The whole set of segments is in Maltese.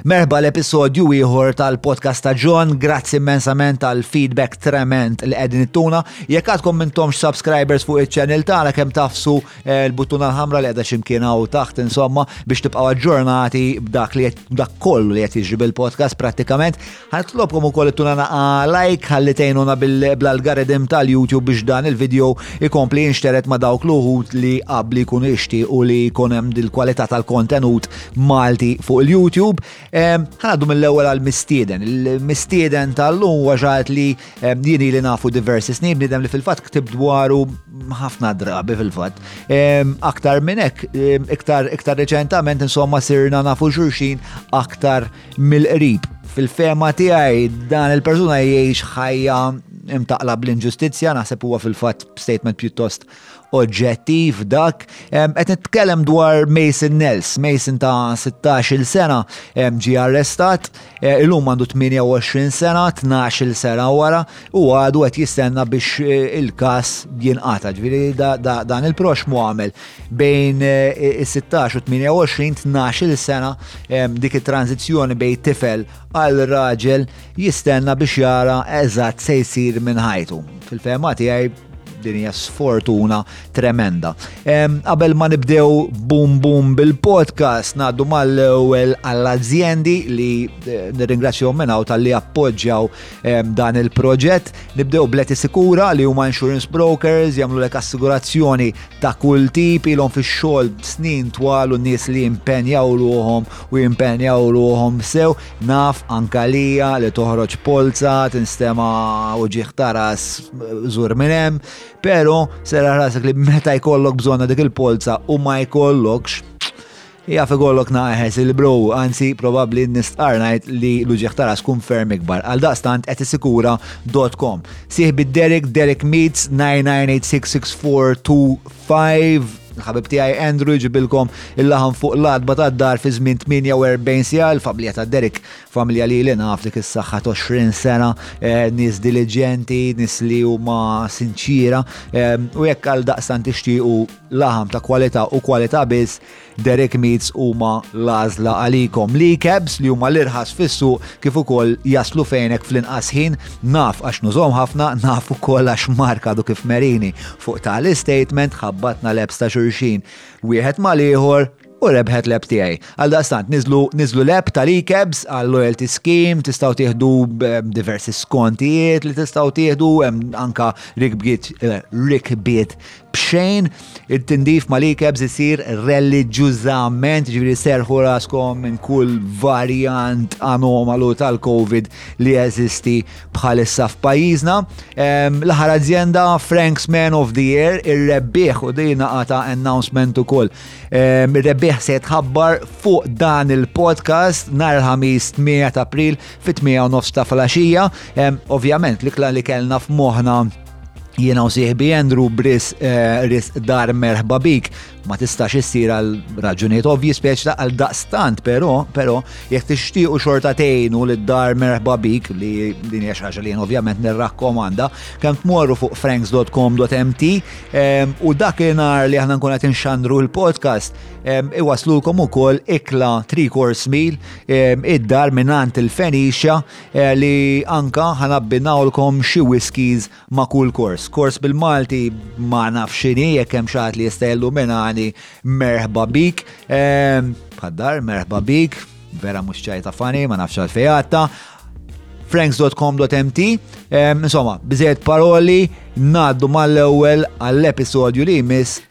Merħba l-episodju ieħor tal-podcast ta' John, grazzi immensament għal feedback trement li qegħdin ittuna. Jekk għadkom mintomx subscribers fuq iċ-channel tagħna kemm tafsu eh, l-buttuna l-ħamra li qiegħda ximkien hawn taħt insomma biex tibqgħu aġġornati b'dak li dak kollu li qed jiġri bil-podcast prattikament. Ħanitlobkom ukoll ittuna naqa like ħalli tgħinuna bl-algorithm tal-YouTube biex dan il-video ikompli jinxteret ma' dawk l-uħud li qabli jkunu ixti u li jkun hemm dil-kwalità tal-kontenut Malti fuq il-YouTube. Ħanaddu mill-ewwel għal mistieden. Il-mistieden tal-lum huwa xaħat li jieni li nafu diversi snin bniedem li fil-fatt ktib dwaru ħafna drabi fil-fatt. Aktar minn hekk, iktar iktar reċentament insomma sirna nafu xurxin aktar mill-qrib. Fil-fema tiegħi dan il-persuna jgħix ħajja imtaqla bl-inġustizzja, naħseb huwa fil-fatt statement pjuttost oġġettiv dak. Qed nitkellem dwar Mason Nels, Mason ta' 16-il sena ġie arrestat, e, illum għandu 28 sena, 12-il sena wara u għadu qed jistenna biex e, il-każ jinqata'. Ġifieri dan il-proxmu għamel bejn e, is-16 u 28 12-il sena dik it-tranzizzjoni bejn tifel għal raġel jistenna biex jara eżatt se jsir minn ħajtu. Fil-fehma tiegħi din hija sfortuna tremenda. Qabel ma nibdew bum bum bil-podcast ngħaddu mal-ewwel għall-azjendi li eh, nirringrazzjahom minn hawn tal-li appoġġjaw dan il-proġett. Nibdew bleti sikura li huma insurance brokers jagħmlu lek assigurazzjoni ta' kull tip ilhom fix-xogħol snin twal u nies li jimpenjaw ruhom u jimpenjaw ruhom sew Naf anke għalija li toħroġ polza tinstema' uġigħ ta' ras żur minn hemm, pero serraħ rasek li meta jkollok bżonna dik il-polza u ma jkollokx, jaf ikollok naqeħes il-bro, anzi probabbli nistqarr ngħid li l-uġigħ ta' ras tkun ferm ikbar. Għaldaqstant qed isikura dot com. Sieħbi Derek, Derek Meets, 99866425. 5. Il-ħabib tiegħi Andrew jġibilkom il-laħam fuq l-adba ta' dar fi żmien 48 sija l-familja ta' Derek, familja li li naf dik is-saħħa 20 sena, eh, nies diligenti, nies li huma sinċira, eh, u jekk għal daqstan tixtiequ laħam ta' kwalità u kwalità biss, Derek Meats huma l-għażla għalikom. Li kebs li huma l-irħas fissu kif ukoll jaslu fejnek fl-inqas ħin naf għax nużhom ħafna naf ukoll għax Mark għadu kif merini fuq tali statement ħabbatna lebs ta' xulxin wieħed mal-ieħor u rebħet leb tiegħi. Għal daqstant, niżlu niżlu leb ta' likebs għal loyalty scheme, tistgħu tieħdu eh, diversi skontijiet li tistgħu tieħdu hemm anka rikbiet eh, rikbiet b'xejn it-tindif ma li kebs isir reliġjużament ġviri serħu raskom minn kull varjant anomalu tal-Covid li jeżisti bħalissa f'pajjiżna. L-aħħar azienda Frank's Man of the Year ir-rebbieħ u dina għata announcement ukoll. Ir-rebbieħ se jitħabbar fuq dan il-podcast nhar il-ħamis 8 ta' April fit-8 nofs ta' flaxija. Ovvjament l-ikla li kellna f'moħħna Jiena u sieħbi Andrew Briss eh, Ris Dar merħba bik ma tistax issir għal raġunijiet ovvji speċta għal daqstant, pero, pero, jek tixtiequ xorta tejnu li d-dar merħba bik li din hija xaġa li ovvjament nirrakkomanda, kemm tmorru fuq franks.com.mt u dak nar li aħna nkun qed inxandru l-podcast iwaslulkom ukoll ikla 3 course meal id-dar minant il-Fenicia Li anka ħa nabbinawlkom xi whiskies ma' kull kors. Kors bil-Malti ma nafx x'inhi jekk hemm xi li jista' jilluminani merħba bik. Ehm, Bħaddar, merħba bik, vera mhux ċajta fani, ma nafx għalfejatta franks.com.mt Insomma, bżed paroli, naddu mal-ewwel għall-episodju li jmiss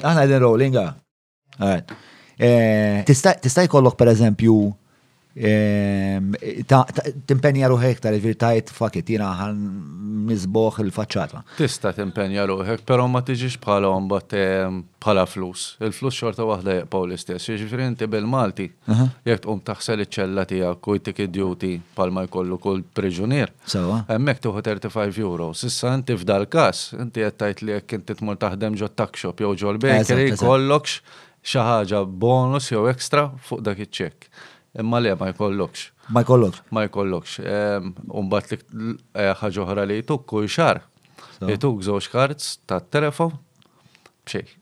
Aħna qegħdin rolling, ah. Alright. Eh, tista' tista' jkollok pereżempju ehm, ta- ta- timpenja ruħek ta' ġifieri tajt fuck it, jiena ħan nisboħ il-faċċata. Tista' timpenja ruħek, però ma tiġix bħalhom bat eh, bħala flus. Il-flus xorta waħda jibqgħu l-istess. Jiġifieri inti bil-Malti Jekk tqum taħsel iċ-ċella tiegħek u jtik id-duty bħalma jkollu kull priġunier, hemmhekk tieħu 35 euros. Issa inti f'dal-każ, inti qed tgħid li jekk inti tmur taħdem ġot-tuck shop jew ġol-bakery jkollokx xi ħaġa bonus jew extra fuq dak iċ-check. Imma le, ma jkollokx. Ma jkollokx. Ma jkollokx. U mbagħad ħaġa oħra li jtuk kull xahar, jtuk żewġ cards tat-telefon b'xejn.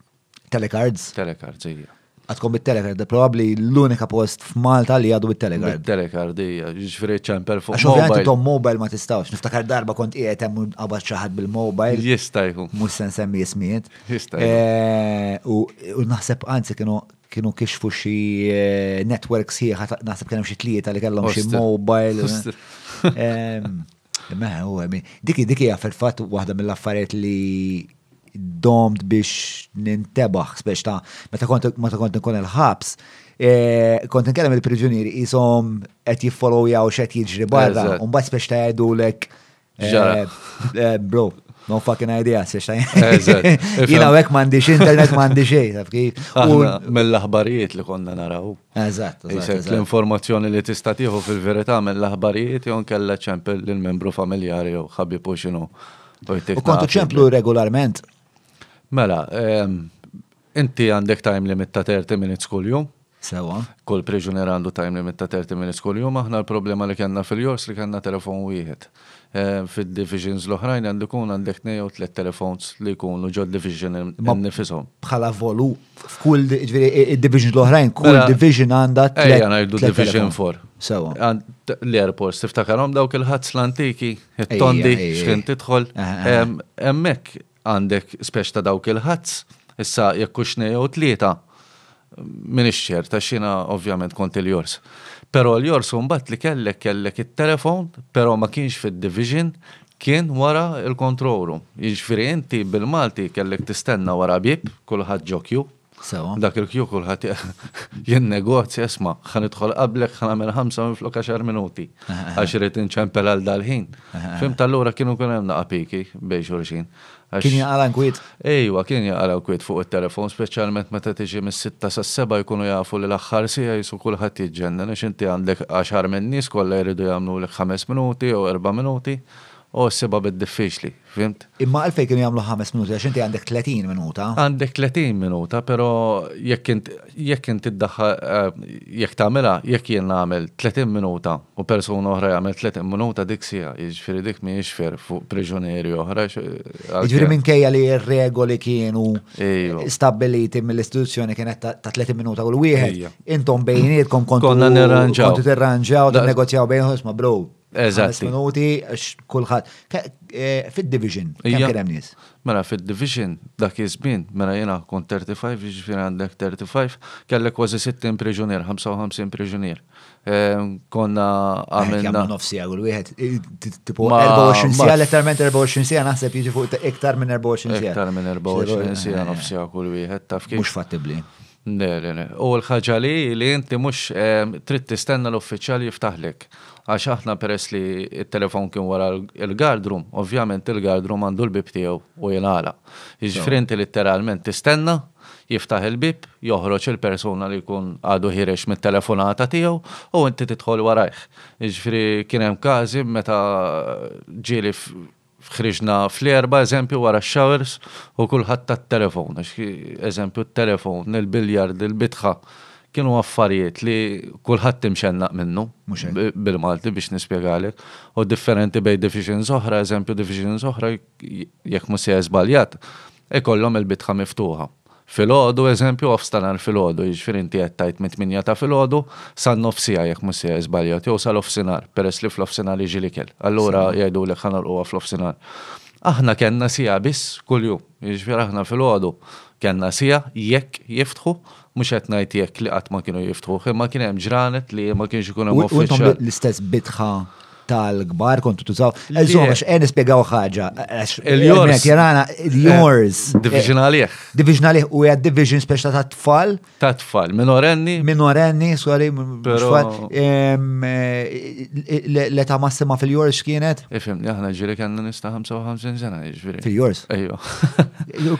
Telecards? Telecards, ija. Għatkom bit-telecard, probabli l-unika post f'Malta li għadu bit-telecard. Telecard, ija, ġifri ċempel fuq. Għax ovvijament tom mobile ma tistawx, niftakar darba kont qiegħed hemm qabad ċaħad bil-mobile. Jista' jkun. Mhux se nsemmi jismiet. Jista' eh, U naħseb anzi kienu kienu kixfu xi eh, networks ħieħa naħseb kienu xi tlieta li kellhom xi mobile. Eh. Dik dik hija fil-fatt waħda mill-affarijiet li domt biex nintebaħ, speċ ta' meta kont meta kont nkun il-ħabs, e, kont nkellem il-priġunieri qishom qed jiffollowjaw x'qed jiġri barra, u mbagħad speċ ta' jgħidulek e, e, bro, No fucking idea, siex ta' jina għek mandi internet mandi xej, taf kif. Mill-aħbarijiet li konna naraw. Eżatt, eżatt. L-informazzjoni li tista' tieħu fil-verità mill-aħbarijiet jew nkella ċempel lil membru familjari jew ħabib u x'inhu. U kontu ċemplu regolarment? Mela, ehm, inti għandek time limit ta' 30 minutes kull jum. Sewa. Kull priġuner għandu time limit ta' 30 minutes kull jum, aħna l-problema li kellna fil-jors li kellna telefon wieħed. fid-divisions l-oħrajn għandu jkun għandek tnejn jew tliet telephones li jkunu ġod division innifishom. Bħala volu, f'kull id-divisions l-oħrajn, kull mela, division għandha tliet. Ejja ngħidu division for. Sewa. L-airports tiftakarhom dawk il-ħadd l-antiki, it-tondi x'kien tidħol. Hemmhekk Għandek speċ ta' dawk il-ħads, issa jekk hux tnejn jew tlieta, m'iniex ċert għax jiena ovvjament kont il-jors. Però l-jors mbagħad li kellek kellek it-telefon, però ma kienx fid-division, kien wara l-control room. Jiġifieri inti bil-Malti kellek tistenna wara bieb, kulħadd ġokju, Sewa. Dak il-kju kulħadd jien negozja isma' ħa nidħol qablek ħa nagħmel ħamsa minflok għaxar minuti. Għax irid inċempel għal dal-ħin. Fimt allura kienu kien hemm naqa' piki bejn xulxin. Kien jaqala nkwiet? Ejwa, kien jaqala nkwiet fuq it-telefon, speċjalment meta tiġi mis-sitta sas-sebgħa jkunu jafu li l-aħħar siegħa jisu kulħadd jiġġennen għax inti għandek għaxar min-nies kollha jridu jagħmlulek ħames minuti jew erba' minuti O ssibha bid-diffiċli, fhimt? Imma għalfejn kienu jagħmlu ħames minuti? Għax inti għandek 30 minuta. Għandek 30 minuta, però jekk int, jekk int iddaħħal, jekk tagħmilha, jekk jien nagħmel 30 minuta u persuna oħra jagħmel 30 minuta dik siegħa, jiġifieri dik mhijiex fair fuq priġunieri oħra. Jiġifieri minkejja li r-regoli kienu stabbiliti mill-istituzzjoni kienet ta' 30 minuta kull wieħed, intom bejnietkom kontu. Konna nirranġaw. Kontu tirranġaw, tinnegozjaw bejn ħosma, bro. Eżatt. Minuti, kulħadd. Eh, Fid-division, kemm kien hemm nies? Mela fid-division dak iż-żmien, mela jiena kont 35, jiġifieri għandek 35, kellek kważi 60 priġunier, 55 priġunier. Eh, konna eh, għamilna. Nofsi għal wieħed, tipo 24 sija, letteralment 24 sija naħseb jiġi fuq iktar minn 24 sija. Iktar minn 24 sija nofsi għal wieħed, taf kif. Mhux fattibbli. Le, le, le. U l-ħaġa li hi li inti mhux trid tistenna l-uffiċjal jiftaħlek. Għax aħna peress li t-telefon kien wara l-guard room, ovvjament il-guard room għandu l-bieb tiegħu u jingħalaq. Jiġifieri inti litteralment tistenna, jiftaħ il-bieb, joħroġ il-persuna li jkun għadu ħiereġ mit-telefonata tiegħu u inti tidħol warajh. Jiġifieri kien hemm każi meta ġieli Ħriġna fl-Erbgħa, eżempju, wara x-showers u kulħadd ta' t-telefon għax, eżempju, t-telefon, il-biljard, il-bitħa, kienu affarijiet li kulħadd imxennaq minnu, bil-Malti biex nispjegalek, u differenti bejn divisions oħra, eżempju, divisions oħra, jekk mhux sejjer żbaljat, ikollhom il-bitħa miftuħa. Filgħodu, eżempju, ofstanhar filgħodu, jiġifieri inti qed tgħid mit-tmienja ta' filgħodu sal-nofsija jekk mhux se żbaljat, jew sal-ofsinhar, peress li fl-ofsinhar jiġi l-ikel. Allura jgħidulek ħa nagħlquha fl-ofsinhar. Aħna kellna siegħa biss kuljum, jiġifieri aħna filgħodu kellna siegħa jekk jiftħu, mhux qed ngħid jekk li qatt ma kienu jiftħuh, imma kien hemm ġranet li ma kienx ikun hemm uffiċjal. U intom l-istess bitħa tal-gbar kontu tużaw. Eżom, għax għen ispiegaw ħagġa. Il-jors. Jarana, il-jors. Eh, division għalih. Division għalih u għed division speċta ta' tfal. Ta' tfal, minorenni. Minorenni, sorry, tfal. Eh, l-età massima fil-jors kienet? Ifim, jahna ġiri kanna nista 55 sena, ġiri. Fil-jors? Ejjo.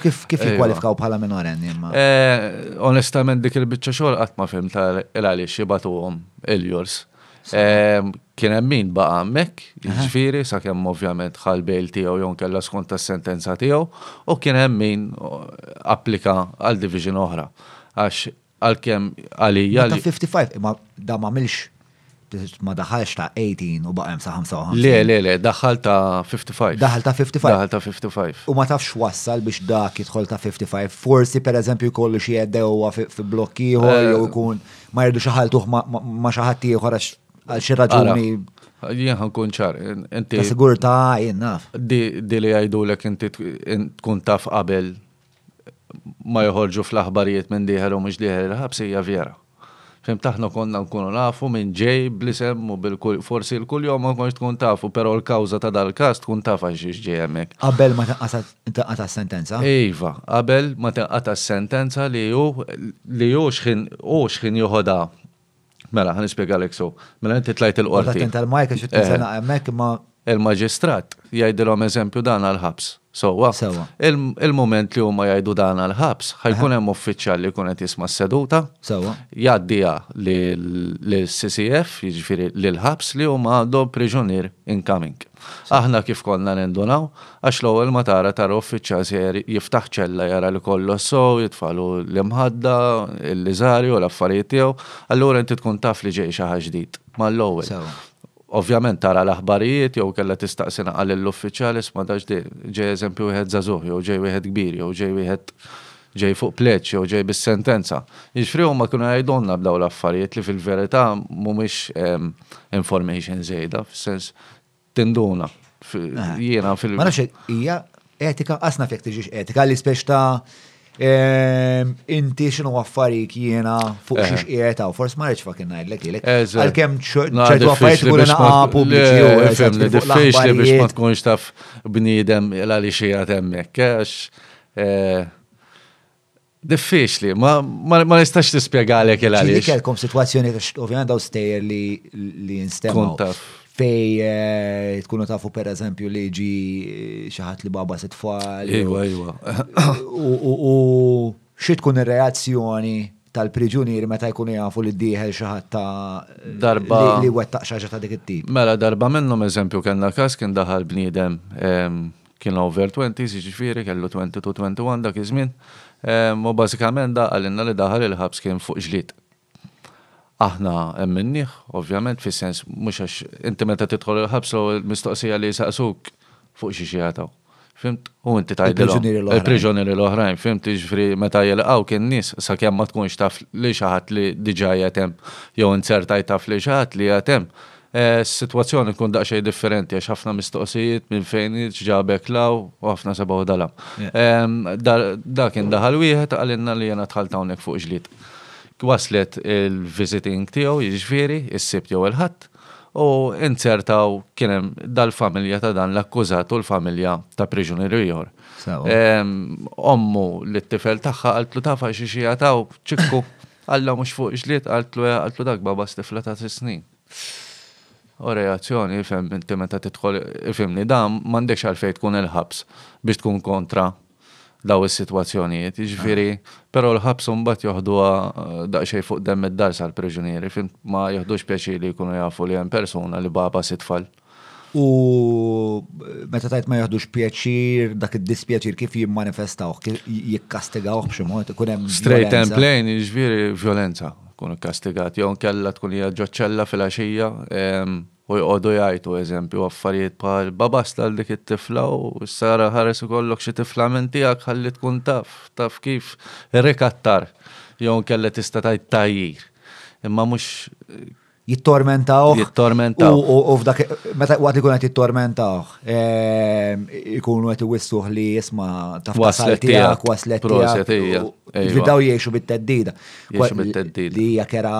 Kif kif jikwalifkaw bħala minorenni? Eh, onestament dik il-bicċa xogħol qatt ma fim tal-għaliex jibatuhom il-jors. Kien hemm min baqa' hemmhekk, jiġifieri sakemm ovvjament ħal bejl tiegħu jew kella skont tas-sentenza tiegħu, u kien hemm min applika għal division oħra. Għax għalkemm għalija. Ta' 55, imma da ma għamilx ma daħalx ta' 18 u baqa' hemm sa 55. Le, le, le, daħal ta' 55. Daħal ta' 55. Daħal ta' 55. U ma tafx wassal biex dak jidħol ta' 55. Forsi pereżempju jkollu xi għeddewwa fi blokk ieħor jew ikun. ma jirdux iħaltuh ma xi ħadd ieħor għax għal xi raġuni. Jien ħankun ċar, inti. Sigurtà jien naf. Di li jgħidulek inti tkun taf qabel ma joħorġu fl-aħbarijiet minn diħel u mhux diħel il-ħabs hija vera. Fim taħna konna nkunu nafu minn ġej blisem u bil-kull forsi l-kull jom ma konx tkun tafu, pero l-kawza ta' dal-kas tkun tafa xiex ġej hemmhekk. Qabel ma tinqasad Tinqata' s-sentenza? Iva, qabel ma tinqata' s-sentenza li hu li hu xħin hu xħin joħodha. Mela, ħa nispjegalek sew. Mela inti tlajt il-qorti. Noqgħod attent għall-mike għax qed niżenaq hemmhekk imma. Il-maġistrat jgħidilhom eżempju dan għall-ħabs. Sewwa? Sewwa. Il-mument li huma jgħidu dan għall-ħabs, ħa jkun hemm uffiċjal li jkun qed jisma' s-seduta. Sewwa. Jgħaddiha lill-CCF, jiġifieri lill-ħabs li huma għandhom priġunier incoming. Aħna kif konna nindunaw? Għax l-ewwel ma tara tara uffiċjal sejjer jiftaħ ċella jara li kollox sew, jitfagħlu l-imħadda, il-liżari u l-affarijiet tiegħu, allura inti tkun taf li ġej xi ħadd ġdid mal-ewwel. Ovvjament tara l-aħbarijiet jew inkella tistaqsi naqal lill-uffiċjal isma' da x'ġej, ġej eżempju wieħed żagħżugħ jew ġej wieħed kbir jew ġej wieħed ġej fuq pleġġ jew ġej bis-sentenza. Jiġifieri huma kienu jgħidulna b'dawn l-affarijiet li fil-verità mhumiex information żejda, fis-sens tinduna. Jiena fil- Ma nafx hekk hija etika, qas naf jekk tiġix etika li spex ta' inti x'inhu affarik jiena fuq xi xqiegħed hawn, forsi ma rridx fucking ngħidlek jilek. Għalkemm ċertu affarijiet ikunu naqa' pubbliċi u diffiċli biex ma tkunx taf bniedem għaliex qiegħed hemmhekk, għax Eh, diffiċli, ma, ma, ma nistax nispjegalek il Ġili għaliex. kelkom situazzjoni, ovvijament daw stejjer li li Tkun nstemmu. taf. Fej eh, tkunu tafu per eżempju li ġi eh, xaħat li baba se tfal. Iwa, iwa. U, u, u xi tkun ir-reazzjoni tal-priġunieri meta jkunu jafu li dieħel xi ħadd ta' Darba- li, li wettaq xi ħaġa ta' dik it-tip. Mela darba minnhom eżempju kellna każ kien daħal bniedem em, Kien over twenties, jiġifieri kellu twenty two, twenty one dak iż-żmien. U bażikament da qalilna li daħal il-ħabs kien fuq ġlied. Aħna emminnieh, ovvjament, fis-sens mhux għax inti meta tidħol il-ħabs l-ewwel mistoqsija li jsaqsuk fuq xiex jagħtaw. Fimt? U inti tgħidilhom. Il-priġunieri l-oħrajn. Il-priġunieri l-oħrajn, fimt, jiġifieri meta jilqgħu kien nies sakemm ma tkunx taf lil xi ħadd li diġà qiegħed hemm jew inzertajt taf lil xi ħadd li qiegħed hemm, Is-sitwazzjoni tkun daqsxejn differenti għax ħafna mistoqsijiet minn fejn ġabek 'l hawn u ħafna sebgħu dalam. Dak kien daħal wieħed qalilna li jiena dħalt hawnhekk fuq ġlied. Waslet il-visiting tiegħu jiġifieri s-Sibt jew il-Ħadd u inzertaw kien hemm dal-familja ta' dan l-akkużat u l-familja ta' priġunieru ieħor. Ommu lit-tifel tagħha qaltlu taf għal xiex qiegħed hawn, ċikku? Alla mhux fuq ġlied qaltlu hija qaltlu dak baba x'tifla ta' sitt snin. U reazzjoni ifhem inti meta tidħol ifhimni da m'għandekx għalfejn tkun il-ħabs biex tkun kontra dawn is-sitwazzjonijiet. Jiġifieri però l-ħabs imbagħad joħduha daqsxejn fuq demm id-dar sal-priġunieri fhimt ma jiħdux pjaċir li jkunu jafu li hemm persuna li baba sitt tfal. U meta tajt ma jaħdux pjaċir, dak id-dispjaċir kif jimmanifestawh, kif jikkastigawh b'xi mod, ikun hemm. Straight and plain, jiġifieri vjolenza, kun ikkastigat. Jew inkella tkun hija ġoċ-ċella fil-għaxija u jqogħdu jgħajtu, eżempju, affarijiet bħal babast għal dik it-tifla u issa ara ħares ikollok xi tifla minn tiegħek ħalli tkun taf, taf kif, rikattar. Jew inkella tista' tgħid tgħajjir. Imma mhux jittormentaw. Jittormentaw. U f'dak, meta waqt li kunet jittormentaw, ehm, ikunu għet iwissuħ li jisma ta' waslet tijak, waslet tijak. Li daw jiexu bit-teddida. Jiexu bit-teddida. Li hija kera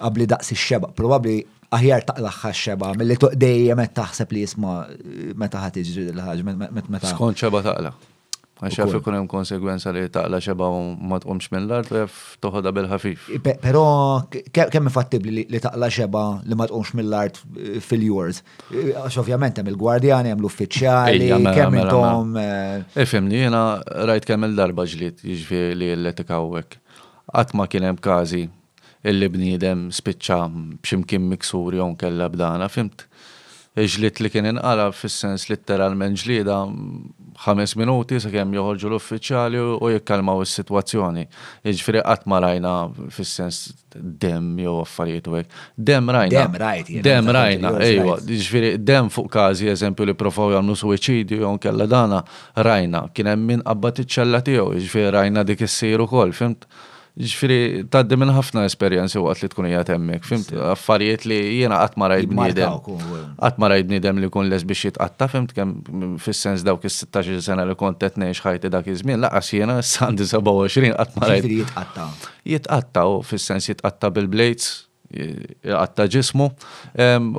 għabli daqsi xeba. Probabli aħjar taqlaħħa xeba, mill-li dejjem qed taħseb li jisma meta ħat iġri l-ħagġ, meta. Skont xeba taqla. Għax jaf ikun hemm konsegwenza li taqla xeba u ma tqumx mill-art u jaf toħodha bil-ħafif. Però kemm ifattibli li taqla xeba li ma tqumx mill-art eh, fil-jors. Eh, għax ovvjament hemm il-gwardjani, hemm l-uffiċjali, mela, kemm mela, mela. intom. Eh, Ifhem li jiena rajt kemm il-darba ġlied jiġifieri li l-etika hawnhekk. Qatt ma kien hemm każi illi bniedem spiċċa b'x'imkien miksur jew inkella bdana, fhimt? Ġlied li kien inqalab fis-sens litteralment ġlieda ħames minuti sakemm joħorġu l-uffiċjali u jikkalmaw is-sitwazzjoni. Jiġifieri qatt ma rajna fis-sens demm jew affarijiet u hekk. Demm rajna. Demm rajt jien. Demm rajna, ejwa. Jiġifieri demm fuq każi, eżempju, li pprovaw jagħmlu suwiċidju jew inkella dana, rajna. Kien hemm min qabbad iċ-ċella tiegħu, jiġifieri rajna dik issir ukoll, fhimt? Ġifieri tgħaddi minn ħafna esperjenzi waqt li tkun qiegħed hemmhekk, fimt affarijiet li jiena qatt ma rajt bniedem. Qatt ma rajt bniedem li jkun les biex jitqatta' fimt kemm fis-sens dawk is-16-il sena li kont qed ngħix ħajti dak iż-żmien laqas jiena issa għandi 27 qatt ma rajt. Ġifieri jitqatta'. Jitqatta' hu fis-sens jitqatta' bil-blades, iqatta' ġismu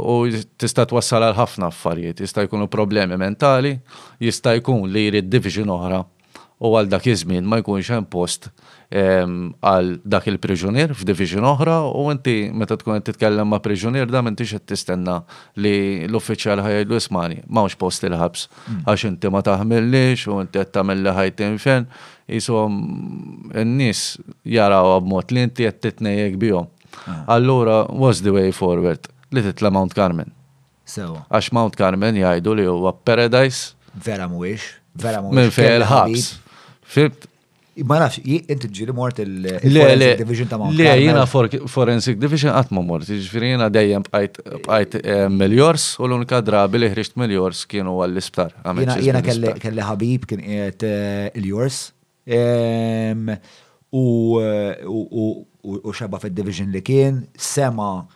u tista' twassal għal ħafna affarijiet. Jista' jkunu problemi mentali, jista' jkun li jrid division oħra u għal dak iż-żmien ma jkunx hemm post għal dak il-priġunier f'division oħra u inti meta tkun qed titkellem ma' priġunier da m'intix qed tistenna li l-uffiċjal ħa jgħidlu ismagħni m'hawnx post il-ħabs għax inti ma taħmilniex u inti qed tagħmilli ħajti infern qishom in-nies jarawha b'mod li inti qed titnejjek bihom. Allura what's the way forward? Li titla' Mount Carmel. Sewwa. Għax Mount Carmel jgħidu li huwa paradise. Vera mhuwiex. Vera mhuwiex. Minn fejn il-ħabs. Fibt? Ma nafx, inti ġiri mort il-Forensic Division ta' Mount Carmel. Le, jena Forensic Division qatt ma mort, ġifieri jena dejjem bqajt eh, miljors u l-unika drabi li ħriġt miljors kienu għall-isptar. Jena kelli ħabib kien qiegħed eh, il-jors U xebgħa fid-division li kien, sema',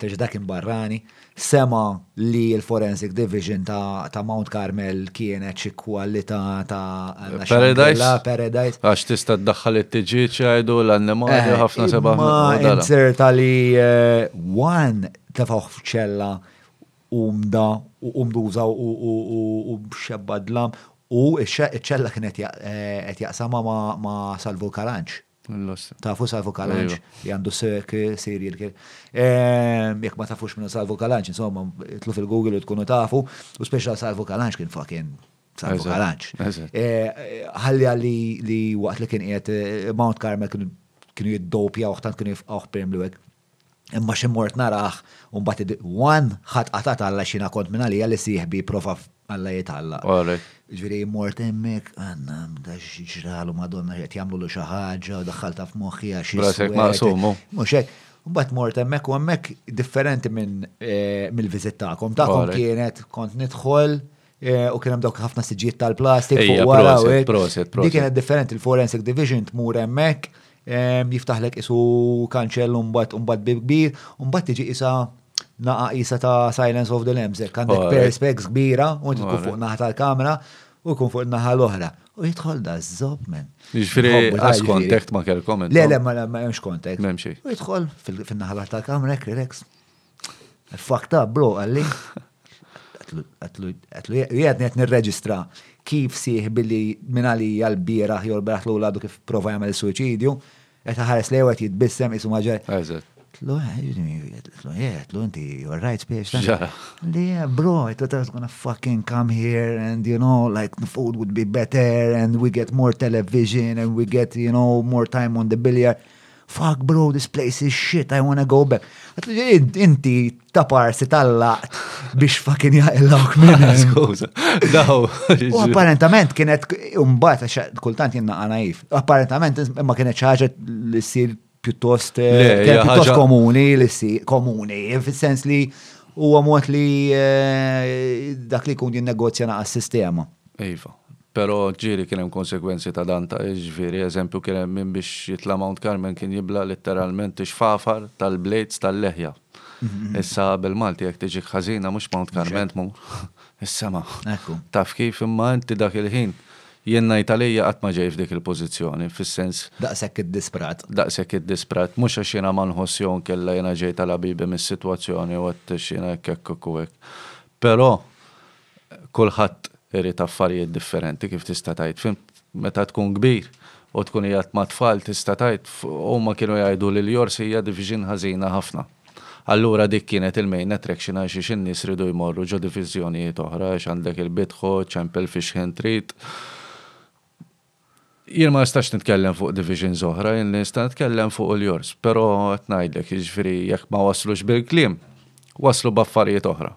terġa' dak kien barrani, sema' li l-forensic division ta' Mount Carmel kienet xi kwalità ta' Paradise. Paradise. Għax tista' ddaħħal it-tiġieġ jgħidu l-annimali u ħafna sebgħa. Ma inzerta li one tefgħuh f'ċella umda u umduża u b'xebba dlam u ċ-ċella kien qed jaqsamha ma' Salvu Kalanġ. Tafu Salvu Kalanġ li għandu serje li jekk ma tafux minnu Salvu Kalanġ, insomma, tlu fil-Google u tkunu tafu, u speċjal Salvu Kalanġ kien fucking Salvu Kalanġ. Ħalli għalli li waqt li kien qiegħed Mount Carmel kienu jiddopja u tant kienu jifqgħu prim li Imma xi mort narah u mbagħad one ħadd qatat Alla xina kont minn għalija li sieħbi prova Alla jitalla. Ġifieri mort hemmhekk għandna da x'ġralu Madonna qed jagħmlulu xi ħaġa u daħħalta f'moħħi għax. Brasek maqsum. Mhux hekk. Mbagħad mort hemmhekk u hemmhekk differenti minn eh, mill-viżit tagħkom. Tagħkom kienet kont nidħol Eh, u kien hemm dawk ħafna siġijiet tal-plastik fuq wara u hekk. Dik kienet differenti l-forensic division tmur hemmhekk jiftaħlek isu kanċell mbagħad mbagħad bib kbir, mbagħad tiġi isa naqa isa ta' Silence of the Lambs, hekk għandek perspex kbira u inti tkun fuq naħa tal-kamera u jkun fuq naħa l-oħra. U jidħol da zob men. Ġifri, għas kontakt ma kelkom. Le, le, ma hemmx kontakt. Memxie. U jidħol fil-naħa tal-kamera, relax. Fucked up, bro, għalli. Għatlu, jgħadni għet nirreġistra kif siħ billi minn għalija l-biraħ jol beraħ l għadu kif prova jgħamil suicidju, għet ħares li għet jitbissem jisu maġer. Tlu, tlu, inti, you're right, spiex. Li, bro, it was gonna fucking come here and, you know, like, the food would be better and we get more television and we get, you know, more time on the billiard. Fuck bro, this place is shit, I wanna go back. Inti ta' parsi tal-laqt biex fucking jaqillawk minn. Skuza, daw. U apparentament kienet, umbat, kultant jenna għanajf, apparentament ma kienet ċaġa li s-sir pjuttost eh, pjuttost komuni li si komuni fis-sens li huwa mod li eh, dak li kun jinnegozja naqa' sistema. Iva. Pero ġieli kien hemm konsegwenzi ta' dan ta' jiġifieri eżempju kien hemm min biex jitla' Mount Carmel kien jibla' litteralment ix-xfafar tal-blades tal-leħja. Issa bil-Malti jekk tiġik ħażina mhux Mount Carmel tmur is-sema. Taf kif? Imma inti dak il-ħin jien ngħid għalija qatt ma ġej f'dik il-pożizzjoni fis-sens. Daqshekk iddisprat. Daqshekk iddisprat. Mhux għax jiena ma nħoss jew inkella jiena ġejt għal ħabibi mis-sitwazzjoni u għedt għax jiena hekk hekk hekk u hekk. Pero Kulħadd irid affarijiet differenti kif tista' tgħid, fhimt? Meta tkun kbir u tkun qiegħed mat-tfal tista' tgħid, huma kienu jgħidu li l-jors hija division ħażina ħafna. Allura dik kienet il-main attraction għalxiex in-nies riedu jmorru ġo diviżjonijiet oħra għax għandek il-Bidħu, Ċempel fiex ħin trid. Jien ma nistax nitkellem fuq divisions oħra, jien nista' nitkellem fuq il-jors, però qed ngħidlek, jiġifieri jekk ma waslux bil-kliem, waslu b'affarijiet oħra.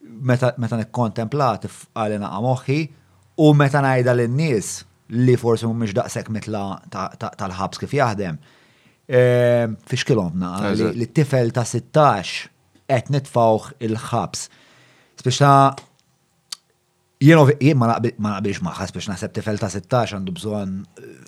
Meta nikkontempla tibqa' li naqa' moħħi u meta ngħidha lin-nies li forsi mhumiex daqshekk mitla' tal-ħabs kif jaħdem, fixkilhom naqa' li t-tifel ta' sittax qed nitfgħuh il-ħabs. Spiċċa Jien ov- jien ma naqbi- ma naqbilx magħha biex naħseb tifel ta' 16 għandu bżonn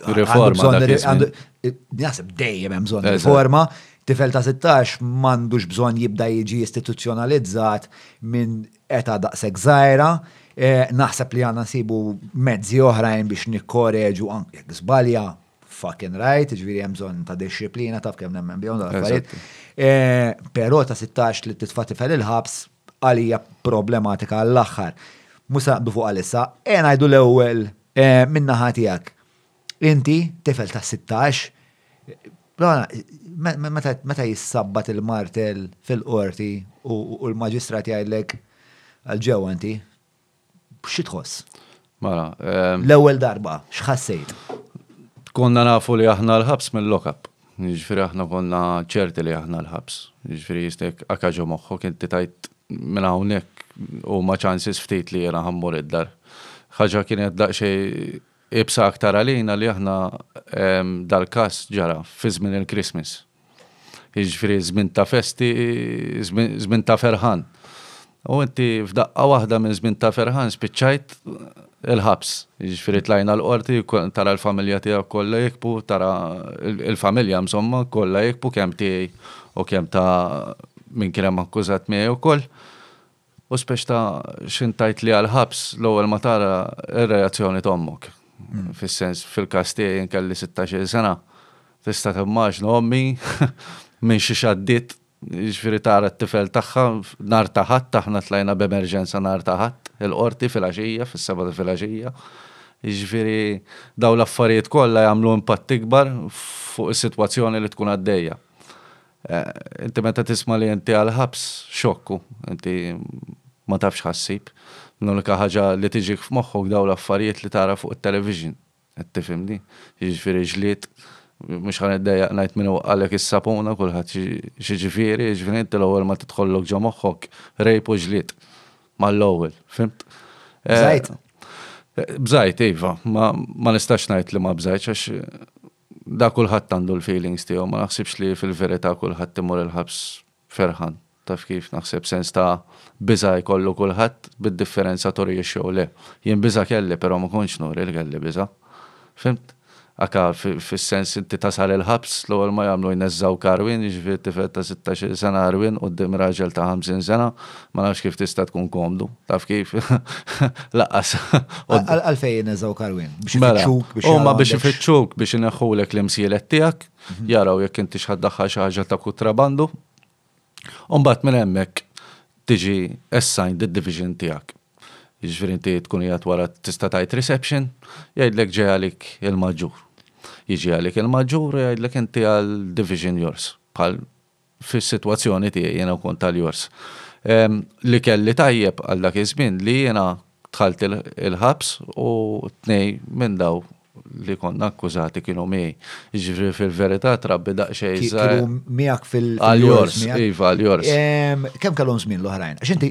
għandu Riforma bżonn dak ri- iż-żmien. għandu- Naħseb dejjem hemm bżonn Eżatt. riforma. Tifel ta' 16 m'għandux bżonn jibda jiġi istituzzjonalizzat minn età daqshekk żgħira. Eh, Naħseb li għandna nsibu mezzi oħrajn biex nikkoreġu an- jekk żbalja, fucking right, ġifieri hemm bżonn ta' dixxiplina taf kemm nemmen bihom dal-affarijiet. Eżatt. Eh, Però ta' 16 li titfa' tifel il-ħabs għalija problematika għall-aħħar. Mhux se naqbdu fuq għalissa, ejja ngħidu l-ewwel eh, min-naħa tiegħek. Inti tifel ta' 16 Meta jissabbat il-martel fil-qorti u l-maġistrat jgħidlek għal-ġew inti, Xi tħoss? Mara. Ehm, L-ewwel darba, x'ħassejt? Konna nafu li aħna l-ħabs mill-lokab. Ġifiri aħna konna ċerti li aħna l-ħabs. Ġifiri jistek akaġo moħħu kien tajt minn hawnhekk u ma ċansis ftit li jena ħammur id-dar. ħaġa kienet daqsxej ibsa aktar għalina li aħna ehm, dal-każ ġara fi żmien il-Christmas. Jiġifieri żmien ta' festi, żmien ta' ferħan. U inti f'daqqa waħda minn żmien ta' ferħan spiċċajt il-ħabs. Jiġifieri tlajna l-qorti, tara l-familja tiegħek kollha jikbu, tara l-familja insomma kollha jikbu kemm tiegħi u kemm ta' min kien hemm akkużat miegħi wkoll. U spex ta' x'int tgħid li għall-ħabs l-ewwel ma tara r-reazzjoni ta' ommok. Fis-sens fil-każ tiegħi jien kelli sittax-il sena, tista' timmaġna ommi minn xiex għaddiet, jiġifieri tara t-tifel tagħha nhar ta' Ħadd, aħna tlajna b'emerġenza nhar ta' Ħadd il-Qorti fil-għaxija, fis-sebgħa ta' filgħaxija. Jiġifieri dawn l-affarijiet kollha jagħmlu impatt ikbar fuq is-sitwazzjoni li tkun għaddejja. Inti meta tisma' li inti għall-ħabs, xokk hu. Inti ma tafx x'ħassib. L-unika ħaġa li tiġik f'moħħok dawn l-affarijiet li tara fuq it-television. Qed tifhimni? Jiġifieri ġlied, mhux ħa niddejjaq ngħid min iwaqqagħlek is-sapuna, kulħadd x'jiġifieri, jiġifieri inti l-ewwel ma tidħollok ġo moħħok rape u ġlied. Mal-ewwel. Fhimt? Bżajt? Bżajt, iva. Ma nistax ngħid li ma bżajtx għax Da kulħadd għandu l-feelings tiegħu, ma naħsibx li fil-verità kulħadd imur il-ħabs ferħan. Taf kif, naħseb sens ta' biża' jkollu kulħadd bid-differenza turihiex jew le. Jien biża' kelli però ma kontx nuri li kelli biża'. Fhimt? Aka fis-sens inti tasal il-ħabs, l-ewwel ma jagħmlu jneżżgħuk għarwien, jiġifieri tifel ta' sittax-il sena għarwien quddiem raġel ta' ħamsin sena, Ma nafx kif tista' tkun komdu, taf kif? Laqqas. Għalfej jinneżaw karwin, biex mela, ifittxuk, biex Huma biex ifittxuk biex ineħħulek l-imsielet tiegħek, mhm. jaraw jekk inti x'ħad daħħal xi ħaġa ta' kutrabandu. Umbagħad minn hemmhekk tiġi assigned id-division tiegħek. Jiġifieri inti tkun qiegħed wara tista' tgħid reception, jgħidlek ġej għalik il-maġġur. Jiġi għalik il-maġġur jgħidlek inti għal division yours, bħal fis-sitwazzjoni tiegħi jiena u kont tal-jors li kelli tajjeb għal dak iż-żmien li jiena dħalt il-ħabs u tnej minn daw li konna akkużati kienu miegħi. Ġifri fil-verità trabbi daqsxejn żgħar. Kienu miegħek fil-jors. Iva, l-jors. Kemm kellhom żmien l-oħrajn? Għax inti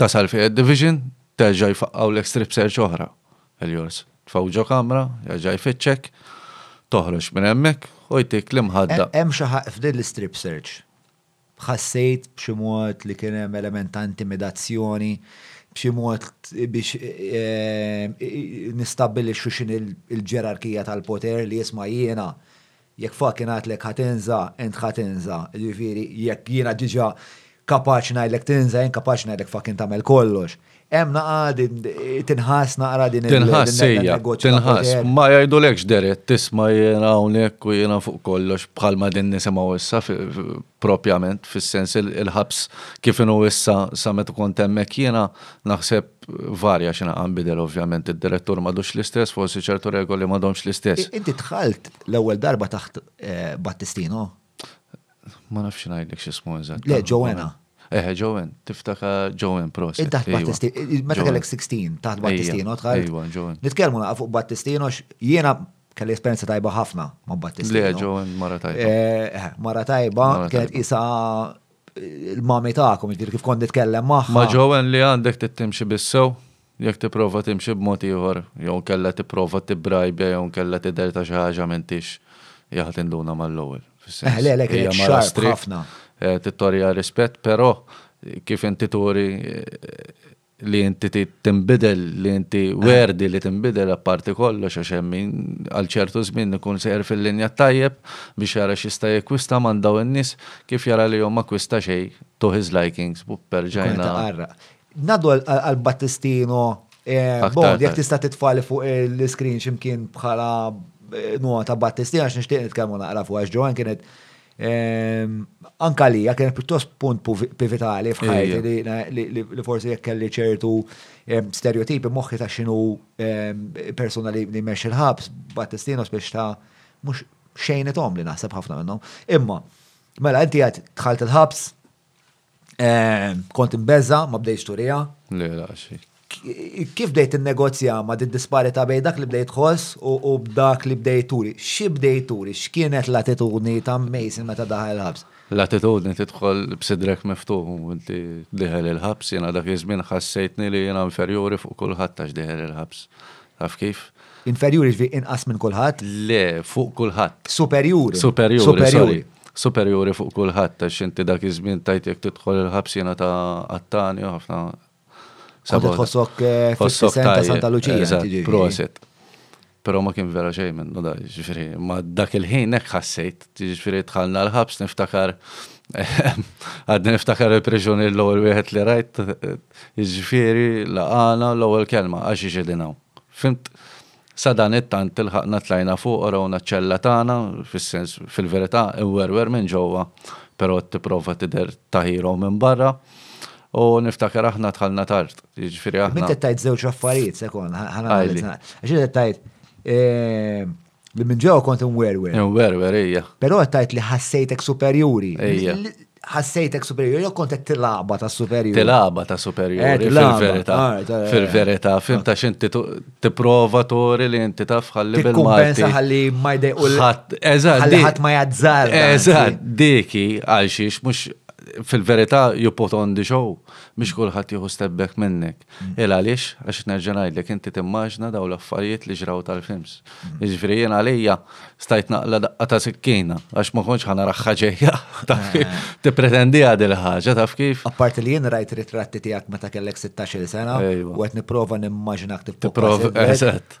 Tasal fi Ed-Division, terġa' jfaqqgħulek strip search oħra. Eliors. Tfawt ġo kamra, jerġa' jfittxek, toħroġ minn hemmhekk u jtik l-imħadda. Hemm xi ħa, f'din l-strip search, ħassejt b'xi mod li kien hemm element ta' intimidazzjoni, b'xi mod biex nistabbilixxu x'inhi l-ġerarkija tal-poter li isma' jiena Jekk fuck ingħatlek ħa tinża', int ħa tinża', jiġifieri jekk jiena diġà kapaċi ngħidlek tinża' jien kapaċi ngħidlek fucking tagħmel kollox. Hemm naqra din tinħass naqra din Tinħass hija, tinħass. Ma jgħidulekx deret tisma' jiena hawnhekk u jiena fuq kollox bħalma din nisimgħu issa propjament fis-sens il-ħabs kif inhu issa sa meta kont hemmhekk jiena naħseb varja xi naqqa' nbidel ovvjament id-direttur m'għadux l-istess, forsi ċertu regoli m'għadhomx l-istess. Inti dħalt l-ewwel darba taħt Battistino? Ma nafx xi ngħidlek x'ismu eżatt. Le, Joanna. Eħe, Joanna, tiftakar Joanna prost. Int taħt Battistino, meta kellek 16 taħt Battistino dħalt. Ejwa, Joanna. Nitkellmu naqqa' fuq Battistino jiena kelli esperjenza tajba ħafna ma' Battistino. Le, Joanna mara tajba. Eħe, mara tajba, kienet isa il-mami tagħkom, jiġifieri kif kont nitkellem magħha. Ma' Joanne li għandek tittimxi bis-sew, jekk tipprova timxi b'mod ieħor, jew inkella tipprova tibbrajbja jew inkella tidher ta' xi ħaġa m'intix qiegħed tinduna mal-ewwel. Fis-sens. Le, le, kienet xarp ħafna. Tittorja rispett, però kif inti turi li inti tinbidel, li inti werdi li tinbidel apparti kollox għax hemm min għal ċertu żmien ikun sejr fil-linja tajjeb biex jara x'jista' jakkwista man daw in-nies kif jara li jew ma kkwista xejn to his likings bu perġajna. Nadu għal Battistino Bond jekk tista' titfali fuq l-iskrin x'imkien bħala nota Battistino għax nixtieq nitkellmu naqra fuq għax ġoħan kienet Anka li, kienet pjuttost punt pivitali f'ħajti li forsi jekk kelli ċertu stereotipi moħħi ta' xinu persona li mex il-ħabs, battistino spiex ta' mux xejn itom li naħseb ħafna minnhom. Imma, mela, inti għad tħalt il-ħabs, Eh, kont imbeza, ma bdejx turija. Le, laxi. Kif bdejt il-negozja ma di disparita bej dak li bdejt ħoss u b'dak li bdejt turi? Xi bdejt turi? X'kienet l-attitudni ta' Mason meta daħal il-ħabs? L-attitudni tidħol b'sidrek miftuħ u inti diħel il-ħabs, jiena dak iż-żmien ħassejtni li jiena inferjuri fuq kulħadd għax diħel il-ħabs. Taf kif? Inferjuri ġvi inqas minn kulħadd? Le, fuq kulħadd. Superjuri. Superjuri. Superjuri. Superjuri fuq kulħadd għax inti dak iż-żmien tajt jekk tidħol il-ħabsina ta' Attani ħafna. Sabot ħossok eh, fis-sisem ta' Santa Luċija. Proset. Pero ma kien vera xejn minnu da, ġifiri, ma dak il-ħin hekk ħassejt, ġifiri tħallna l-ħabs niftakar għadni niftakar il-priġuni l-ewwel wieħed li rajt, ġifiri laqana l-ewwel kelma għax ixedinaw. Fhimt? Sadanittant ilħaqna tlajna fuq u rawna ċ-ċella tagħna, fis-sens, fil-verità, imwerwer minn ġewwa, però qed tipprova tidher ta' hero minn barra. U niftakar aħna dħalna tard, jiġifieri aħna. Int qed tgħid żewġ affarijiet, sekond, ħa nagħmel. Għidli. Għax int qed tgħid, Li minn ġewwa kont imwerwer. Imwerwer, ejja. Però tajt li ħassejtek superjuri. Ejja. Ħassejtek superjuri, jew kont qed tilgħaba ta' superjuri. Tilgħaba ta' superjuri, eh, fil-verità. Ah, eh. Fil-verità, fimta ah. x'inti tipprova tori li inti taf ħalli bil-Malti. ħalli ma jdejqu l-ħadd. Eżatt. Ħadd ma jazzar. Eżatt, diki għal xiex mhux fil-verità you put on the show biex kulħadd jieħu stebbek minnek. Il għaliex, għax nerġa' ngħidlek inti timmaġna dawn l-affarijiet li ġraw tal-films. Jiġifieri jien għalija stajt naqla daqqa ta' sikkina għax ma kontx ħana raħħa ġejja. Tippretendiha dil ħaġa taf kif? Apparti li jien rajt ritratti tiegħek meta kellek 16-il sena u qed nipprova nimmaġinak tipprova. Eżatt.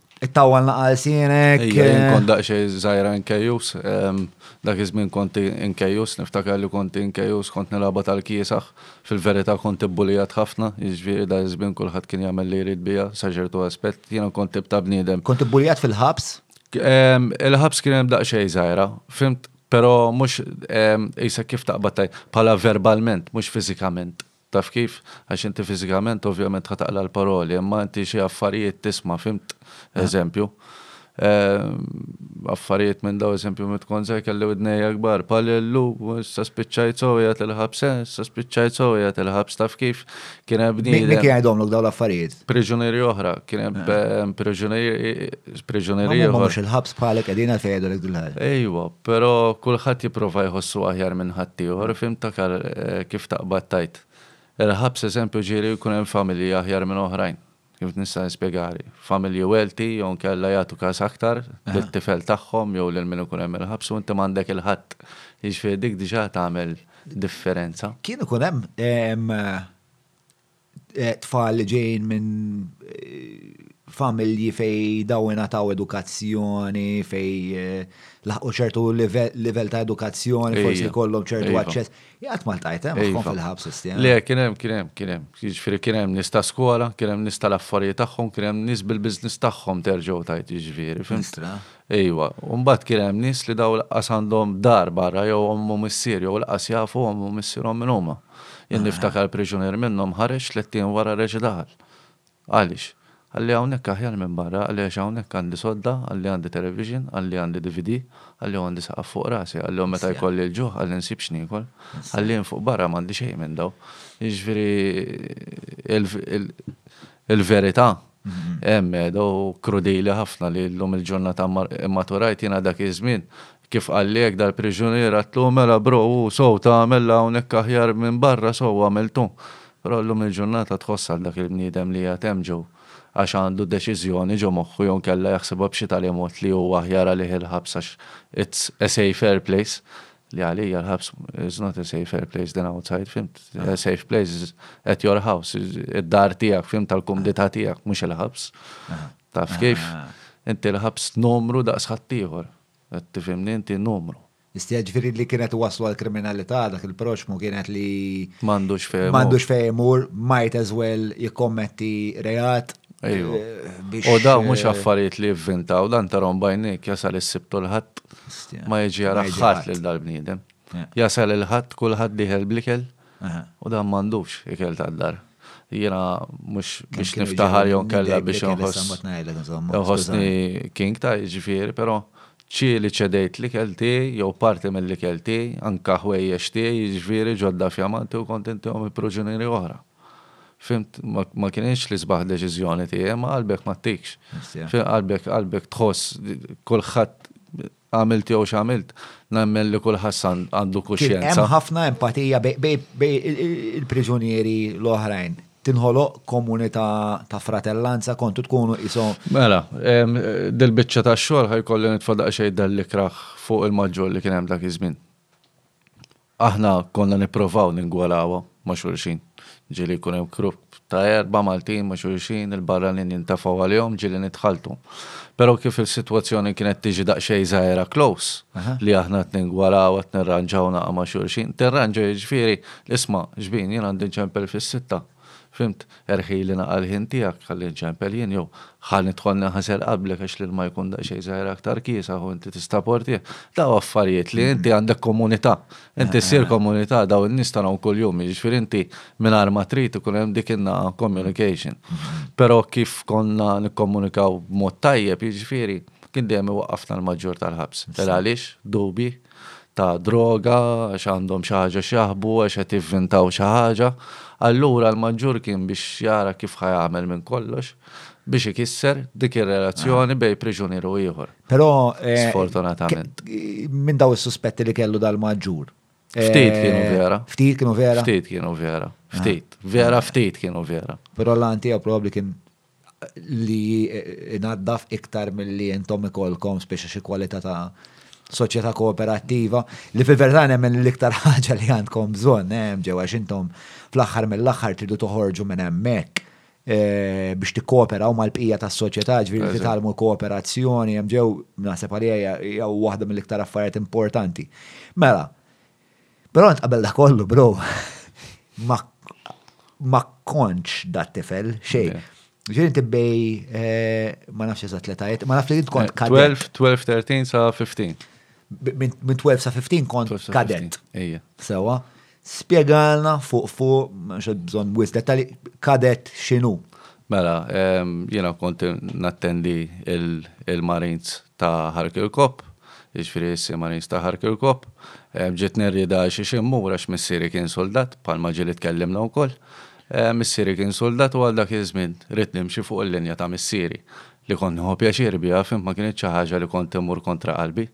It-tawal naqal sienek. Ejja, eh. jinkon daqxie zaħira inkejus. Dak iż-żmien konti inkejus, niftakar li konti inkejus, kont nilaba tal-kiesaħ. Fil-verità konti bulijat ħafna, jiġifieri da iż-żmien kulħadd kien jagħmel li jrid bija, saġertu aspett, jiena kont tibta bniedem. Konti bulijat fil-ħabs? Il-ħabs kien hemm daqsxejn zaħira, fimt, però mhux isa kif taqbad pala verbalment, mhux fiżikament. Taf kif? Għax inti fiżikament ovvjament ħa taqla' l-paroli, imma inti xi affarijiet tisma', fhimt? Eżempju. Affarijiet minn dawn, eżempju, meta kont żgħir kelli widnejja kbar, palillu, issa spiċċajt sew qiegħed il-ħabs, eh, issa spiċċajt sew qiegħed il-ħabs, taf kif? Kien hemm bniedem. Min kien jgħidhomlok dawn l-affarijiet? Priġunieri oħra, kien hemm priġunieri, priġunieri ieħor. Mhux il-ħabs bħalek qegħdin għal fejn għedulek dil-ħajja. Ejwa, però kulħadd jipprova jħossu aħjar minn ħaddieħor, fim takar eh, kif taqbad tajt. Il-ħabs eżempju ġieli jkun hemm familji aħjar minn oħrajn. Kif nista' nispjegari? Familji welti jew nkella jagħtu każ aktar lit-tifel tagħhom jew lil min ikun hemm il-ħabs u inti m'għandek il-ħadd. Jiġifieri dik diġà tagħmel differenza. Kien ikun hemm eh, tfal li ġejjin minn eh, familji fej daw ingħataw edukazzjoni, fej eh, laħqu ċertu livell ta' edukazzjoni, forsi kollhom ċertu aċċess. Jgħat ma ltajt hemm eh, fil-ħabs sistema. Le, kien hemm, kien hemm, kien hemm. Jiġifieri kien hemm nista skola, kien hemm nista l-affarijiet tagħhom, kien hemm nies bil-biżness tagħhom terġgħu tajt jiġifieri. Finstra. Ejwa, u mbagħad kien hemm nies li daw laqas għandhom dar barra jew ommu missier jew laqas jafu ommu missierhom minn huma. Jien niftakar priġunier minnhom ħareġ tlett ijiem wara reġa' daħal. Għaliex? Qalli hawnhekk aħjar minn barra, qalli għax hawnhekk għandi sodda, qalli għandi television, qalli għandi DVD, qalli u għandi saqaf fuq rasi, qalli u meta jkolli l-ġuħ qalli nsib x'niekol. Qalli jien fuq barra m'għandi xejn minn dawn. Jiġifieri il-verità Medda u krudili ħafna li llum il-ġurnata mmaturajt jiena dak iż-żmien. Kif qalli hekk dal-priġunier għedtlu, mela bro hu sew tagħmel hawnhekk aħjar minn barra sew għamiltu. Però llum il-ġurnata tħoss għal dak il-bniedem li qiegħed hemm ġew għax għandu deċiżjoni ġo moħħu jew inkella jaħsibha b'xi tali mod li huwa aħjar għalih il-ħabs għax it's a safer place. Li għalija l-ħabs is not a safer place than outside, fimt? A safe place is at your house, id-dar tijak, fimt tal-kumdita tijak, mux il-ħabs. Taf kif? Inti l-ħabs numru daqs ħattijħor. Tifimni inti numru. Istija ġviri li kienet waslu għal-kriminalità dak il-proxmu kienet li. Mandux fejmur. Mandux fejmur, might as well jikkommetti reat. Ejju. U daw mux affarijiet li jivvintaw, dan tarom bajnik jasal is-sibtu l-ħadd. ma jiġi jara ħadd lil dal-bniedem. Jasal il-ħadd kulħadd diħel blikel u dan m'għandux ikel tad-dar. Jiena mhux biex niftaħar jew kellha biex joħossni king ta' jiġifieri, però ċieli ċedejt l-ikel tiegħi jew parti mill-ikel tiegħi, anke ħwejjex tiegħi jiġifieri ġodda f'jamanti u kont intihom il-pruġunieri oħra. Fhimt? Ma, ma kinitx l-isbaħ deċiżjoni tiegħi, ma qalbek ma ttikx. Fhimt? Qalbek, qalbek tħoss kulħadd għamilt jew x'għamilt, nemmen li kulħadd san għandu kuxjenza. Hemm ħafna empatija bej il-priġunieri l-oħrajn. Tinħoloq komunità ta' fratellanza kontu tkunu iso. Mela, dil-biċċa tax-xogħol ħajkolli nitfa' daqsxejn dal-ikrah fuq il-maġġol li kien hemm dak iż-żmien. Aħna konna nipprovaw ningwarawha ma' xulxin. Ġieli jkun hemm grupp ta' erbgħa Maltin ma' xulxin, il-barranin jintefgħu għalihom, ġieli nidħaltu. Però kif is-sitwazzjoni kienet tiġi daqsxejn żgħira close, li aħna qed ningwaraw, qed nirranġaw naqa' ma' xulxin, tirranġa jiġifieri, isma' xbin, jien għandi nċempel fis-sitta. Fhimt? Erħili naqra l-ħin tiegħek, ħalli nċempel jien, jew ħa nidħol ninħasel qablek għax l-ilma jkun daqsxejn żgħir aktar kiesaħ u inti tista' portih. Dawn hu affarijiet li inti għandek komunità. Inti ssir komunità, dawn in-nies tarahom kuljum, jiġifieri inti mingħajr ma trid ikun hemm dik in-naħa communication. Però kif konna nikkomunikaw b'mod tajjeb, jiġifieri kien dejjem iwaqqafna l-maġġor tal-ħabs. Tela' għaliex? Dubji? ta' droga, għax għandhom xi ħaġa x'jaħbu, għax qed jivvintaw xi ħaġa. Allura l-Maġġur kien biex jara kif ħa jagħmel minn kollox biex ikisser dik ir-relazzjoni bejn priġunier u ieħor. Però sfortunatament. Minn daw is-suspetti li kellu dal-Maġġur. Ftit kienu vera. Ftit kienu vera. Ftit kienu vera. Ftit. Vera ftit kienu vera. Però l-anti probabbli kien li inaddaf iktar milli intom ikolkom speċi xi kwalità ta' soċjetà kooperattiva li fil-verità nemmen l-iktar ħaġa li għandkom bżonn eh, ġew għax intom fl-aħħar mill-aħħar tridu toħorġu minn hemmhekk eh, biex tikkooperaw mal-bqija tas-soċjetà, ġifieri titgħallmu l-kooperazzjoni, ġew naħseb għalija hija waħda mill-iktar affarijiet importanti. Mela, Però int qabel da kollu, bro, ma kontx da tifel xej. Ġirin tibbej, eh, ma nafx eżat l-etajiet, ma nafx li int kont kadet. 12, 12, 13 sa 15. Minn 12 sa 15 kont kadet. Ejja. Sewa. Spiegalna fuq fuq, xed bżon wis detali, kadet xinu. Mela, jiena kont nattendi il-Marines ta' Harkirkop, jiġifieri is-Sea Marines ta' Harkirkop. Ġietni rieda għal xiex immur għax missieri kien suldat, bħalma ġieli tkellimna wkoll. Missieri kien suldat u għal dak iż-żmien ridt nimxi fuq il-linja ta' missieri, li kont nieħu pjaċir biha fin ma kinitx xi ħaġa li kont immur kontra qalbi.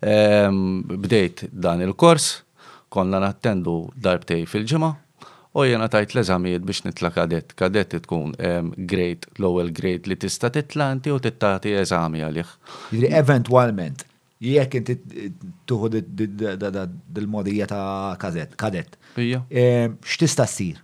Bdejt dan il-kors, konna nattendu darbtejn fil-ġimgħa, O Jiena tajt l-eżamijiet biex nitla' Cadet. Cadet tkun grade, l-ewwel grade li tista' titla' inti u titagħti eżami għalih. Jiġifieri eventwalment jekk inti tieħu dil-mogħdija ta' Cadet, x'tista' ssir?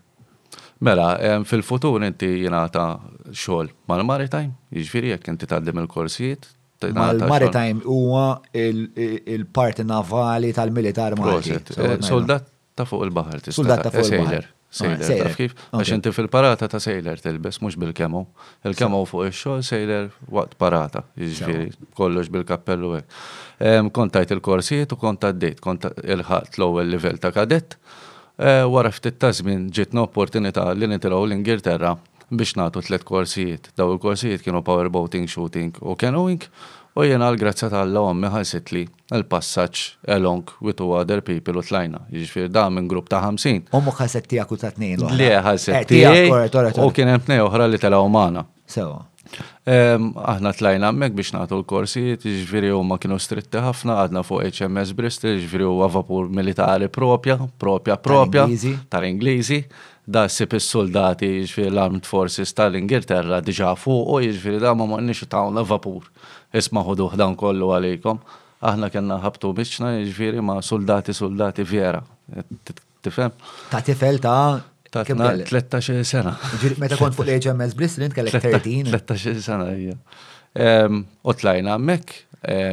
Mela, fil-futur inti jingħata xogħol mal-Maritime, jiġifieri jekk inti tgħaddi mill-korsijiet. Mal-Maritime huwa l-parti navali tal-Militar Malti. Proset. Soldat Ta' fuq il-baħar tista'. Suldat ta' fuq il-baħar. Sailor. Sailor, taf kif? Għax inti fil-parata ta' sailor tilbes, mhux bil-camo. Il-camo fuq ix-xogħol, sailor waqt parata, jiġifieri kollox bil-kappell u hekk. Kont għidt il-korsijiet u kont għaddejt, kont ilħaqt l-ewwel livell ta' kadett. Wara ftit ta' żmien ġietna opportunità li nitilgħu l-Ingilterra biex nagħtu tliet korsijiet. Dawn il-korsijiet kienu power boating, shooting u canoeing u jiena għall-grazzja ta' Alla ommi ħallsitli il-passaġġ along with two other people u tlajna. Jiġifieri dan minn grupp ta' 50. U mhux ħaseb tiegħek u ta' tnejn l-oħra. Le ħaseb eh, tiegħi. U kien hemm tnejn oħra li telgħu magħna. Sewa. Aħna tlajna hemmhekk biex nagħtu l-korsijiet, jiġifieri huma kienu stritti ħafna, għadna fuq HMS Bristol, jiġifieri huwa vapur militari propja, propja propja tal-Ingliżi. Da sib is-soldati jiġifieri l-Armed Forces tal-Ingilterra diġà fuq u jiġifieri da ma morniex tawna vapur. Isma' ħuduh dan kollu għalikom. Aħna kellna nħabbtu wiċċna, jiġifieri, ma' suldati, suldati vjera. Tifhem? Ta' tifel ta' Ta' kemm kellek? tlettax-il sena. Jiġifieri meta kont fuq l-HMS Bristol int kellek 13. Tlettax-il sena, ija. U tlajna hemmhekk,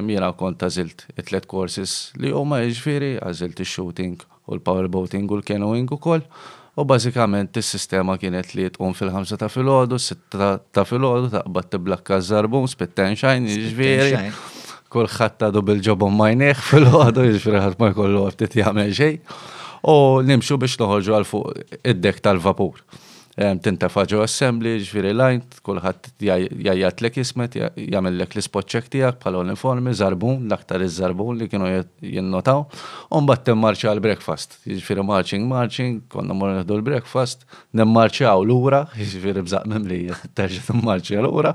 jiena kont għażilt it-tliet courses li huma, jiġifieri, għażilt ix-shooting u l-power boating u l-canoeing ukoll, u bażikament is-sistema kienet li tqum fil-ħamsa ta' filgħodu, s-sitta ta' filgħodu taqbad tibblakka ż-żarbun, spit-ten shine, jiġifieri kulħadd għadu bil-ġobon m'għajnejh filgħodu, jiġifieri ħadd ma jkollu ftit jagħmel xejn, u nimxu biex noħorġu għal fuq id-deck tal-vapur. Tintefa' ġo assembly, jiġifieri l-għajn, Kulħadd jgħajjatlek jismet, jagħmillek l-ispot check tiegħek bħala uniformi, żarbun, l-aktar iż-żarbun li kienu jinnotaw. U mbagħad timmarċja għall-breakfast. Jiġifieri marching, marching, konna mmorru nieħdu l-breakfast, nimmarċjaw lura, jiġifieri b'żaqq mimlija, terġa' timmarċja lura,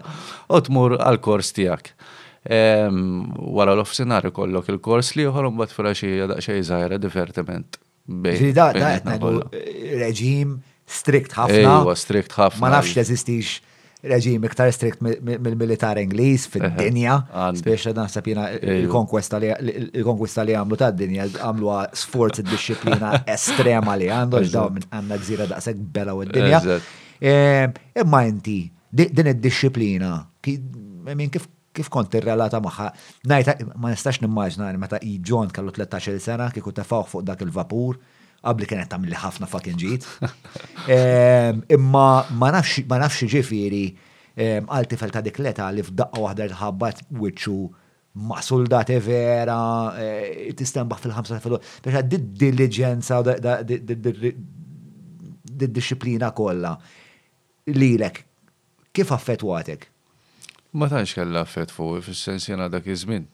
u tmur għall-kors tiegħek. Wara l-offsinhar ikollok il-kors l-ieħor u mbagħad filgħaxija daqsxejn żgħira divertiment. Ġi da qed ngħidu reġim strikt ħafna. Ejwa, strikt ħafna. Ma nafx teżistix reġim iktar strikt mill-militar Ingliż fid-dinja. Biex naħseb jiena il-konkwista li għamlu tad-dinja għamlu sforz id-disciplina estrema li għandu dawn għandna gżira daqshekk bela u d-dinja. Imma inti din id-disciplina minn kif Kif kont tirrelata magħha, ngħidha, ma nistax nimmaġina li meta hi John kellu tlettax-il sena kieku tefgħuh fuq dak il-vapur, qabli kienet tagħmilli ħafna fucking ġid. Imma ma nafx x'jiġifieri għal tifel ta' dik l-età li f'daqqa waħda jitħabbat wiċċu ma' suldati vera, tistenbaħ fil-ħamsa ta' filgħodu. Biex għad did-diliġenza u did-dixxiplina kollha. Lilek, kif affettwatek? Ma tantx kellha effett fuqi, fis-sens jiena dak iż-żmien,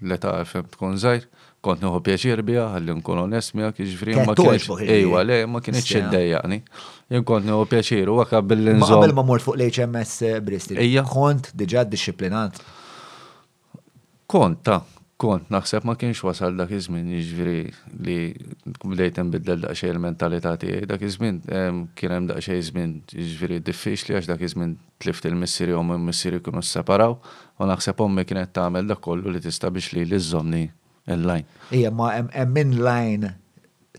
l-età fhemt kont żgħir, kont nieħu pjaċir biha, ħalli nkun onest miegħek, jiġifieri ma kinitx. Kienet togħġbok. Ejwa, le, ma kinitx iddejjaqni. Jien kont nieħu pjaċir u hekk billi nżomm. Qabel ma mort fuq l-HMS Bristol, kont diġà ddixxiplinat? Kont, ta, kont naħseb ma kienx wasal dak iż-żmien jiġifieri li bdejt tinbidel daqsxejn il-mentalità tiegħi. Dak iż-żmien kien hemm daqsxejn żmien jiġifieri diffiċli għax dak iż-żmien tlift il-missieri ommi u missieri kienu sseparaw u naħseb ommi kienet tagħmel dak kollu li tista' biex lili żżommni Inline. Ija, ma hemm inline.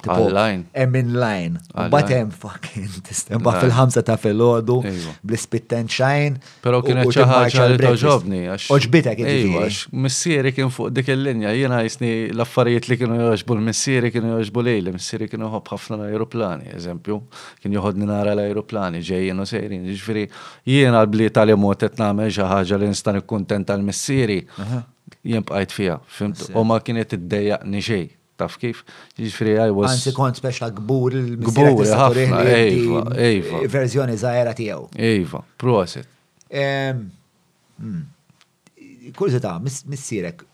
Inline. Hemm inline. Bat hemm fucking tistemba fil-ħamsa ta' filgħodu iva. bl-ispitten xajn. Però kien xi ħaġa li toġobni għax. Oġbitek iva, għax missieri kien fuq dik il-linja, jiena jisni l-affarijiet li kienu joġbu l-missieri kienu joġbu lejli, missieri kienu ħobb ħafna l-ajruplani, eżempju, kien joħodni nara l-ajruplani ġejjin u sejrin, jiġifieri jiena l-bliet tal-imot qed nagħmel xi ħaġa li nista' nikkuntenta l-missieri. Jien bqajt fiha, fimt, u ma kienet iddejjaqni xejn, taf kif? Jiġifieri I was. Anzi kont spex ta' kbur il-missier. Kbur ħafna, ejva, ejva. Verżjoni żgħira tiegħu. Ejva, proset. Hmm. Kurzita, missierek,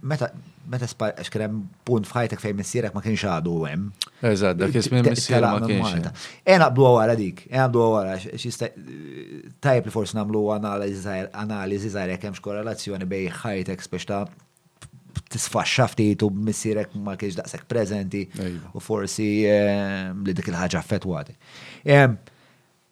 meta meta għax kien hemm punt f'ħajtek fejn missierek ma kienx għadu hemm. Eżatt, dak ismi missier ma kienx. E naqbdu wara dik, e naqbdu wara x'jista' Tajjeb li forsi nagħmlu analiżi żgħira jekk hemmx korrelazzjoni bejn ħajtek spex ta' tisfaxxa ftit u missierek ma kienx daqshekk preżenti u forsi ehm, li dik il-ħaġa affettwati. Ehm,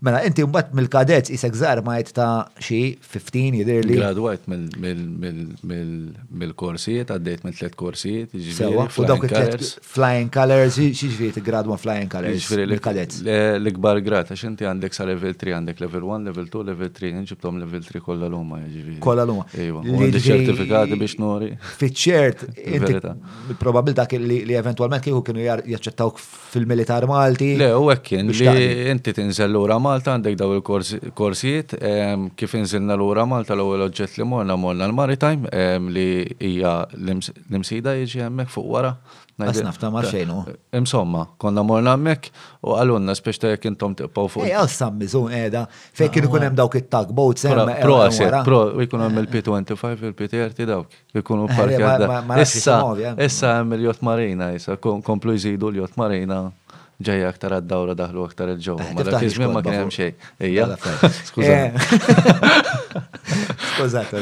mela, inti mbagħad mill-kadets isek żgħar ma ta' xi 15 jidir li. Gradwajt mill-korsijiet, għaddejt minn tliet korsijiet, ġifieri. U dawk it-tliet Flying Colors, xieġri t-gradwa Flying Colors? L-Cadets. L-ikbar grad, għax inti għandek sa level 3, għandek level 1, level 2, level 3, nġibtom level 3 kolla l-umma, ġifiri. Kolla l-umma. Iva, għandek ċertifikati biex nori. Fiċċert, probabilta li eventualment kieku kienu jaċċettawk fil-militar Malti. Le, u għekkin li inti tinżel l-ura Malta għandek daw il-korsijiet, ehm, kif inżilna l-ura Malta l-ewel oġġet li morna morna l-Maritime, ehm, li hija Nimsida jiġi hemmhekk fuq wara. Għas naf ta' ma xejn hu. Insomma, konna morna hemmhekk u qalulna spiex ta' jekk intom tiqpaw fuq. Ej għal San Miżun qiegħda fejn kienu jkun hemm dawk it-tug boats hemm. Pro għasek, pro jkun hemm il-P25, il-P30 dawk. Jkunu parkjati. Issa, issa hemm il-Jott Marina, issa komplu jżidu l-Jott Marina. Ġejja aktar għad-dawra daħlu aktar il-ġo. Eh, ma dak iż-żmien ma kien hemm xejn. Ejja. Skużat. Skużat,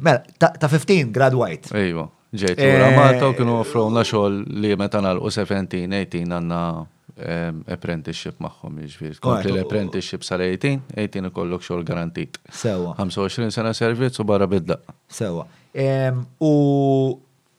Mela, ta' 15 gradwajt. Ejwa, ġejt ura eh, Malta u kienu offrowna xogħol li meta nagħlqu 17, 18 għandna ehm, apprenticeship magħhom, jiġifieri. Kompli l-apprenticeship sal-18, 18 ikollok xogħol garantit. Sewa. 25 sena servizz u barra bidda. Sewa. Ehm, u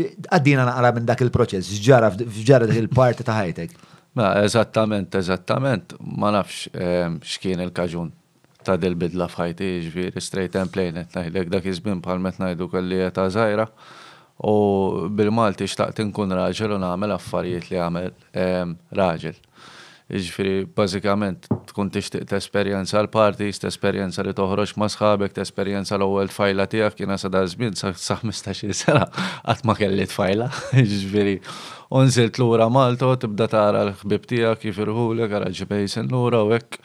Għaddina naqra minn dak il-proċess, ġara f'ġara dik il-parti ta' ħajtek. Ma, eżattament, eżattament, ma nafx ehm, x'kien il-kaġun ta' dil-bidla f'ħajti, ġviri, straight and plain, qed ngħidlek dak iż-żmien bħal met ngħidu kelli ta' żgħira. U bil-Malti xtaqt inkun raġel u nagħmel affarijiet li għamel ehm, raġel. Jiġifieri bażikament tkun tixtieq tesperjenza l-parties, tesperjenza li toħroġ ma' sħabek, tesperjenza l-ewwel tfajla tiegħek, jiena sa daż-żmien sa ħmistax-il sena qatt ma kelli tfajla, jiġifieri u nżilt lura Malta u tibda tara l-ħbieb tiegħek jifirħulek, ara ġieb Hazen lura u hekk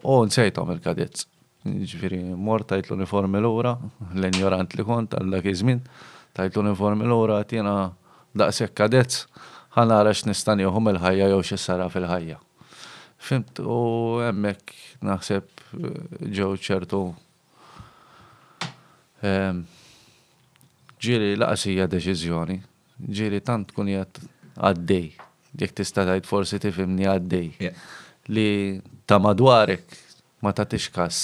u nsejthom il-cadets. Jiġifieri mort tajt l-uniformi lura, l-injorant li kont għal dak iż-żmien, tajt l-uniformi lura għad jiena daqshekk kadezz, ħa nara x'nista' nieħu mill-ħajja jew xi sara fil-ħajja. Fhimt u hemmhekk naħseb ġew ċertu ġieli laqas hija deċiżjoni, ġieli tant tkun qiegħed għaddej, jekk tista' tgħid forsi tifhimni għaddej, li ta' madwarek Ma tagħtix kas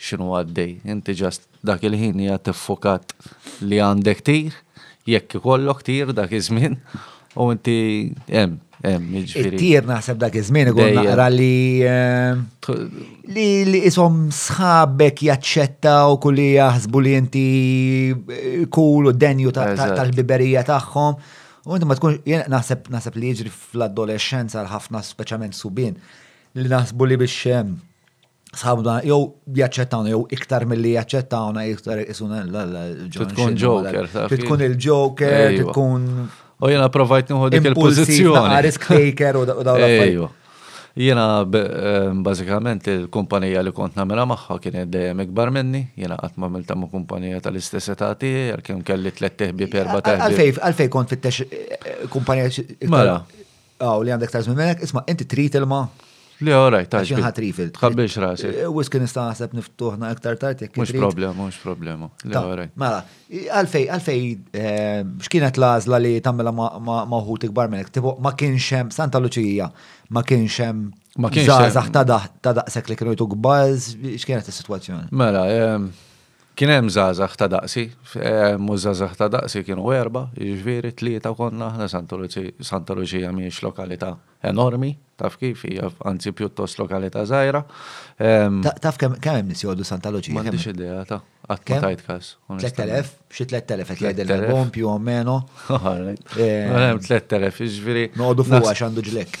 x'inhu għaddej, inti just dak il-ħin qiegħed iffukat li għandek tir, jekk ikollok tir dak iż-żmien, u inti hemm, hemm, jiġifieri. It-tir naħseb dak iż-żmien ikun naqra li li ishom sħabek jaċċettaw kull li jaħsbu li inti cool u denju tal-ħbiberija tagħhom. U inti ma tkunx, naħseb li jiġri fl-adolescenza l-ħafna speċjalment subien li naħsbu li biex eh, sħabna jew jaċċettawna jew iktar milli jaċċettawna iktar isuna l-ġon. Tkun ġoker, tkun il-ġoker, tkun. U jena provajt nħu dik il-pozizjoni. Risk taker u daw l Jena eh, bażikament il-kumpanija li kont namela magħha kienet dejjem ikbar minni, jena qatt ma milta ma' kumpanija tal-istess età tiegħi, għalkemm kelli tliet teħbi perba teħbi. Għalfej, għalfej kont fittex eh, kumpanija. Mela, Aw, li għandek tażmi melek, isma' inti trid ilma? Le, all right, tax. Xi ħadd rifil. Tħabbiex rasi. Eh, wis kien nista' naħseb niftuħna iktar tard jekk. Mhux problema, mhux problema. Le, all right. Mela, għalfej, għalfej, eh, x'kienet l-għażla li tagħmilha ma' ħut ikbar minnek? Tipo, ma kienx hemm Santa Luċija, ma kienx hemm ma kienx żgħażagħ ta' daqshekk li kienu jtu gbaż, x'kienet is-sitwazzjoni? Mela, ehm, Kien hemm żgħażagħ ta' daqsi, mhux żgħażagħ ta' daqsi kienu erba', jiġifieri tlieta konna aħna Santa Luċija mhijiex lokalità enormi, taf kif, hija anzi pjuttost lokalità żgħira. Taf kemm hemm nies joqogħdu Santa Luċija? M'għandix idea, ta' qatt ma tajt każ. 3,000, xi 3,000 qed jgħidilna l-bogħom più o meno. Hemm 3,000, jiġifieri. Noqogħdu fuqha għax għandu ġlekk.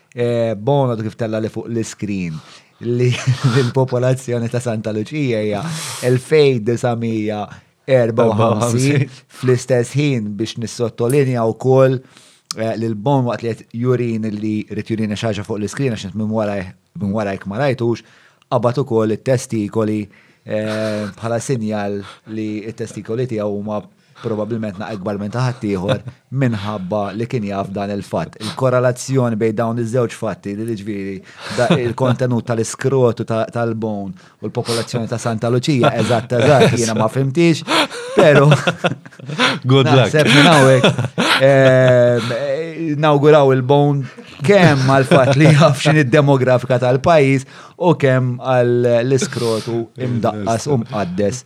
Eh, Bono kif tella li fuq l-iskrin li l-popolazzjoni ta' Santa Lucia hija 2954 fl-istess ħin biex nissottolinja wkoll eh, li l-bon waqt li qed jurin li rrid jurin xaġa fuq l-iskrin għax minn wara minn wara jekk ma rajtux qabad ukoll it-testikoli eh, bħala sinjal li t-testikoli tiegħu huma probabbilment na' ikbar minn ta' ħaddieħor, minħabba li kien jaf dan il-fatt. Il-korrelazzjoni bejn dawn iż-żewġ fatti li ġifieri il-kontenut tal-iskrotu tal-bone u l-popolazzjoni ta' Santa Luċija eżatt eżatt jiena ma fimtix, però. Good luck. Sepp minn hawnhekk. Ehm, nawguraw il-bone kemm għal fatt li jaf x'in id-demografika tal-pajjiż u kemm għall-iskrotu imdaqqas u mqaddes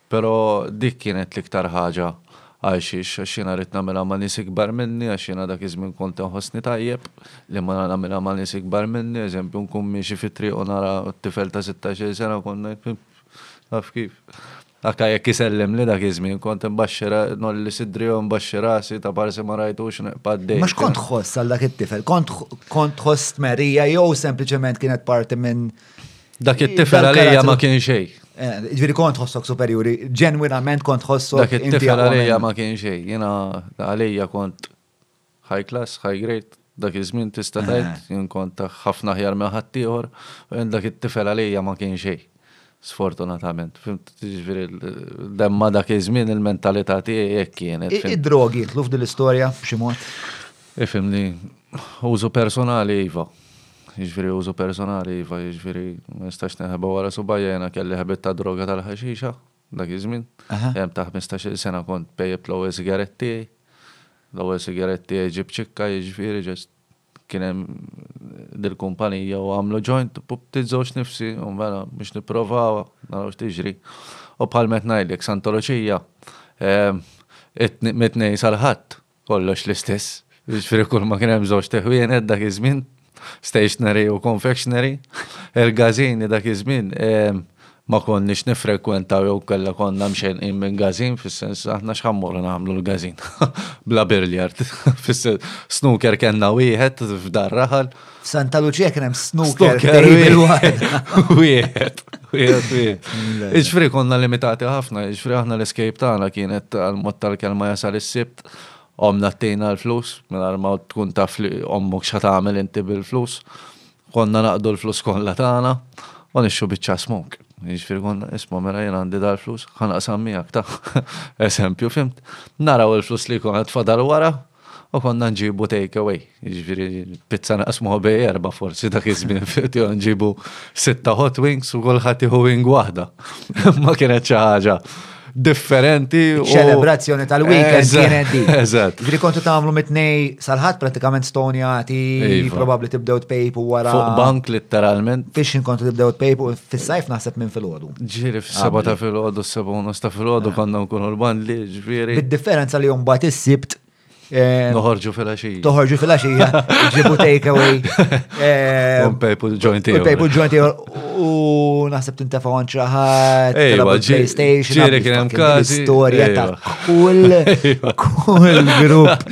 Pero' dik kienet l-iktar ħaġa għalxiex, għax jiena ridt nagħmilha ma' nies ikbar minni, għax jiena dak iż-żmien kont inħossni tajjeb li mela nagħmilha ma' nies ikbar minni, eżempju nkun miexi fit-triq u nara tifel ta' sittax-il sena kont ngħid pip, taf kif. Anke jekk isellimli dak iż-żmien kont inbaxxi ra, ngħolli sidri jew inbaxxi rasi ta' parsi ma rajtux neqpa' ddejn. Imma x'kont tħoss għal dak it-tifel? Kont tħoss tmerrija jew sempliċement kienet parti minn Dak it-tifel għalija ma kien xej. Eh, ġviri kont ħossok superjuri, ġenwinament kont ħossok. Dak it-tifel għalija ma kien xej, jena għalija kont high class, high grade, dak iż-żmien tista' eh. tgħid, jien kont ħafna ħjar minn ħaddieħor, dak it-tifel għalija ma kien xej. Sfortunatament, fimt ġviri demma dak iż-żmien il-mentalità tiegħi hekk kienet. Id-drogi tluf dil-istorja b'xi mod? Ifimni, użu personali iva. jiġifieri użu personali iva, jiġifieri ma nistax neħeba wara subajja jiena kelli ħabiet ta' droga tal-ħaxixa dak iż-żmien. Għemm ta' ħmistax-il sena kont pejjept l-ewwel sigarett tiegħi. L-ewwel sigarett tiegħi ġie b'ċikka jiġifieri just kien hemm dil-kumpanija u għamlu ġojnt u bdiet żewġt nifsi u mela biex nipprovawha naraw x'tiġri. U bħalma qed ngħidlek Santoloċija mit-Tnejn sal-Ħadd Kollox l-istess. Jiġifieri kull ma kien hemm żewġt iħwienet dak iż-żmien, stationery u confectionery. Il-gażini dak iż-żmien ma konniex niffrekwentaw jew inkella konna mxenqin minn gażin fis-sens aħna x'ħa mmorru nagħmlu l-gażin bla billiard. Fis-sens, snooker kellna wieħed f'dar raħal. F'Santa Lucia kien hemm snooker wieħed. Iġfri konna limitati ħafna, iġfri aħna l-escape tagħna kienet għal-mod tal-kelma jasal is-sibt, omna t-tejna l-flus, mela ma tkun taf li ommok xa tagħmel inti bil-flus. Konna naqdu l-flus kollha tagħna u nixxu biċċa smok. Iġfri konna isma' mela jien għandi dal-flus, ħanaqsam miegħek ta' eżempju fimt. Naraw il-flus li konna tfadal wara, U konna nġibu take away, ġviri pizza naqsmuħa bej erba forsi dak iż-żmien fil nġibu sitta hot wings u kulħadd iħu wing waħda. Ma kienet xi ħaġa differenti. Ċelebrazzjoni tal-weekend kienet di. Eżatt. Ġviri kontu tagħmlu mitnej sal-ħadd pratikament stonjati, iva. probabbli tibdew tpejpu wara. Fuq bank letteralment. Fix kontu tibdew tpejpu fis-sajf naħseb minn fil-ħodu. Ġiri f-seba ta' fil-ħodu, s-seba unus ta' fil-ħodu eh. konna nkunu l-bandli, ġviri. Bid-differenza li jumbat is-sibt. Eh, Noħorġu fil-axija. Toħorġu fil-axija, ġibu takeaway. Eh, un pejpu ġointi. Un pejpu ġointi u naħseb tintefa għan ċaħat. Ejwa, PlayStation. Ġiri kien hemm kazi. Storja ta' kull, kull grupp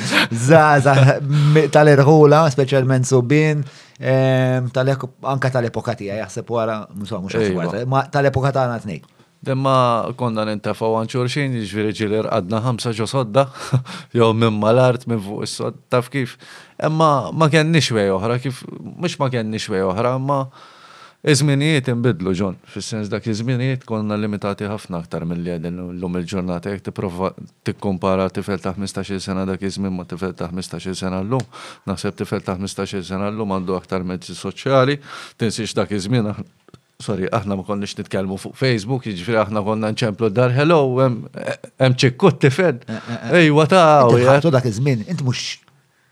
zaza tal-irħula, specialment subin. So Ehm, anka tal-epoka tija, jaħseb wara, mux għaswara, ma tal-epoka tagħna tnejn. Demma konna nintafaw għan xorxin, ġviri ġili rqadna ħamsa ġo sodda, jew minn mal-art, minn fuq is-sod, taf kif. Emma ma kenni xwej oħra, kif, mux ma kenni xwej oħra, ma iżminijiet imbidlu ġon, fis-sens dak iżminijiet konna limitati ħafna aktar mill-li għedin l-lum il-ġurnata, jek Tikkumpara tifel ta' ħmistax-il sena dak iż-żmien ma' tifel ta' ħmistax-il sena llum. Naħseb tifel ta' ħmistax-il sena llum għandu aktar mezzi soċjali. Tinsiex dak iż-żmien aħna, sorry, aħna ma konniex nitkellmu fuq Facebook, jiġifieri aħna konna nċemplu d-dar, hello, hemm ċikku t-tifel? Ejwa ta' hawn. Inti dak iż-żmien, int mhux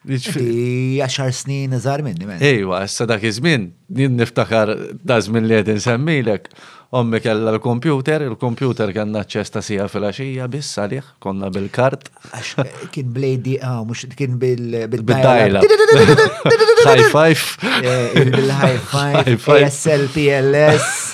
Di għaxar snin iżgħar minni men. Ejwa, issa dak iż-żmien, jien niftakar da żmien li qed insemmilek, ommi kellha l-kompjuter, il-kompjuter kellna aċċess ta' sija fil-għaxija biss għalih, konna bil-kart. Kien blejdi ah, mhux kien bil-dajla. High five. Eh, Bil-high five, ASL, PLS.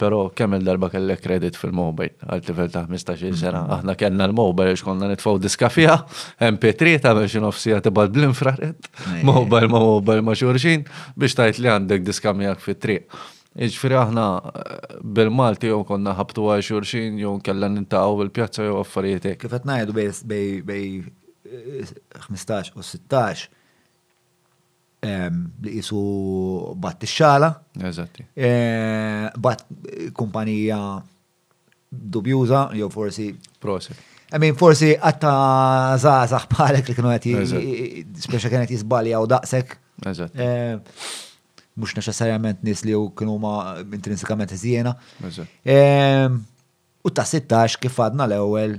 Pero kemm il-darba kellek credit fil-mobile għal tifel ta' 15 sena. Mm-hmm. Aħna kellna l-mobile għax konna nitfaw diska fiha, MP3 ta' biex nofsija tibal bl-infrared, mobile ma' mobile ma' xurxin biex tajt li għandek diska miegħek fit-triq. Iġfri aħna eh, bil-Malti jew konna ħabtu għal xurxin jew kella nintaw bil-pjazza jew affarijietek. Kif qed ngħidu bej 15 eh, u 16 li qisu bat tixxala. Eżatti. Bat kumpanija dubjuża jew forsi. Proset. I mean, forsi għatta zazax bħalek li kienu għati, speċa kienet jizbali għaw daqsek. Eżatt. Mux neċessarjament nis li jew kienu ma intrinsikament zjena. U ta' 16 kif għadna l-ewel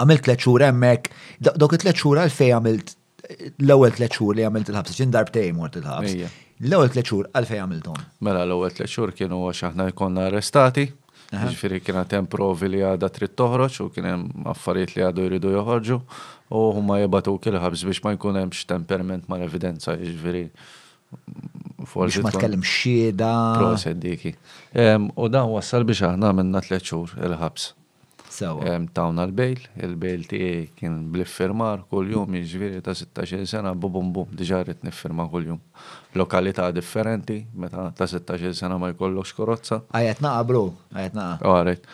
Għamilt tliet xhur hemmhekk, dawk it-tliet xhur għalfejn għamilt l-ewwel tliet xhur li għamilt il-ħabs, xin darbtejn mort il-ħabs. L-ewwel tliet xhur għalfejn għamilthom. Mela l-ewwel tliet xhur kienu għax aħna jkollna arrestati, ġifieri kien għad hemm provi li għadha trid toħroġ u kien hemm affarijiet li għadu jridu joħorġu u huma jibgħatuk il-ħabs biex ma jkun hemmx temperment mal-evidenza, ġifieri forsi. Ma tkellim xieda. Proset diki. U dan wassal biex aħna għamilna tliet xhur il-ħabs. Sewwa. Tawna l-bail, il-bail tiegħi kien bl-iffirmar kuljum, jiġifieri ta' sittax-il sena bubum-bum diġà rrid niffirma kuljum. Lokalità differenti, meta ta' sittax-il sena ma jkollokx korozza. Qiegħed naqa' bro, qiegħed naqa'. All right.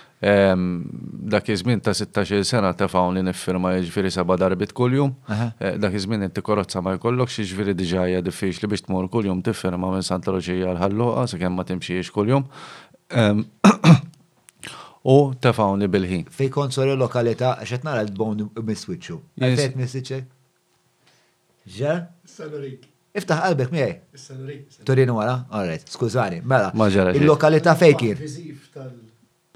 Dak iż-żmien ta' sittax-il sena tefgħuni niffirma jiġifieri seba' darbiet kuljum. Dak iż-żmien inti korozza ma jkollokx, jiġifieri diġà hija diffiċli biex tmur kuljum tiffirma minn Santa Luċija għal Ħal Luqa sakemm ma timxiex kuljum. u tefgħuni bil-ħin. Fejn kont sor il-lokalità għax qed nara l-bone imiss wiċċu. Għalfejn qed tmiss wiċċek? X'ġara? Issa nurik. Iftaħ qalbek miegħi. Issa nurik. Turini wara? All right, skużani. Mela. Ma ġara xejn. Il-lokalità fejn kien? L-impatt viżiv tal.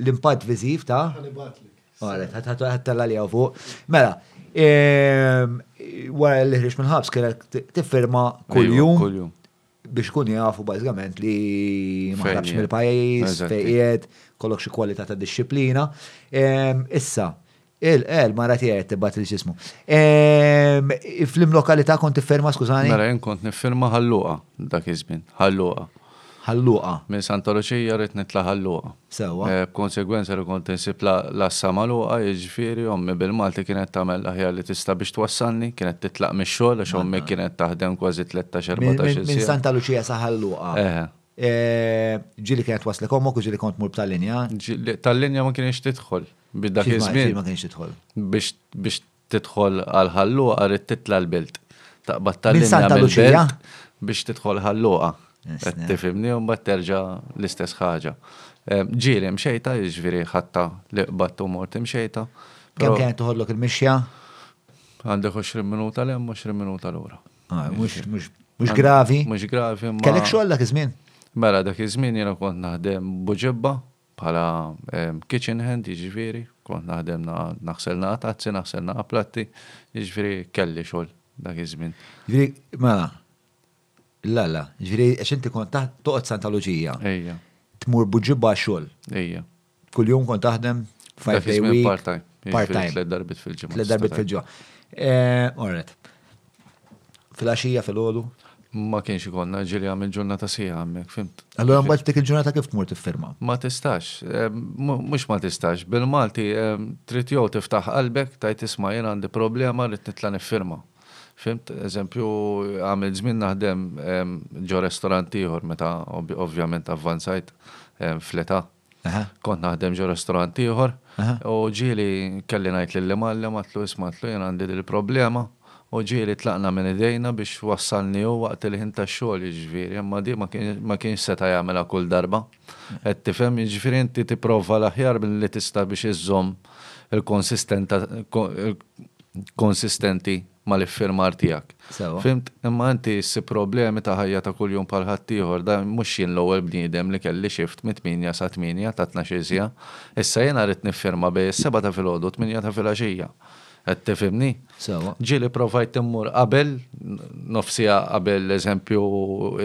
L-impatt viżiv ta'? Ħa nibgħatlek. All right, ħa tella' li hawn fuq. Mela, wara li ħriġt mill-ħabs kellek tiffirma kuljum. Kuljum. biex ikunu jafu bażikament li ma ħrabx mill-pajjiż, fejn qiegħed, kollok xi kwalità ta' dixxiplina. Issa, il-qel mara tiegħi tibgħat il ġismu. Fl-imlokalità kont tifferma skużani? Mela jien kont nifferma ħalluqa dak iż-żmien, ħalluqa. Ħalluqa. Minn Santa Luċija rrid nitla' ħalluqa. sewwa. B'konsegwenza li kont insib l-għassa magħluqa, jiġifieri ommi bil-Malti kienet tagħmel l-aħjar li tista' biex twassalni, kienet titlaq mix-xogħol għax ommi kienet taħdem kważi tlettax, erbatax-il siegħa. Minn Santa Luċija sa Ħal Luqa. Eħe. Ġieli kienet twaslek ommok u ġieli kont tmur b'tal-linja? Tal-linja ma kienx tidħol. Biex dak iż-żmien. X'ma kienx tidħol? Biex tidħol għal Ħal Luqa rrid titla' l-Belt. Taqbad ta' linja mill-Belt biex tidħol Ħal Luqa. Qed tifhimni u mbagħad terġa' l-istess ħaġa. Ġieli mxejta, jiġifieri ħatta li qbadt u mort imxejta. Kemm kienet toħodlok il-mixja? Għandek 20 minuta l-hemm, 20 minuta lura. Mhux gravi? Mhux gravi. Kellek xogħol dak iż-żmien? Mela dak iż-żmien jiena kont naħdem buġibba. Bħala kitchen hand, jiġifieri, kont naħdem naħsel naqa' tazzi, naħsel naqa' platti, jiġifieri kelli xogħol dak iż-żmien. Jiġifieri, mela, la la, jiġifieri għax inti kont toqgħod Santa Luċija. Ejja. Tmur b'ġibbha għax-xogħol. Ejja. Kuljum kont taħdem five day week. Part-time. Part-time. Tliet darbit fil-ġimgħa. Tliet darbit fil-ġimgħa. All right. Filgħaxija filgħodu. Ma kienx ikollna ġieli għamil ġurnata sieħa hemmhekk, fimt? Allura mbagħad dik il-ġurnata kif tmur tiffirma? Ma tistax, mhux ma tistax, bil-Malti trid jew tiftaħ qalbek tgħid isma' jien għandi problema rrid nitla' niffirma. Fimt? Eżempju, għamilt żmien naħdem ġo restorant ieħor meta ovvjament avvanzajt fl-età. Kont naħdem ġo restorant ieħor u ġieli kelli ngħid lill-imgħallem għadtlu isma' għadtlu jien għandi dil-problema u ġieli tlaqna minn idejna biex wassalni hu waqt il-ħin tax-xogħol jiġifieri imma di ma kienx seta' jagħmilha kull darba qed tifhem jiġifieri inti tipprova l-aħjar li tista' biex iżżomm il-konsistenta il-konsistenti mal-iffirmar tiegħek. Sewwa. Fhimt? Imma inti ssib problemi ta' ħajja ta' kuljum bħal ħaddieħor. Da mhux jien l-ewwel bniedem li kelli shift mit-tmienja sa tmienja ta' tnax-il siegħa. Issa jiena rrid niffirma bejn is-sebgħa ta' filgħodu u t-tmienja ta' filgħaxija. Qed tifhimni? Sewwa. Ġieli provajt immur qabel, nofs siegħa qabel eżempju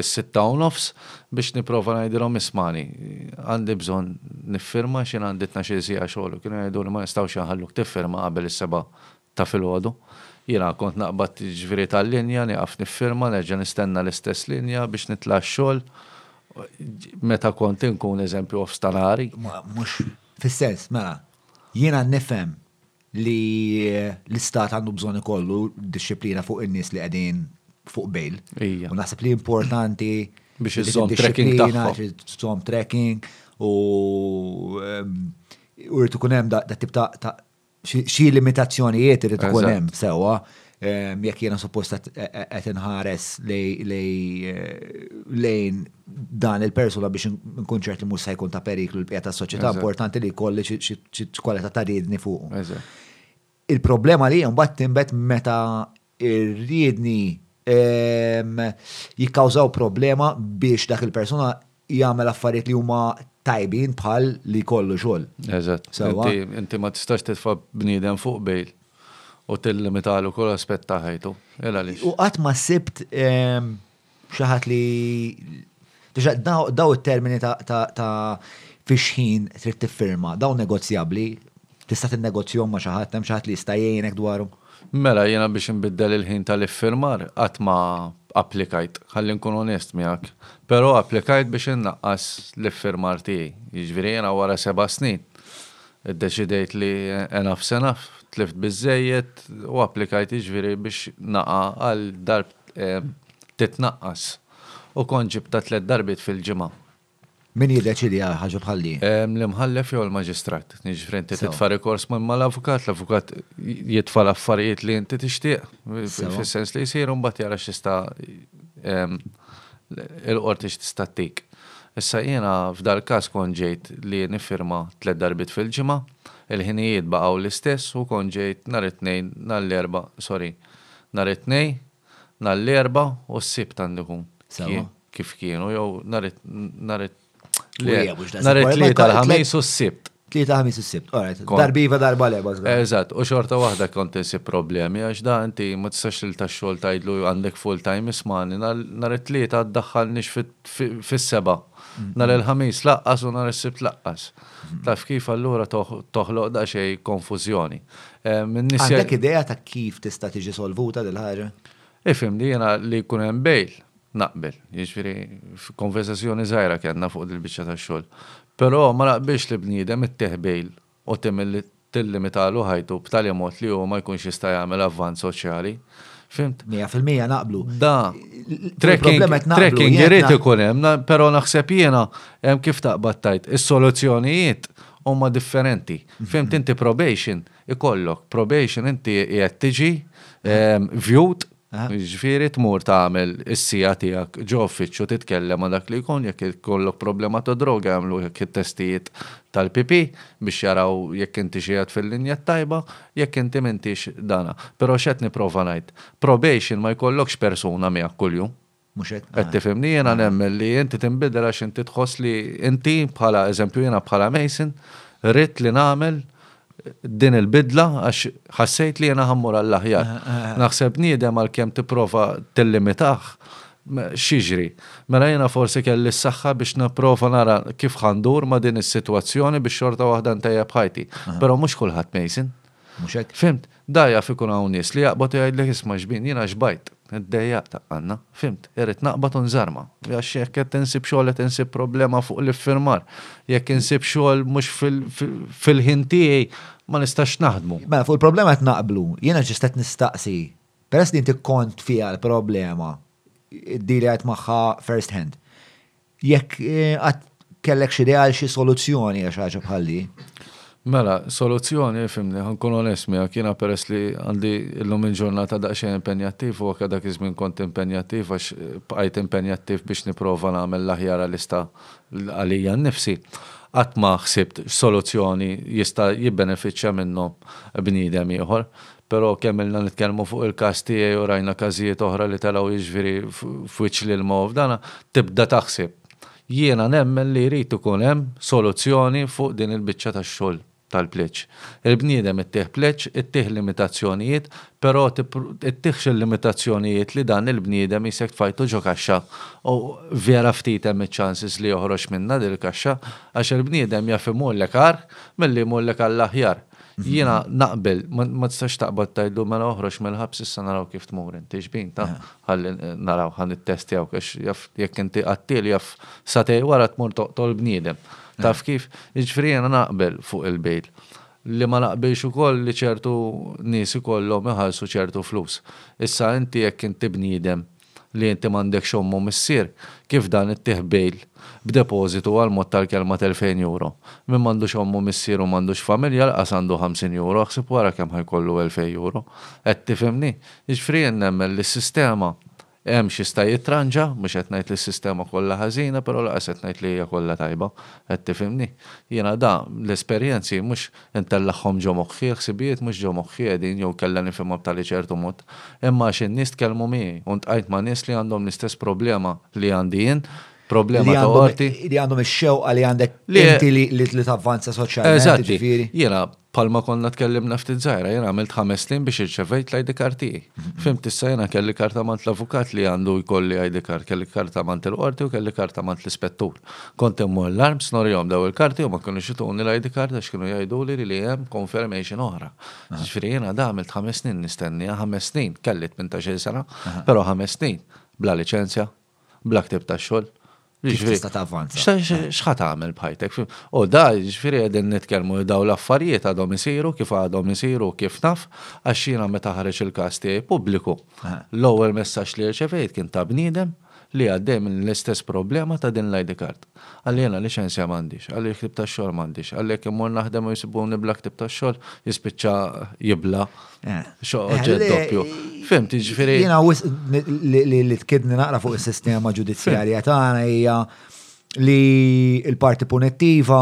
s-sitta u nofs, biex nipprova ngħidilhom ismagħni, għandi bżonn niffirma għax jien għandi tnax-il siegħa xogħol u kienu jgħiduli ma nistgħux inħalluk tiffirma qabel is-sebgħa ta' filgħodu. Jiena kont naqbad jiġifieri tal-linja, nieqaf niffirma, nerġa' nistenna l-istess linja biex nitla' x-xogħol meta kont inkun eżempju off stanari. Mhux fis-sens, mela, jiena nifhem li l-istat għandu bżonn ikollu dixxiplina fuq in-nies li qegħdin fuq bail. Ija. U naħseb li importanti Biex iżżomm tracking tagħhom. Id-dixxiplina trid tżomm tracking u u jrid ikun hemm dat-tip ta' xi limitazzjonijiet irid ikun hemm sewwa jekk jiena suppost qed inħares lejn dan il-persuna biex nkun ċert li mhux se jkun ta' periklu l-bqija tas-soċjetà importanti li jkolli xi kwalità ta' riedni fuq. Il-problema li mbagħad tinbet meta ir-riedni jikkawżaw problema biex dak il-persuna jagħmel affarijiet li huma tajbin bħal li jkollu xogħol. Eżatt. Inti ma tistax titfa' bniedem fuq bail u tillimitalu kull aspett ta' ħajtu. Għaliex? U qatt ma sibt Xi ħadd li daw it-termini ta' fiex ħin trid tiffirma, daw negozjabbli, tista' tinnegozjahom ma' xi ħadd, hemm xi ħadd li jista' jgħinek dwarhom? Mela, jiena biex inbiddel il-ħin tal-iffirmar qatt ma applikajt, ħalli nkun onest miegħek. Però applikajt biex innaqqas l-iffirmar tiegħi. Jiġifieri jiena wara seba' snin iddeċidejt li enough's enough, tlift biżżejjed u applikajt jiġifieri biex naqa' għal darb titnaqqas u kont ġibtha tliet darbiet fil-ġimgħa. Min jiddeċiedi għal ħaġa bħal din? L-imħallef jew il-maġistrat. Jiġifieri inti titfa' rikors minn mal-avukat, l-avukat jitfa' l-affarijiet li inti tixtieq, fis-sens li jsir u mbagħad jara x'jista' il-qorti x'tista' ttik. Issa jiena f'dal-każ kont ġejt li niffirma tliet darbiet fil-ġimgħa, il-ħinijiet baqgħu l-istess u kont ġejt nhar it-Tnejn, nhar l-Erbgħa, sorry, Nhar it-Tnejn, nhar l-Erbgħa u s-Sibt għandu jkun. Sewa. Kif kienu, jew nhar it- nhar it- le, Ija, mhux daqshekk nhar wara, it-Tlieta, ma- l-Ħamis u s-Sibt. Tlieta ħamis is-sibt, all right. Kon- Darba iva, darba le, bażga. Eżatt, u xorta waħda kont insib problemi għax da inti ma tistax lil tax-xogħol tgħidlu għandek full time ismagħni nhar nhar it-Tlieta ddaħħalniex fit- fi- fis-sebgħa. Nhar il-Ħamis laqqas u nhar is-Sibt laqqas. Taf kif allura toħloq daqsxejn konfużjoni. Għandek idea ta' kif tista' tiġi solvuta din il-ħaġa? Ifhem li jiena li jkun hemm bail naqbel, jiġifieri f'konversazzjoni żgħira kellna fuq din il-biċċa tax-xogħol. Però ma naqbilx li bniedem ittieħ bail u tagħmel tillimitalhu ħajtu b'tali mod li hu ma jkunx jista' jagħmel avvanz soċjali. Fhimt? Mija fil-mija naqblu. Da, trekking, trekking irid ikun hemm, però naħseb jiena hemm kif taqbad tajt, is-soluzzjonijiet huma differenti. Mhm. Fhimt inti probation ikollok, probation inti qiegħed tiġi mhm. ehm, vjut Jiġifieri tmur tagħmel is-siegħa tiegħek ġo uffiċċju titkellem ma' dak li jkun jekk ikollok problema ta' droga jagħmluhek it-testijiet tal-pipì biex jaraw jekk intix qiegħed fil-linja t-tajba, jekk inti m'intix dana. Però x'qed nipprova ngħid? Probation ma jkollokx persuna miegħek kuljum. Mhux hekk? Qed tifhimni, jiena nemmen li inti tinbidel għax inti tħoss li inti bħala eżempju jiena bħala Mason ridt li nagħmel din il-bidla għax ħassejt li jiena ħammur għall-aħjar. Eh, eh, eh. Naħseb niedem għalkemm tipprova tillimitaħ xiġri. Mela jiena forsi kelli s-saħħa biex nipprova nara kif ħandur ma' din is-sitwazzjoni biex xorta waħda ntejjeb ħajti. Però mhux kulħadd Mason. Mhux hekk? Fhimt? Da jaf ikun hawn nies li jaqbad u jgħidlek isma' xbin, jiena xbajt, id-dejjaq ta' Anna, fhimt, irrid naqbad u nżarma. Għax jekk qed insib xogħol qed insib problema fuq l-iffirmar. Jekk insib xogħol mhux fil-ħin tiegħi ma nistax naħdmu. Mela fuq il-problema qed naqblu. Jiena ġust qed nistaqsi, peress li inti kont fiha l-problema, id-deal li għidt magħha first hand. Jekk għad kellek xi ideal xi soluzzjoni għax ħaġa bħalli. Mela, soluzzjoni, fimni, ħankun onest miegħek, jiena peress li għandi llum il-ġurnata daqsxejn impenjattiv u anke dak iż-żmien kont impenjattiv għax bqajt impenjattiv biex nipprova nagħmel l-aħjar għalista għalija nnifsi. Qatt ma ħsibt x'soluzzjoni jista' jibbenefiċċja minnhom bniedem ieħor. Però kemm ilna nitkellmu fuq il-każ tiegħi u rajna każijiet oħra li telgħu jiġifieri f'wiċċ l-ilma u f'dana, tibda taħsib. Jiena nemmen li jrid ikun hemm soluzzjoni fuq din il-biċċa tax-xogħol tal-pleġġ. Il-bniedem ittih pleġġ, ittih limitazzjonijiet, però ittihx il-limitazzjonijiet li dan il-bniedem jisek tfajtlu ġo kaxxa u vera ftit hemm iċ-chances li joħroġ minnha din il-kaxxa għax il-bniedem jaf imullek agħar milli jmullek għall-aħjar. Jiena naqbel, ma tistax taqbad tgħidlu mela oħroġ mill-ħabs issa naraw kif tmur inti xbin ta' ħalli naraw ħan ittestjaw għax jaf jekk inti qattiel jaf satej wara tmur toqtol bniedem. Taf kif? Jiġifieri jiena naqbel fuq il-bail. Li ma naqbilx ukoll li ċertu nies ikollhom iħallsu ċertu flus. Issa inti jekk inti bniedem li inti m'għandekx omm u missier, kif dan ittih bail b'depożitu għal mod tal-kelma t'elfejn euro? Min m'għandux omm u missier u m'għandux familja laqas għandu ħamsin euro, aħseb wara kemm ħa jkollu elfejn euro. Qed tifhimni? Jiġifieri jien nemmen li s-sistema hemm x'jista' jitranġa, mhux qed ngħid li s-sistema kollha ħażina, però laqas qed ngħid li hija kollha tajba. Qed tifhimni? Jiena da l-esperjenzi mhux Intellagħhom ġo moħħi, il-ħsibijiet mhux ġo moħħi qegħdin, jew kellha nifhimha b'tali ċertu mod, imma għax in-nies tkellmu miegħi, u ntqajt ma' nies li għandhom l-istess problema li għandi jien, problema ta' qorti. Li għandhom ix-xewqa li għandek inti li tavvanza soċjalment. Eżatt. Jiena, bħalma konna tkellimna ftit żgħira, jiena għamilt ħames snin biex irċevejt l-ID card tiegħi. Fhimt issa jiena kelli karta mant l-avukat li għandu jkolli ID card, kelli karta mant il-qorti u kelli karta mant l-ispettur. Kont immur l-arms norihom dawn il-karti u ma kinux ituni l-ID card għax kienu jgħiduli li li hemm confirmation oħra. Jiġifieri jiena għadha għamilt ħames snin nistennieha, ħames snin, kelli tmintax-il sena, però ħames snin bla liċenzja, bla ktieb tax-xogħol. Kif tista' tavvanza? X'ħa tagħmel b'ħajtek? U da, jiġifieri qegħdin nitkellmu li dawn l-affarijiet għadhom isiru kif għadhom isiru kif naf għax jiena meta ħareġ il-każ tiegħi pubbliku, l-ewwel messaġġ li rċevejt kien ta' bniedem, li għaddej minn l-istess problema ta' din l-ID card. Għalli jiena lixenzja m'għandix, għalli l-ktieb tax-xogħol m'għandix, għalli jekk immur naħdem u jsibuni bla ktieb tax-xogħol jispiċċa jibla oġġett doppju. Fhimt, jiġifieri. Jiena li tkidni naqra fuq is-sistema ġudizzjarja tagħna hija li l-parti punittiva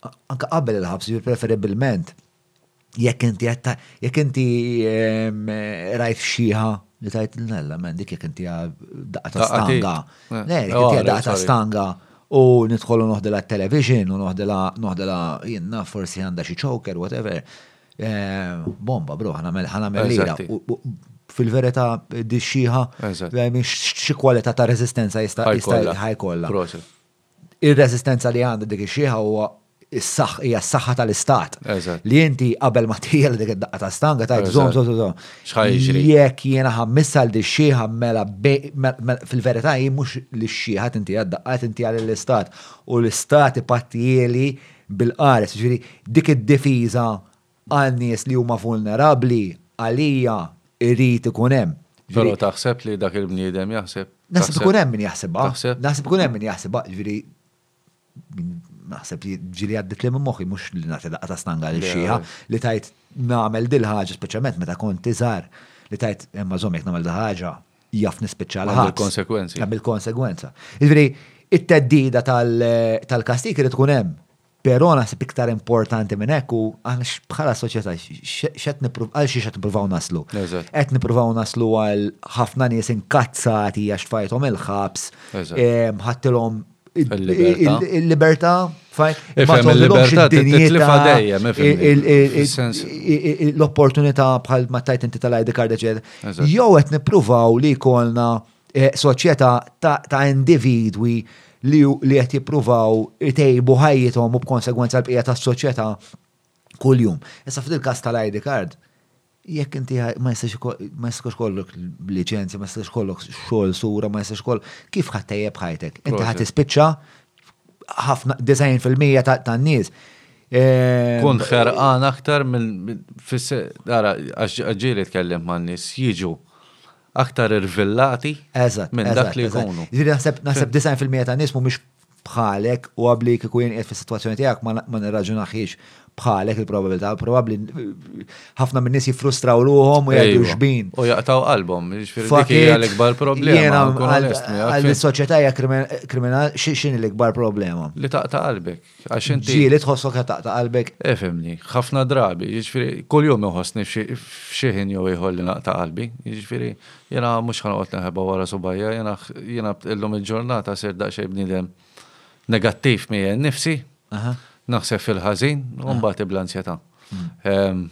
anke qabel il-ħabs, jiġifieri preferibbilment jekk inti jekk inti ehm, rajt xieħa li tajt l-nella, men dik jekk inti daqqa ta' stanga. Eh. Le, jekk inti daqqa ta' stanga u nidħolu noħdela television u noħdela noħdela jenna forsi għandha xi choker, whatever. Eh, bomba, bro, ħanamel ħanamel lira. Fil-verità di xieħa, eh, xi kwalità ta' rezistenza jista' ħajkolla. ir-reżistenza li għandha dik ix-xieħa huwa s-saħħ hija s-saħħa tal-istat. Li inti qabel ma tiegħel dik id-daqqa ta' stanga ta' żomm żomm żomm. X'ħajġri. Jekk jiena ħammis għal di xieħa mela fil-verità hi mhux li xieħa tinti għad-daqqa tinti għal l-istat u l-istat ipattieli bil-qares. Ġifieri dik id-difiża Għal nies li huma vulnerabbli, għalija, irid ikun hemm. Però taħseb li dak il-bniedem jaħseb? Naħseb ikun hemm min jaħsibha. Taħseb? Naħseb ikun hemm min jaħsibha, ġifieri naħseb li ġili għaddit li minn moħħi mhux li nagħti daqqa ta' stanga lil xieħa li tajt nagħmel dil ħaġa speċjalment meta kont iżgħar li tajt imma żomm jekk nagħmel dil ħaġa jaf nispiċċa l ħaġa konsekwenzi Hemm il-konsegwenza. Ġifieri it-teddida tal-kastik irid tkun hemm. Però naħseb iktar importanti minn hekk u aħna bħala soċjetà x'qed nippruvaw għal xiex qed nippruvaw naslu. Qed nippruvaw naslu għal ħafna nies inkazzati għax fajthom il-ħabs, ħattilhom il-libertà l-opportunità bħal ma tajt inti tal-ID card Jew qed nippruvaw li jkollna eh, soċjetà ta', ta individwi li qed jippruvaw itejbu ħajjithom u b'konsegwenza l-bqija tas-soċjetà kuljum. Issa fil każ tal-ID card, jekk inti ma jistax kollok licenzi, ma jistax kollok xogħol sura, ma jistax kollok kif ħattejjeb ħajtek. Inti ħadd tispiċċa ħafna 90% tan-nies. Ehm, Kun ħerqan aktar minn fisse, dara, għagġili tkellem ma' nis jiġu aktar irvillati minn dak li jkunu. Ġifieri naħseb naħseb 90% ta' nies mhumiex bħalek u qabbli kieku jien qiegħed fis-sitwazzjoni tiegħek ma nirraġunahiex bħalek il-probabilità, probabbli ħafna minn nies jiffrustraw ruhom u jgħidu xbin. U jaqtaw qalbhom, jiġifieri dik hija l-ikbar problema. Għall-soċjetà hija kriminal x'inhi l-ikbar problema? Li taqta' qalbek. Għax inti. Ġieli tħossok qed taqta' qalbek. Efemni, eh, ħafna drabi, jiġifieri kuljum iħossni f'xi ħin jew ieħor li naqta' qalbi, jiġifieri jiena mhux ħanoqgħod neħeba wara subajja, jiena jiena illum il-ġurnata ser daqsxejn bniedem negattiv miegħi nnifsi, naħseb fil-ħażin u mbagħad ibla ansjetà. Hmm. Ehm,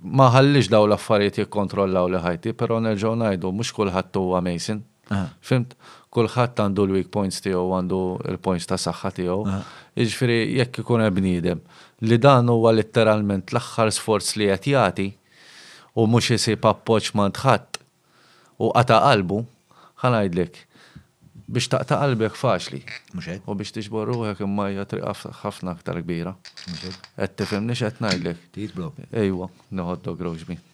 ma ħallix daw l-affarijiet jikkontrollaw li ħajti, però nerġgħu ngħidu mhux kulħadd huwa Mason. Fimt? Kulħadd għandu l-weak points tiegħu u għandu l-points ta' saħħa tiegħu. Jiġifieri jekk ikun hemm bniedem li dan huwa litteralment l-aħħar sforz li qed jagħti u mhux isib appoġġ m'għand ħadd u qata' qalbu, ħa ngħidlek, biex taqta' qalbek faċli. Mhux hekk? U biex tiġbor ruħek imma hija triq ħafna aktar kbira. Mhux hekk? Qed tifhimni x'qed ngħidlek? Tgħid blok. Ejwa, neħoddok Rose Bee.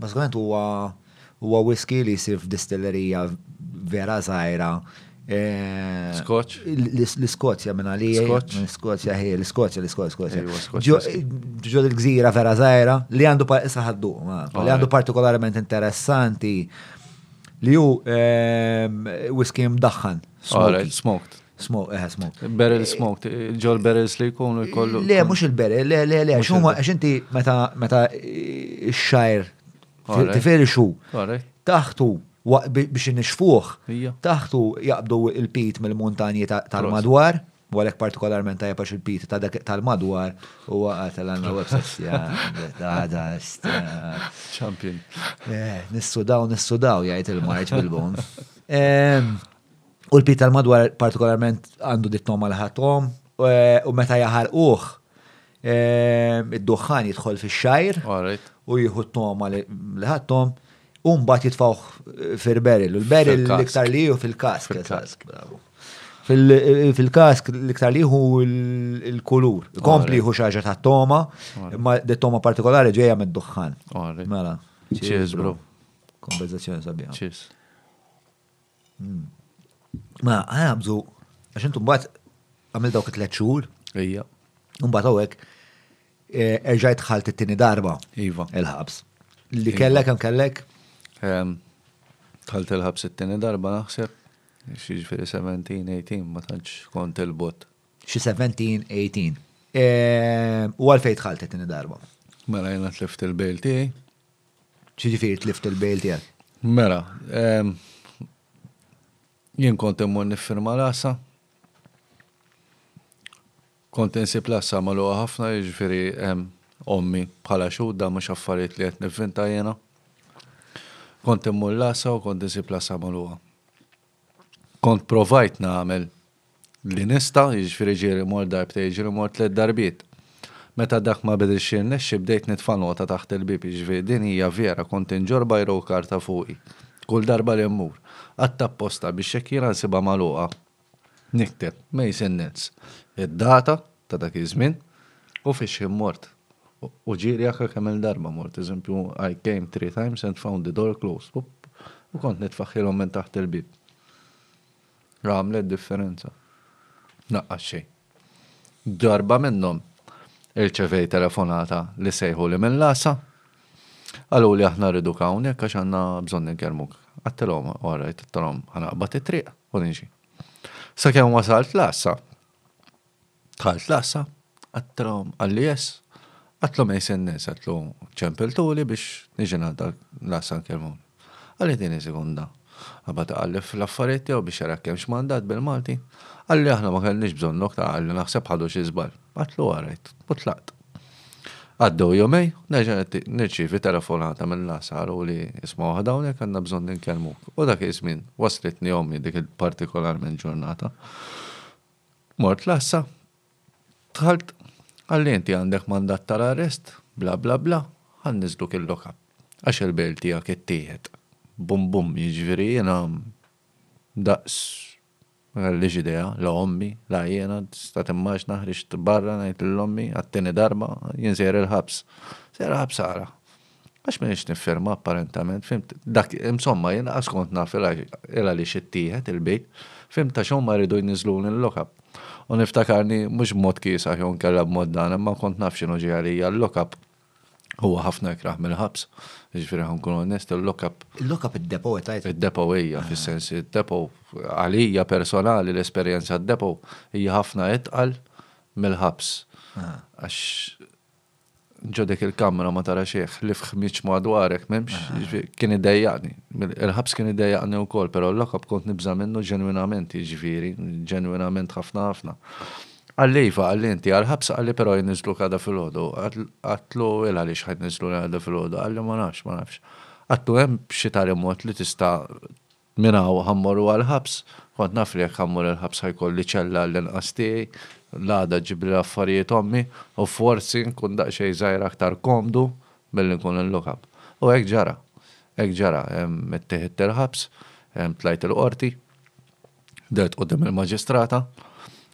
Bażikament huwa huwa whisky li jsir f'distellerija vera żgħira. Skoċ? L-Iskozja minn għalija. Skoċ? L-Iskozja, ħej, l-Iskozja, l-Iskozja. Ġo l-gżira vera żgħira li għandu issa ħaddu, li għandu partikolarment interessanti li hu whisky mdaħħan. Smoked. Smoke, eh, smoke. Barrel smoke, ġol barrels li jkunu jkollu. Le, mux il-barrel, le, le, le, xumma, għax inti meta, meta xajr, tiferi xu, taħtu biex nixfuħ, taħtu jaqbdu il-pit mill-montanji tal-madwar, u għalek partikolarment ta' japax il-pit ta' dak tal-madwar u għatel għanna websess għada Champion. Eh, nissu daw, nissu daw, jgħajt il-marċ bil-bon. U l-pit tal-madwar partikolarment għandu dittom għal ħatom u meta jaħar uħ ehm, id-duħħan jidħol fi xajr u jieħu t-tom għal ħatom u mbagħad jitfawh eh, fil-beril. U l-beril l-iktar li jieħu fil-kask. Fil-kask l-iktar li jieħu l-kulur. Kompli jieħu xaġa ta' toma, imma d-toma partikolari ġeja mid-duħħan. Mela. Cheers, bro. Kompensazzjoni sabiħa. Cheers. Hmm. Ma, għana bżu, għax intu mbagħad għamil dawk it-tlet xhur. Ejja. Mbagħad hawnhekk eh, erġajt ħalt it-tieni darba. Iva. Il-ħabs. Li kellek hemm kellek? Ehm, Tħalt il-ħabs it-tieni darba naħseb. Xiġifieri 17, 18, ma tantx kont il-bot. Xi 17, 18. Eh, U għalfejn tħalt it-tieni darba. Mela jena tlift il-bejl tiegħi. Ġifieri tlift il-bail tiegħek. Mela, jien kont immur niffirma l-għasa. Kont insib l-għasa magħluqa ħafna, jiġifieri ommi bħala xhud da mhux affarijiet li qed nivvinta jiena. Kont immur l-għasa u kont insib l-għasa magħluqa. Kont provajt nagħmel li nista', jiġifieri ġieli mort darbtejn, jiġieli mort tliet darbiet. Meta dak ma bidilx jirnexxi bdejt nitfa' nota taħt il-bieb, jiġifieri din hija vjera kont inġorr bajra u karta fuqi. Kull darba li mmur. Għadd apposta biex jekk jiena nsibha magħluqa nikteb, Mason Nets, id-data ta' dak iż-żmien u fix-x'ħin mort. U ġieli anke kemm-il darba mort, eżempju, I came three times and found the door closed, u kont nitfaħħilhom minn taħt il-bieb. Għamlet differenza? Laqqas xejn. Darba minnhom irċevejt telefonata li sejħuli minn l-Għassa, qaluli aħna rriduk hawnhekk għax għandna bżonn inkellmuk. Għedtilhom all right, għedtilhom ħa naqbad it-triq u niġi. Sakemm wasalt l-Għassa, Dħalt l-għassa, għadtilhom għal-lies, għadtlhom għeż in-nies, għadtlu ċempiltuli biex niġi ngħadda l-għassa nkellmuni. Qalli tieni sekonda. Qabad iqalleb l-affarijiet tiegħu biex jara jekk hemmx mandat bil-Malti. Qalli aħna ma kellniex bżonnok, ta' qalli naħseb ħadu xi żball. Għadtlu all right u tlaqt. Għaddew jumejn, nerġa' nirċievi telefonata mill-għassa qaluli isma' waħda hawnhekk għandna bżonn inkellmuk. U dak iż-żmien waslitni ommi dik il-partikolarment ġurnata. Mort l-għassa, dħalt, qalli inti għandek mandat tal-arrest, bla bla bla, ħa nniżżluk il-lock-up, għax il-bail tiegħek ittieħed. Bum bum, jiġifieri jiena daqs, ma kellix idea, la ommi, la jiena, tista' timmaġna ħriġt barra ngħid lil ommi għat-tieni darba, jien sejjer il-ħabs. Sejjer il-ħabs għala? Għax m'iniex niffirma apparentament, fimt? Dak, insomma, jien qas kont naf il-għaliex ittieħed il-bejt, fimt għax huma riedu jniżżluni l-lock-up. U niftakarni, mhux b'mod kiesaħ jew inkella b'mod dan, imma kont naf x'inhu ġej għalija, l-lock-up huwa ħafna ikrah mill-ħabs, jiġifieri ħa nkun onest, il-lock-up. Il-lock-up id-depot qed tgħid? Id-depot hija, fis-sens, id-depot, għalija personali l-esperjenza tad-depot hija ħafna itqal mill-ħabs. Għax Ġo dik il-kamra ma tara xejn ħlief ħmieġ madwarek m'hemmx, jiġifieri kien iddejjaqni. Il-ħabs kien iddejjaqni wkoll, però l-lock-up kont nibża' minnu ġenwinament, jiġifieri, ġenwinament ħafna ħafna. Qalli iva, qalli inti għall-ħabs, qalli però jniżżluk għada filgħodu. Għedtlu il għaliex ħa jniżżluni għada filgħodu, qalli ma nafx, ma nafx. Għedtu hemm xi tali mod li tista' Minn hawn ħa mmorru għall-ħabs. Kont naf li jekk ħa mmur il-ħabs ħa jkolli ċella għall-inqas tiegħi, l-għada ġġibli l-affarijiet ommi, u forsi nkun daqsxejn żgħir aktar komdu milli nkun il-lukab. U hekk ġara. Hekk ġara. Ittiħidt il-ħabs, tlajt il-qorti, dehrt quddiem il-maġistrata.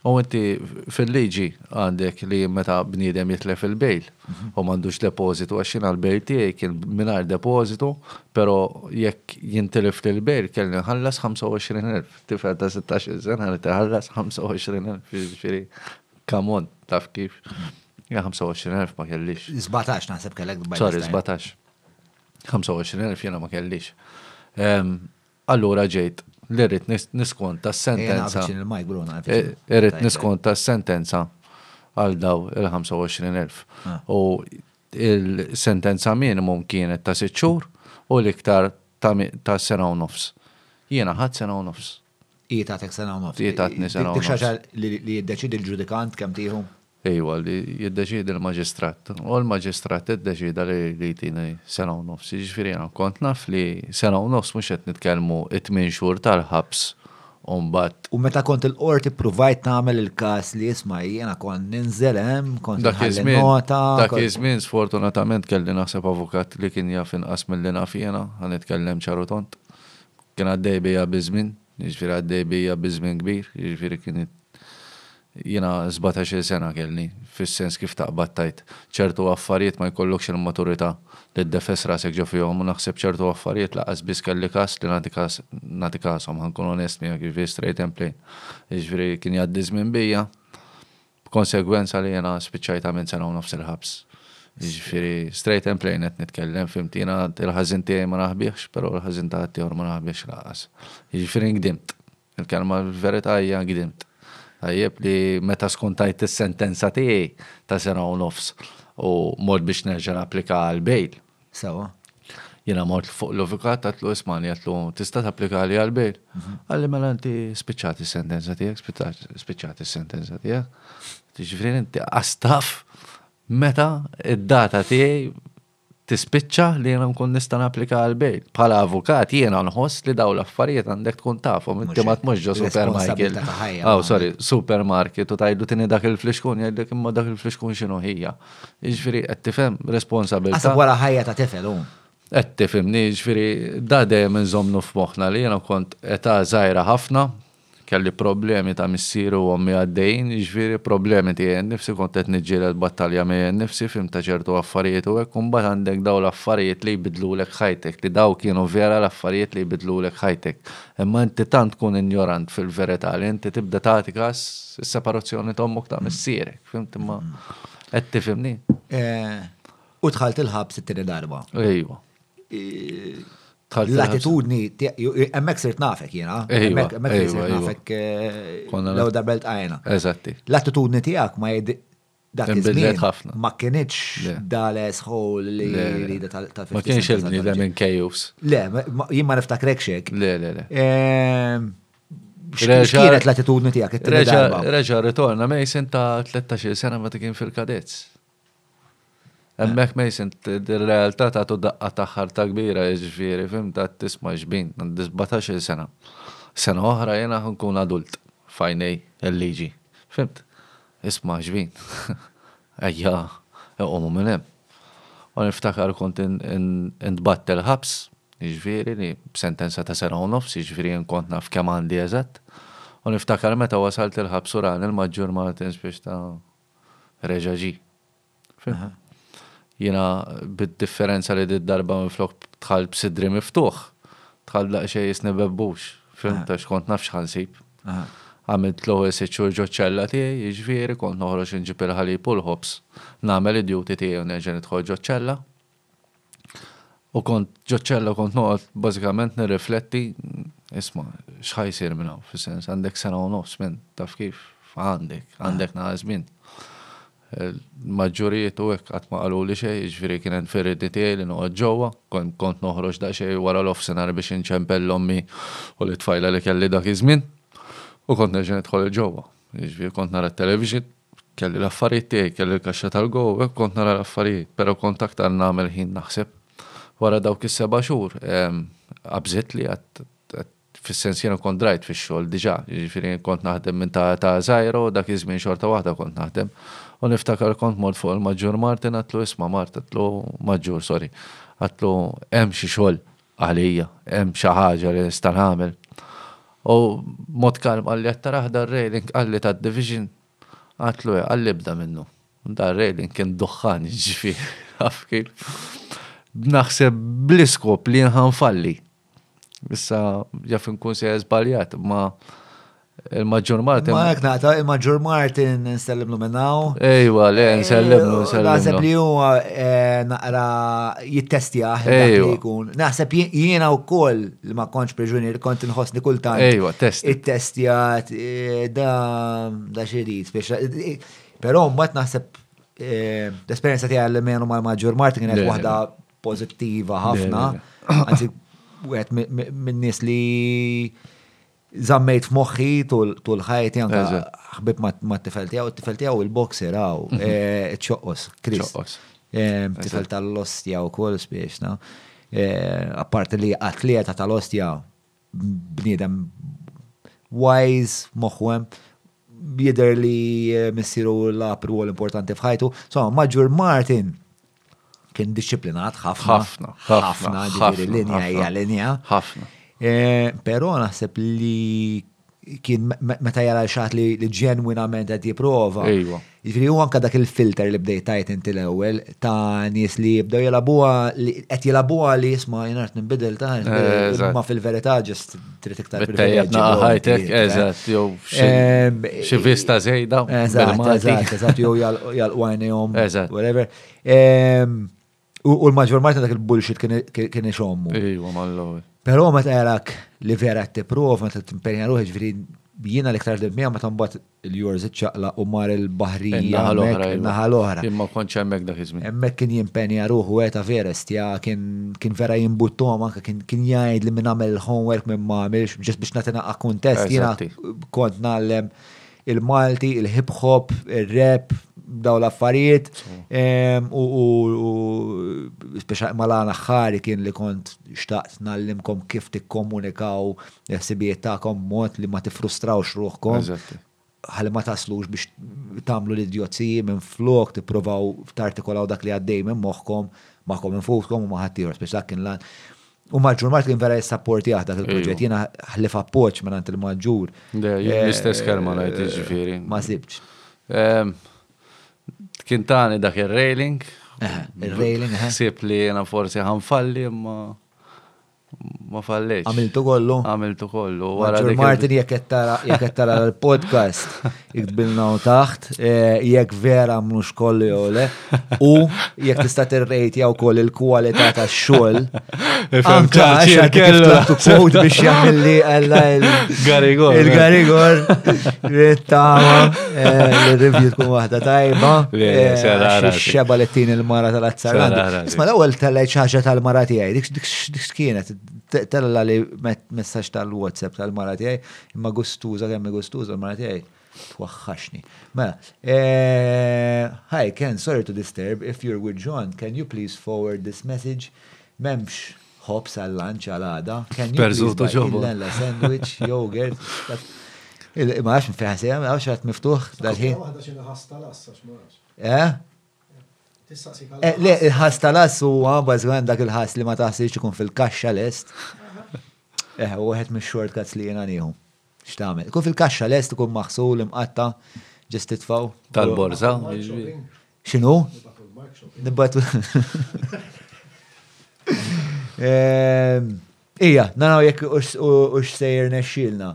U inti fil-liġi għandek li meta bniedem jitlef il-bejl u m'għandux depożitu għax jiena l-bejl tiegħi kien mingħajr depożitu, però jekk jintilifli l-bejl kelli nħallas 25,000. Tifel ta' 16-il sena irid iħallas 25,000, jiġifieri come on, taf kif. Jien 25,000 ma kellix. 17 naħseb kellek. Sorry, 17. 25,000 jiena ma kellix. Allura ġejt li rrid niskonta s-sentenza. Irrid niskonta s-sentenza għal daw il-25,000. U il-sentenza minimum kienet ta' sitt xhur u l-iktar ta' sena u nofs. Jiena ħadt sena u nofs. Hi tattek sena u nofs. Hi tatni sena u nofs. Dik xi ħaġa li jiddeċiedi l-ġudikant kemm tieħu? Ejwa, li jiddeċiedi l-Maġistrat. U l-Maġistrat iddeċieda li jtini sena u nofs. Jiġifieri jiena kont naf li sena u nofs mhux qed nitkellmu t-tmien xhur tal-ħabs u mbagħad. U meta kont il-Qorti ppruvajt tagħmel il-każ li isma' jiena kont ninżel hemm, kont inħalli nota. Dak iż-żmien sfortunatament kelli naħseb avukat li kien jaf inqas milli naf jiena, ħa nitkellem ċar u tond. Kien għaddej bija biż-żmien, jiġifieri għaddej bija biż-żmien kbir, jiġifieri kien Jiena sbatax-il sena kellni, fis-sens kif taqbad tgħid ċertu affarijiet ma jkollokx il-maturità li ddefes rasek ġo fihom u naħseb ċertu affarijiet lanqas biss kelli kas li nagħti kas nagħti kashom ħa nkun onest miegħek jiġifieri straight and plain. Jiġifieri kien jgħaddi ż-żmien bija b'konsegwenza li jiena spiċċajt għamilt sena u nofs il-ħabs. Jiġifieri straight and plain qed nitkellem fhimtni jiena il-ħażin tiegħi ma naħbihx però l-ħażin ta' ħaddieħor ma naħbihx lanqas. Jiġifieri ngdimt. Il-kelma l-verità hija gdimt. Tajjeb li meta skontajt is-sentenza tiegħi ta' sena u nofs u mort biex nerġa' napplika għal bail. Sewwa. Jiena mort fuq l-avukat għedtlu ismagħni għedtlu tista' tapplikali għal bail? Qalli mela inti spiċċat is-sentenza tiegħek, spiċċat is-sentenza tiegħek. Jiġifieri inti qas taf meta d-data tiegħi tispiċċa li jiena nkun nista' napplika għal bail. Bħala avukat jiena nħoss li dawn l-affarijiet għandek tkun tafhom, inti ma tmux ġo supermarket. Oh, sorry, supermarket u tajdu tini dak il-flixkun jgħidlek imma dak il-flixkun x'inhu ħija. Jiġifieri qed tifhem responsabilità. Għasab wara ħajja ta' tifel hu. Qed tifhimni, jiġifieri da dejjem inżomnu f'moħħna li jiena kont età żgħira ħafna Kelli problemi ta' missieri u ommi għaddejjin, jiġifieri problemi tiegħi nnifsi, kont qed niġġieled battalja miegħi nnifsi, fhimt ta' ċertu affarijiet u hekk u mbagħad għandek dawn l-affarijiet li jbiddlulek ħajtek, li dawn kienu vera l-affarijiet li jbiddlulek ħajtek. Imma inti tant tkun injorant fil-verità li inti tibda tagħti kas is-separazzjoni ta' ommok ta' missierek, fhimt imma qed tifhimni? U dħalt il-ħabs it-tieni darba. Ejwa. l-attitudni, emmek sirt nafek jena, emmek sirt nafek l-għoda belt għajna. Eżatti. L-attitudni tijak ma jed dak iż-żmien ma kienieċ dales ħol li rida tal tal Ma kienx il-bnidem minn kejus. Le, jien ma niftakrek xek. Le, le, le. Ehm, X'kienet l-attitudni tijak? Reġa ritorna Mason ta' 13 sena ma kien fil-kadets. Hemmhekk Mason ir-realtà tagħtu daqqa ta' ħarta kbira jiġifieri fhimt għad tisma' xbin għandi sbatax-il sena. Sena oħra jiena ħa nkun adult f'għajnej il-liġi. Fhimt? Isma' xbin. Ejja iqumu minn hemm. U niftakar kont intbagħat il-ħabs, jiġifieri li b'sentenza ta' sena u nofs, jiġifieri jien kont naf kemm għandi eżatt. U niftakar meta wasalt il-ħabs u rani l-Maġġur Martins biex ta' reġa' ġie. Jiena bid-differenza li d-darba minflok dħalt b'sidri miftuħ, dħalt daqsxejn jisni bebbux, fimt għax kont naf x'ħansib. Għamilt l-ewwel sitt xhur ġoċ-ċella tiegħi, jiġifieri kont noħroġ inġib il-ħalib u l-ħobż, nagħmel id-duty tiegħi u nerġa' nidħol ġoċ-ċella. U kont ġoċċella kont noqgħod bażikament nirrifletti isma' x'ħa jsir minn hawn fis-sens għandek sena u nofs minn taf kif għandek għandek naħa żmien. Maġġurijiet u hekk qatt ma qalu li xejn, jiġifieri kien hemm firridi tiegħi li noqgħod ġewwa, kont noħroġ daqsxejn wara l-offsinar biex inċempel l-ommi u lit-tfajla li kelli dak iż-żmien u kont nerġa' nidħol il-ġewwa. Jiġifieri kont nara t-television Kelli l-affarijiet tiegħi, kelli l-kaxxa tal-go, hekk kont nara l-affarijiet, però kont aktar nagħmel ħin naħseb. Wara dawk is-seba' xhur, qabżiet li għad, fis-sens jiena kont drajt fix-xogħol diġà, jiġifieri kont naħdem minn ta' età żgħira u dak iż-żmien xorta waħda kont naħdem. U niftakar kont mort fuq il-Maġġur Martin għadtlu isma' Mart, għadtlu, Maġġur, sorry, għadtlu, hemm xi xogħol. Għalija, hemm xi ħaġa li nista' nagħmel? U b'mod kalm qalli, Qed tarah dan railing? Qalli, Tad-division? Għidtlu, Eh. Qalli, Ibda minnu. Dan railing kien duħħan, jiġifieri, taf kif. B'naħseb bl-iskop li jien ħa nfalli. Issa, jaf inkun sejjer żbaljat, imma Il-Maġġur Martin. Ma jek naqta, il-Maġġur Martin nsellimlu minnaw. Ejwa, le, eh, nsellimlu, nsellimlu. Naħseb li huwa eh, naqra jittestja li jkun. Naħseb jiena u koll li ma konċ preġunier kont nħosni kultant. Ejwa, test. Ittestja eh, da da xerit. Pero mbagħad naħseb l-esperjenza tiegħi li menu mal-Maġġur Martin kienet waħda pozittiva ħafna. Għanzi, għet minn nis li Zammejt f'moħħi tul ħajti anka ħbib ma' tifel tiegħu, tifel tiegħu il-boxer għaw, mhm. eh, ċoqqos, Chris. Eh, tifel tal-ostja u kol spiexna. Eh, apparti li atleta tal-ostja bniedem wise, moħwem, jider li missiru l-apru għol importanti fħajtu. So, maġur Martin, kien disciplinat ħafna. Ħafna. Ħafna, ġifiri linja hija linja. Ħafna. Eh, Pero naħseb li kien meta jara xaħat li ġenwinament qed jipprova. Ejwa. Ġifiri u anka dak il-filter li bdejt tajt inti l-ewwel ta' nies li jibdew jilabuha li qed jilabuha li jisma' jien qed nbidel ta' ma fil-verità ġest trid iktar privileġġi. Naqa ħajtek, eh? eżatt, jew xi vista żejda. Eżatt, eżatt, eżatt, jew jal-għajnejhom, whatever. U l-maġġor marta dak il-bullshit kien ixommu. Ejwa, mal-lowel. Però meta jarak li vera t-prova, meta t-impenja ruħi ġviri jiena l-iktar d-mija, meta mbat Il-Yours iċċaqlaq u mar il-baħrija In-naħa l-oħra, hemmhekk, iva. in-naħa l-oħra. Jien ma kontx hemmhekk dak iż-żmien. Hemmhekk kien jimpenja ruħu eh ta' verest ja kien kien vera jimbuttom anke kien kien jgħidli min għamel il-homework min ma għamilx just biex nagħti naqqa' kuntest jiena Eżatti. kont ngħallem il-Malti, il-hip hop, ir-rap, dawn l-affarijiet ehm, u u u speċa ma l-għan aħħari kien li kont xtaqt ngħallimkom kif tikkomunikaw il-ħsibijiet tagħkom b'mod li ma tiffrustrawx ruħkom ħalli ma taslux biex tagħmlu l-idjozziji minflok tippruvaw tartikolaw dak li għaddej minn moħħkom magħkom infuskom u ma' ħaddieħor speċi dak kien lan. U Maġġur Mart kien vera jissapporti dak il-proġett. Jiena ħlif appoġġ minn il-Maġġur. L-istess kelma ngħid jiġifieri. Ma sibx. Kien tani dak ir-railing. Ir-railing. Sib li jiena forsi ħanfalli imma Ma falleċ. Għamiltu kollu? Għamiltu kollu. Għara Martin jek jettara l-podcast, iktbilna u taħt, eh, jek vera mux kollu jew le, u jek tista t-rejt jaw koll il-kualita ta' xol. Anka għaxa kellu kod biex jamilli għalla il-garigor. Il-garigor, rittama, eh, l-review tkun wahda tajba. Eh, xeba li t-tin il-mara tal-azzarant. Isma l-ewel tal-ċaġa tal-mara tijaj, dik X'kienet, tella li messaġġ tal-WhatsApp tal-mara tiegħi, imma gustuża kemm gustuża l-mara tiegħi. Twaħħaxni. Mela, eh, hi Ken, sorry to disturb, if you're with John, can you please forward this message? Memx ħobs għal-lunch għal għada, can you please buy a sandwich, yogurt? Ma għax nfeħ sejja, ma għax għat miftuħ dal-ħin. Eh? Eh, le, il-ħas tal-ass huwa bażikament dak il-ħas li ma taħsibx ikun fil-kaxxa lest. Eh, u wieħed mix-shortcuts li jiena nieħu. X'tagħmel? Ikun fil-kaxxa lest ikun maħsul imqatta ġest titfaw. Tal-borza. X'inhu? Nibbatu. Ehm, ija, naraw jekk u x'sejjer nexxielna.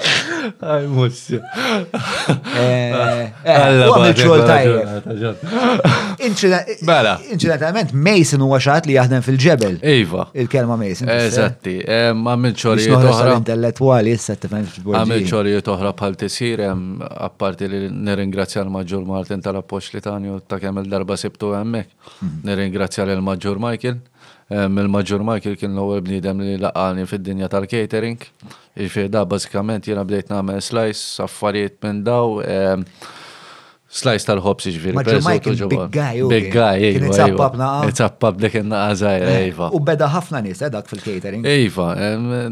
Għaj, mussi. Għalla, għamil ċol Bala. Inċidentament, Mason huwa xaħat li jaħdem fil-ġebel. Iva. Il-kelma Mason. Eżatti. Għamil ċolijiet oħra. Intellettuali, issa t-tifem Għamil ċolijiet oħra bħal tisir, apparti li nirringrazzja l-Maġġur Martin tal-appoċ li tani u ta' kemm il-darba sibtu għemmek. Mhm. Nirringrazzja l-Maġġur Michael. Mill-Maġġur Michael kien l-ewwel bniedem li laqgħani fid-dinja tal-catering. Jiġifieri da bażikament jiena bdejt nagħmel slice, affarijiet minn daw. Slice tal-ħobż jiġifieri. Maġġur Michael kien big guy. Big guy, iva. Kien iċappa b'naqa. Iċappa b'dik in-naqa żgħira, iva. U beda ħafna nies dak fil-catering. Iva,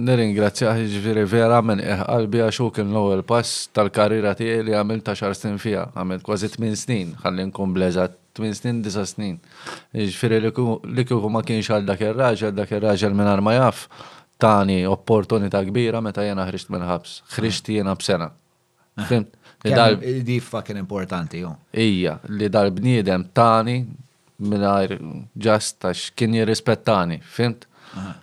nirringrazzjah jiġifieri vera minn qiegħ qalbi għax hu kien l-ewwel pass tal-karriera tiegħi li għamilt għaxar snin fiha. Għamilt kważi tmien snin, ħalli nkun bl-eżatt. Tmien snin, disa' snin. Jiġifieri li kieku ma kienx għal dak ir-raġel, dak ir-raġel mingħajr ma jaf tani opportunità kbira meta jiena ħriġt mill-ħabs. Ħriġt jiena b'sena. Fimt? Kemm di fucking importanti, oh. Hija, li dal-bniedem tani mingħajr just għax kien jirrispettani, fimt?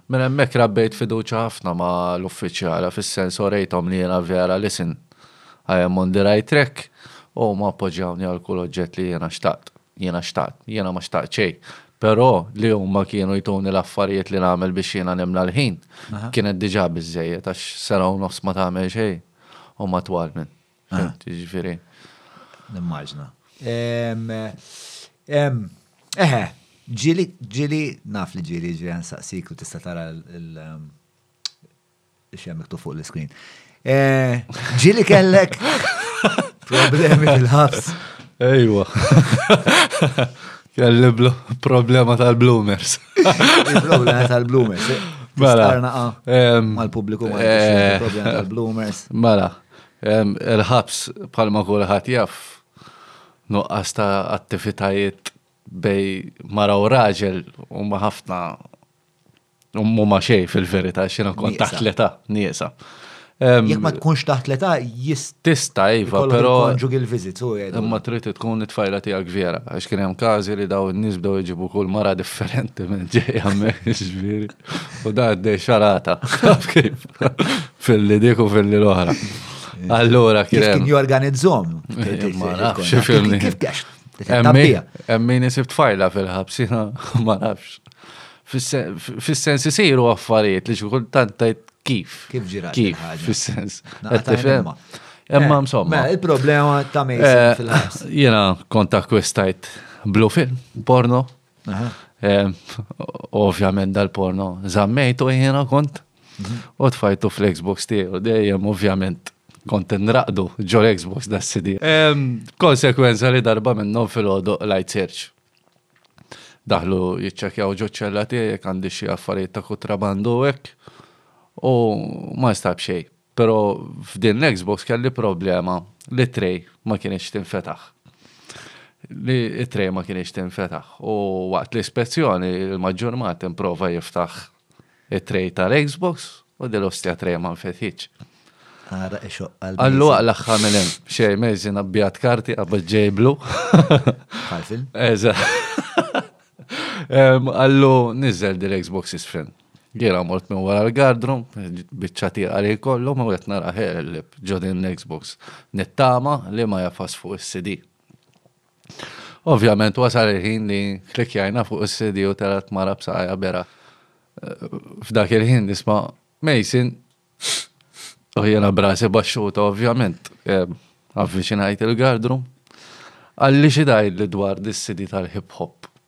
Minn hemmhekk rabbejt fiduċja ħafna ma' l-uffiċjala fis-sens orejthom li jiena vera listen, I am on the right track u huma appoġġjawni għal kull oġġett li jiena xtaqt. Jiena xtaqt. Jiena ma xtaqt xejn. Però li huma kienu jtuni l-affarijiet li nagħmel biex jiena nimla l-ħin kienet diġà biżżejjed għax sena u nofs ma tagħmel xejn huma twal minn. Fimt, ġifiri. Nimmaġna. Eħe, ġili, ġili, naf li ġili ġili għan saqsik u tista tara il-xem iktu fuq l-screen. Eh, ġili kellek problemi fil-ħabs. Ejwa. Kelli problema tal-bloomers. Problema tal-bloomers. Mela. Mal-publiku eh, problema tal-bloomers. Mela. Il-ħabs bħalma kulħadd jaf nuqqas ta' attivitajiet bej mara u raġel huma ħafna huma xej fil-verità x'inha kont taħt l-età nieqsa. Jekk ma tkunx taħt l-età tista' iva, però conjugal visits u għedu. Imma trid tkun it-tfajla tiegħek vera, għax kien hemm każi li daw in-nies bdew iġibu kull mara differenti minn ġejja hemmhekk, ġifieri. U da għaddej xarata. Kif? Filli dik u filli l-oħra. Allora kien. Kif kien jorganizzom? Ma nafx filmi. Kif kif? Emmin isibt fajla fil-ħabsina, ma nafx. Fis-sens isiru affarijiet li xukul tantajt kif. Kif ġirat. Kif, fis-sens. Emma eh, msomma. Mela, il-problema ta' Mason eh, fil-ħabs. Jena konta kwestajt blue film, porno, Ovvjament dal-porno zammejtu jiena kont mhm. u tfajtu fl-Xbox tiegħu dejjem ovvjament kont nraqdu ġol Xbox da CD. Konsekwenza li darba minnhom fil-ħodu light search. Daħlu jiċċekjaw ġoċċella tiegħek għandi xi affarijiet ta' kutrabandu hekk u ma stab xejn. Pero f'din l-Xbox kelli problema li trej ma kienx tinfetaħ. Li trej ma kienx tinfetaħ. U waqt l-ispezzjoni il-maġġur mat improva jiftaħ it-trej tal-Xbox u dil ostja trej ma nfetħitx. Għara ixoq għal. Għallu għal axħa minn xej mezzin abbjat karti għabba ġejblu. Għalfil? Eża. Għallu nizzel dil-Xbox isfin. Ġiera mort minn wara l-gardrum, biċċa tieqa li jkollhom u qed nara ħeleb ġo din l-Xbox. Nittama li ma jafas fuq is-CD. Ovvjament wasal il-ħin li klikkjajna fuq is-CD u telat mara b'saqajha bera. F'dak il-ħin nisma' Mason u jiena brasi baxxuta ovvjament avviċinajt il-gardrum. Qalli xi tgħidli dwar dis-CD tal-hip hop.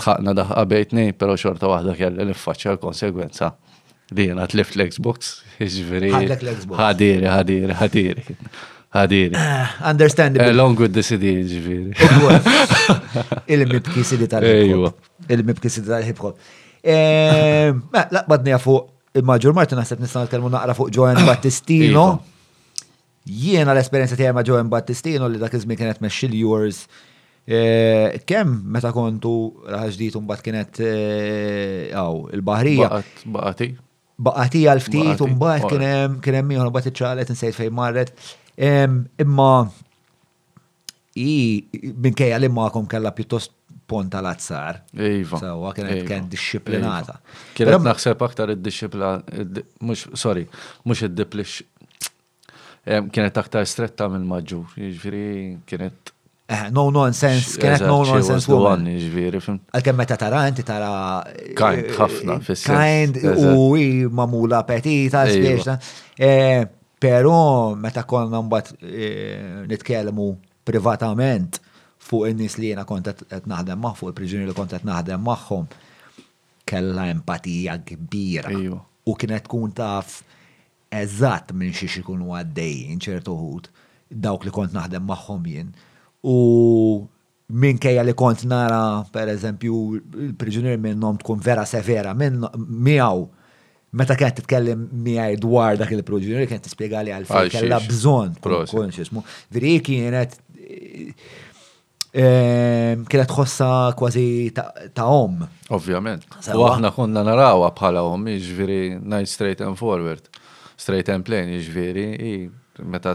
Tħaqna daħqa bejn tnejn pero xorta waħda kelli niffaċċja l-konsegwenza li jiena tlift l-Xbox, jiġifieri. Ħadlek l-Xbox. Ħadiri, ħadiri, ħadiri. Ħadiri. Ah, understandable. Along with the CD, ġifieri. Il-mibki CD tal-hip hop. Il-mibki CD tal-hip hop. Eh, mela, Laqbadni fuq il-maġur Martin naħseb nista' nitkellmu naqra fuq Joanne Battistino. Iva. Jiena l-esperjenza tiegħi ma' Joan Battistino li dak iż-żmien kienet mexxi l-Yours eh, kemm meta kontu raħa ġdid u mbagħad kienet hawn eh, il-baħrija. Baqgħet baqgħeti. Baqgħeti għal ftit u mbagħad kien hemm kien hemm ieħor mbagħad iċċaqlet insejt fejn marret. Imma Hi minkejja li magħkom kellha pjuttost pont tal azzar. Iva. Sewwa kienet iva. kien dixxiplinata. Iva. Kienet naħseb aktar id-dixxipla mhux sorry, mhux id-diplix kienet aktar stretta minn maġġur, jiġifieri kienet eh, no nonsense, kienet no nonsense woman. Ġviri, fim. Għalkemm meta tara inti tara. Kind, eh, ħafna, fis Kind, u mamula petita, iva. spiex. Eh, Pero meta konna mbagħad eh, nitkellmu privatament fuq in-nies li jiena kont qed naħdem magħhom, fuq il-priġunieri li kont qed naħdem magħhom, kellha empatija kbira. U kienet tkun taf eżatt minn xiex ikunu għaddejjin ċertu ħut dawk li kont naħdem magħhom jien. U Minkejja li kont nara, per eżempju, il-priġunier minnhom tkun vera severa miegħu, meta kienet titkellem miegħi dwar dak il-proġunier kienet tispjega li għalfejn kellha bżonn tkun x'ismu. Veri kienet ehm, kienet ħossa kważi ta' om. Ovvjament. U aħna konna narawha bħala om, jiġifieri night straight and forward. Straight and plain, jiġifieri meta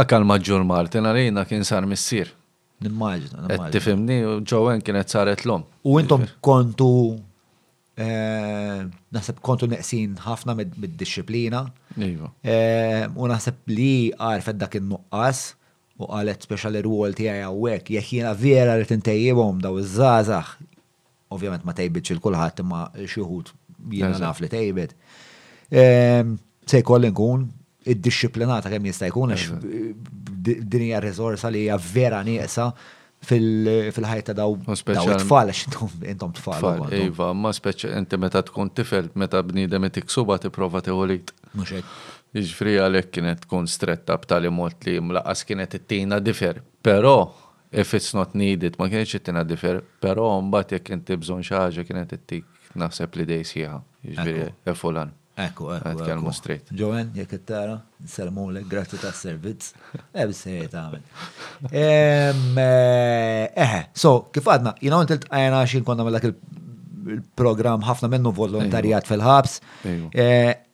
akal maġġur Martin għalina kien sar missier. Nimmaġina, Qed nimmaġina. tifhimni, Joanne kienet saret l-om. U intom kontu, eh, naħseb kontu neqsin ħafna mid- mid-disciplina. Iva. Eh, U naħseb li għarfet dak in-nuqqas u qalet speċjal ir-rwol tiegħi hawnhekk. Jekk jiena vera rrid intejjibhom daw iż-żgħażagħ Ovvjament ma tejbitx il kulħadd imma xi wħud jiena naf li tejbet. Ehm, se jkolli nkun id-disciplinata kemm jista' jkun għax din hija riżorsa li hija vera nieqsa fil-ħajta daw tfal, għax intom tfal. Iva, ma speċa inti meta tkun tifel, meta bnidem itik suba tipprova teħolit. Iġfri għalek kienet tkun stretta b'tali mod li mlaqas kienet it-tina difer. Pero, If it's not needed, ma kienitx qed tinaddifer, però mbagħad jekk inti bżonn xi ħaġa kienet tittik naħseb l-idej sħiħa, jiġifieri e fulan. Ekku, ekku. Nitkellmu straight. Joanne, jekk qed tara, nsellmulek, grazzi tas-servizz. Eh, bissejjer tagħmel. Eh, so, kif għadna, jiena kont iltqajna xi konna mill-dak il-programm ħafna minnu volontarjat fil-ħabs.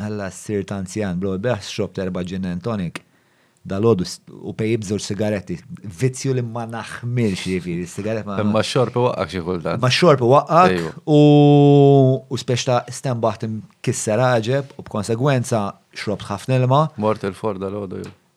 Alla sirt anzjan, bla webda ħsra xrobt erba' gin and tonic dalgħodu u pejjibt żewġ sigaretti. Vizzju li ma naħmilx jiġifieri s-sigaret ma. Imma x-xorb iwaqqgħek xi kultant. Imma x-xorb iwaqqgħek u spex ta' stenbaħt imkisser għaġeb u b'konsegwenza xrobt ħafna ilma. Mort il-fort dalgħodu jien.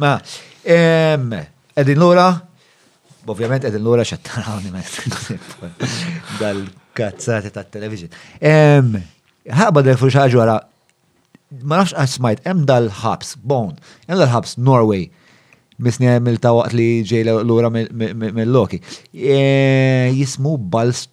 Ma, edin l-ura, ovvjament edin l-ura xattar għawni ma dal-kazzati ta' television. ħabba dal fur xaġu għara, ma nafx għasmajt, em dal-ħabs, bon, em dal-ħabs Norway, misni mill ta' waqt li ġej l-ura mill-loki. E, jismu Balst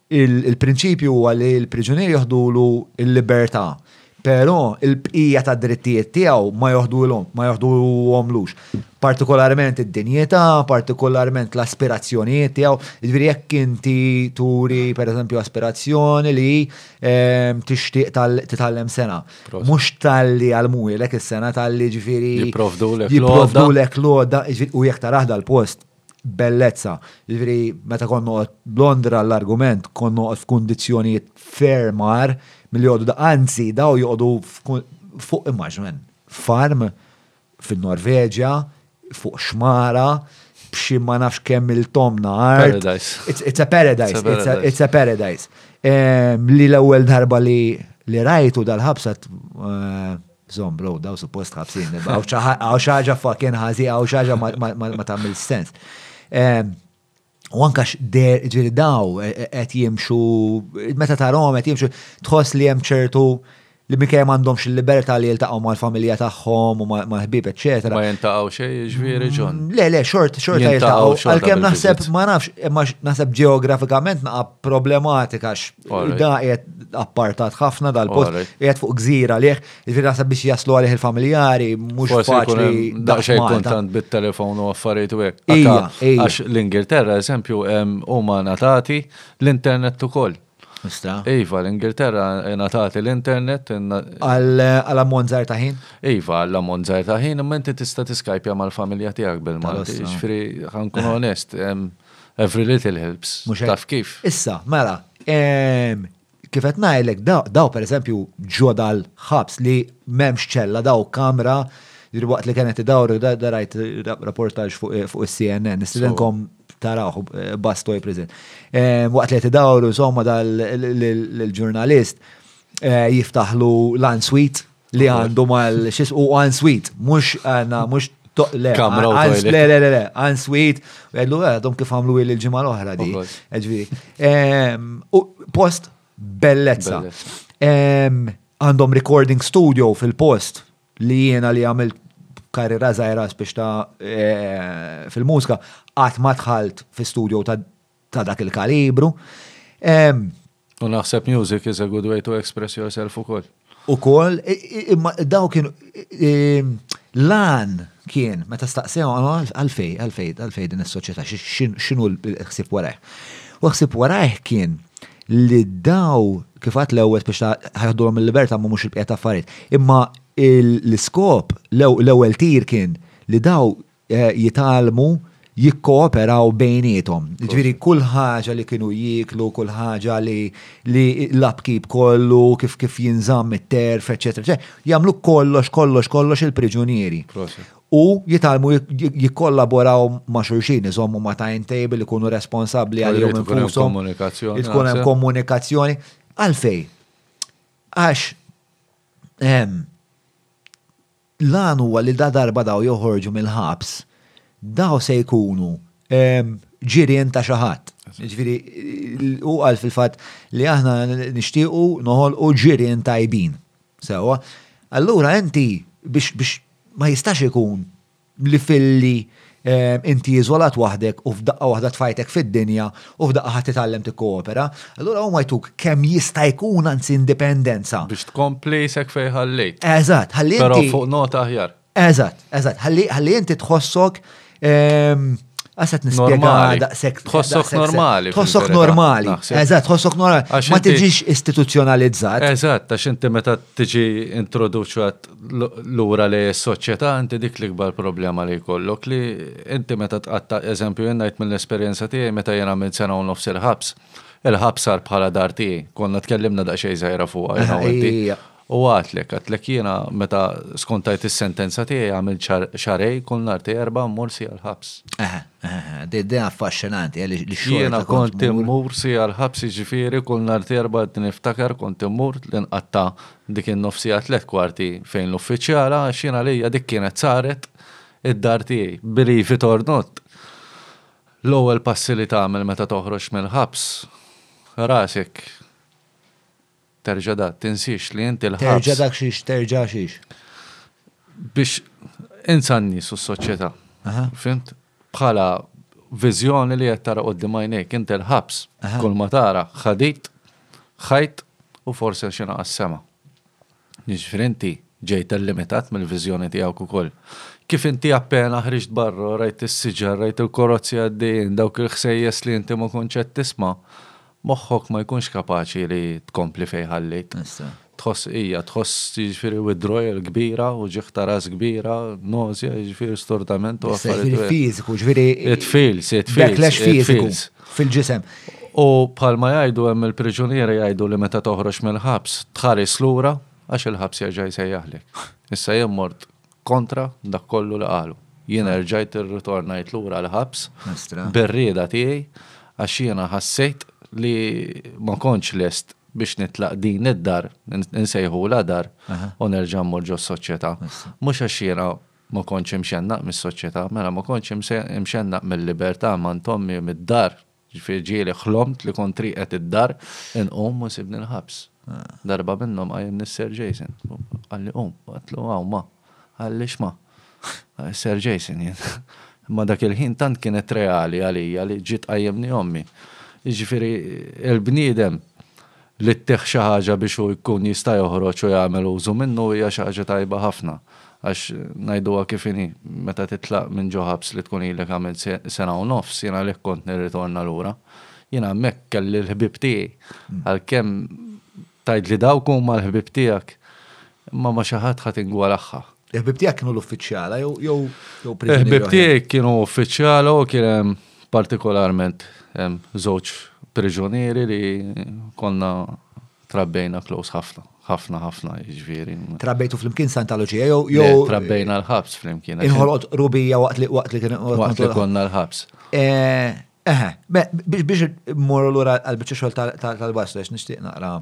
Il-prinċipju huwa li l-priġunier joħdulu l-libertà, però l-bqija tad-drittijiet tiegħu ma joħduhomlux. Partikolarment id-dinjità, partikolarment l-aspirazzjonijiet tiegħu. Jiġifieri jekk inti turi pereżempju aspirazzjoni li tixtieq titgħallem sengħa, mhux talli jgħallmuhielek is-sengħa talli jiġifieri. Jipprovdulek l-għodda. U jekk tarah dal-post, bellezza. Jiġifieri meta kont noqgħod Londra l-argument kont noqgħod f'kundizzjonijiet ferm agħar milli joqogħdu anzi daw joqogħdu fuq immaġmen farm fin-Norveġja fuq xmara b'xi ma nafx kemm il-tomna art. It's a paradise. It's a paradise. Li l-ewwel darba li rajtu dal-ħabsa eh, Zom bro, daw suppost ħabsin, għaw xaġa fucking ħazi, għaw xaġa ma tamil sens. U anka x'der ġiri daw e, e, qed jimxu, meta tarom qed jimxu, tħoss li hemm ċertu li minkejja m'għandhomx il-libertà li jiltaqgħu mal-familja tagħhom u mal-ħbieb eċetera. Ma jintaqgħu xejn jiġifieri ġon. Mm, le, le, xort, xort jiltaqgħu. Għalkemm naħseb ma nafx, imma naħseb ġeografikament naqa' problematika x Da qiegħed appartat ħafna dal-post, qiegħed fuq gżira liħ, jiġifieri naħseb biex jaslu għalih il-familjari mhux faċli. Daqsxejn kuntant bit-telefon u affarijiet u hekk. Għax l-Ingilterra eżempju huma natati l-internet ukoll. Iva, l-Ingilterra natati l-internet. Għal ammont żgħir ta' ħin? Iva, għal ammont żgħir ta' ħin, imma inti tista' tiskajpja mal-familja tiegħek bil-Malti. Jiġifieri ħankun onest, Every little helps. Taf kif? Issa, mela, kif qed ngħidlek daw pereżempju ġoda l-ħabs li m'hemmx ċella daw kamra li waqt li kienet idawru darajt rapportaġġ fuq is-CNN, nistidinkom tarawh eh, Bastoy Prison. Eh, waqt li qed idawru insomma dal-ġurnalist eh, jiftaħlu l-answit li għandu mal xis u għan sweet, mux għanna, mux toqle. Kamra u toqle. Le, le, le, għan sweet, għedlu għadhom kif għamlu il ġimgħa l-oħra di. Ehm, u post bellezza. Ehm, għandhom recording studio fil-post li jena li għamil karriera zaħira biex ta' eh, fil-mużika, għat ma tħalt fi studio ta' ta' dak il-kalibru. U naħseb music is a good way to express yourself ukoll. Ukoll, imma daw kien lan kien meta staqsew għalfej, għalfej, għalfej din is-soċjetà, x'inhu l-ħsieb warajh. U ħsieb warajh kien li daw kif għat l-ewwel biex ħaħdulhom il-libertà ma mhux il-bqija ta' affarijiet. Imma l-iskop l-ewwel tir kien li daw jitgħallmu jikkooperaw bejniethom. Jiġifieri kull ħaġa li kienu jieklu, kull ħaġa li l-upkeep kollu, kif kif jinżamm it-terf, eċċetera, jagħmlu kollox, kollox, kollox il-priġunieri. U jitgħallmu jikkollaboraw ma' xulxin, iżommu ma' timetable, ikunu responsabbli għalihom infushom. Komunikazzjoni. Tkun hemm komunikazzjoni. Għalfejn? Għax L-għan huwa li ladarba dawn joħorġu mill-ħabs, dawn se jkunu ġirien ta' xi ħadd. Jiġifieri, hu qal fil-fatt li aħna nixtiequ noħolqu ġirien tajbin. Sewwa. Allura inti biex ma jistax ikun li filli inti iżolat waħdek u f'daqqa waħda tfajtek fid-dinja u f'daqqa ħadd titgħallem tikkoopera, allura huma jtuk kemm jista' jkun anzi indipendenza. Biex tkompli sek fejn ħallejt. Eżatt, ħalli. Però fuq nota aħjar. Eżatt, eżatt, ħalli inti tħossok Għasat nispjega daqsek. Tħossok normali. Tħossok normali. Eżat, tħossok normali. Ma tiġix istituzjonalizzat. Eżat, ta' xinti meta tiġi introduċat l-ura li s-soċieta, inti dik li kbar problema li kollok li inti meta tqatta, eżempju, jennajt mill-esperienza tiegħi meta jena minn sena u nofs il-ħabs. Il-ħabs sar bħala dar tiegħi. Konna tkellimna daqsxejn żgħira fuqha. U għidlek, għidlek jiena meta skontajt is-sentenza tiegħi għamilt xarej kull nhar ta' Erbgħa mmur siegħa l-ħabs. Eħe, eħe, dejja affaxxinanti eh, li xogħol. Jiena kont immur siegħa l-ħabs jiġifieri kull nhar ta' Erbgħa qed niftakar kont immur li nqatta' dik in-nofsija tliet kwarti fejn l-uffiċjala għax jien għalija dik kienet saret id-dar tiegħi. Believe it or not, l-ewwel passi li tagħmel meta toħroġ mill-ħabs, rasek. Terġa' da, tinsiex li inti l-ħabs. Terġa' dak xiex, terġa' xiex? Biex insa n-nies u s-soċjetà. Fhimt? Bħala viżjoni li qed tara quddiem għajnejk, inti l-ħabs, kull ma tara, ħadid, ħajt u forsi għax ingħaqad sema. Jiġifieri inti ġejt illimitat mill-viżjoni tiegħek ukoll. Kif inti appena ħriġt barra u rajt is-siġar, rajt il-korozzi għaddejjin, dawk il-ħsejjes li inti ma kontx qed tisma', Moħħok ma jkunx kapaċi li tkompli fejn ħalliek. Tħoss hija, tħoss jiġifieri withdrawal kbira, uġigħ ta' ras kbira, nausea, jiġifieri stortament u affarijiet. Jiġifieri fiżiku, jiġifieri. It feels, it feels. Backlash fiżiku fil-ġisem. U bħalma jgħidu hemm il-priġunieri jgħidu li meta toħroġ mill-ħabs tħares lura għax il-ħabs jerġa' jsejjaħlek. Issa jien mort Kontra dak kollu li qalu. Jiena rġajt irritornajt lura l-ħabs bir-rieda tiegħi għax jiena ħassejt li ma kontx lest biex nitlaq din id-dar, insejħulha dar, u nerġa' mmur ġos-soċjetà. Mhux għax jiena ma kontx imxennaq mis-soċjetà, mela ma kontx imxennaq mil-libertà m'għand ommi, mid-dar, Ġifieri ġieli ħlomt li kont rieqed id-dar, inqum u jsibni l-ħabs. Darba minnhom qajjimni s-Sir Jason. Qalli qum. Għedtlu hawn ma. Qalli x'ma? Sir Jason jien. Imma dak il-ħin tant kienet reali għalija li ġiet tqajjimni ommi. Jiġifieri l-bniedem Li ttih xi ħaġa biex hu jkun jista' joħroġ u jagħmel użu minnu hija xi ħaġa tajba ħafna. Għax, ngħiduha kif inhi, meta titlaq minn ġo ħabs li tkun ilek għamilt sena u nofs, jien għalih kont nirritorna lura. Jien hemmhekk kelli l-ħbieb tiegħi. Għalkemm tgħidli dawk huma l-ħbieb tiegħek, imma ma' xi ħadd ħa tingwalaħħa. Il-ħbib tiegħek kienu l-uffiċjala jew jew jew priġunieri Il-ħbib oħrajn? tiegħi kienu uffiċjala u kien hemm partikolarment hemm żewġ priġunieri li konna trabbejna close ħafna, ħafna ħafna jiġifieri. Trabbejtu flimkien Santa Luċija jew Le, jew trabbejna l-ħabs flimkien. għax Inħolqot rubija waqt li waqt li kien Waqt li konna l-ħabs. Eh, Eħe, be- biex biex immorru lura għal-biċċa xogħol tal- tal- tal-baslu għax nixtieq naqra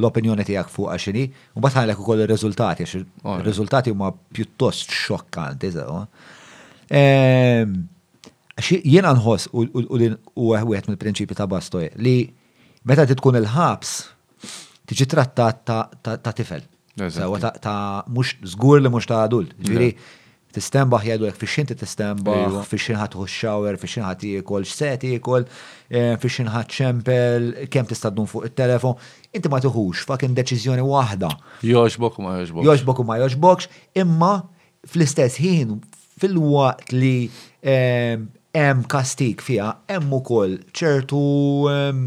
l-opinjoni tiegħek fuqha x'inhi, u mbagħad ħalek ukoll ir-riżultati għax ir-riżultati huma pjuttost xokkanti sewa. Ehm, jiena nħoss u wieħed mill-prinċipji ta' Bastoj li meta tkun il-ħabs tiġi trattat ta' tifel. Sewa ta' mhux żgur li mhux ta' adult. Ġifieri Tistenbaħ jgħidu hekk fix-xejn tistenbaħ, fix-xejn ħadd xower, fix-xejn ħadd jiekol, x'se tiekol, eh, fix-xejn ħadd ċempel, kemm tista' ddum fuq it-telefon. Inti ma tiħux fakin deċiżjoni waħda. Jogħġbok u ma jogħġbokx. Jogħġbok u ma jogħġbokx, imma fl-istess ħin fil-waqt li eh, hemm kastik fiha, hemm ukoll ċertu eh,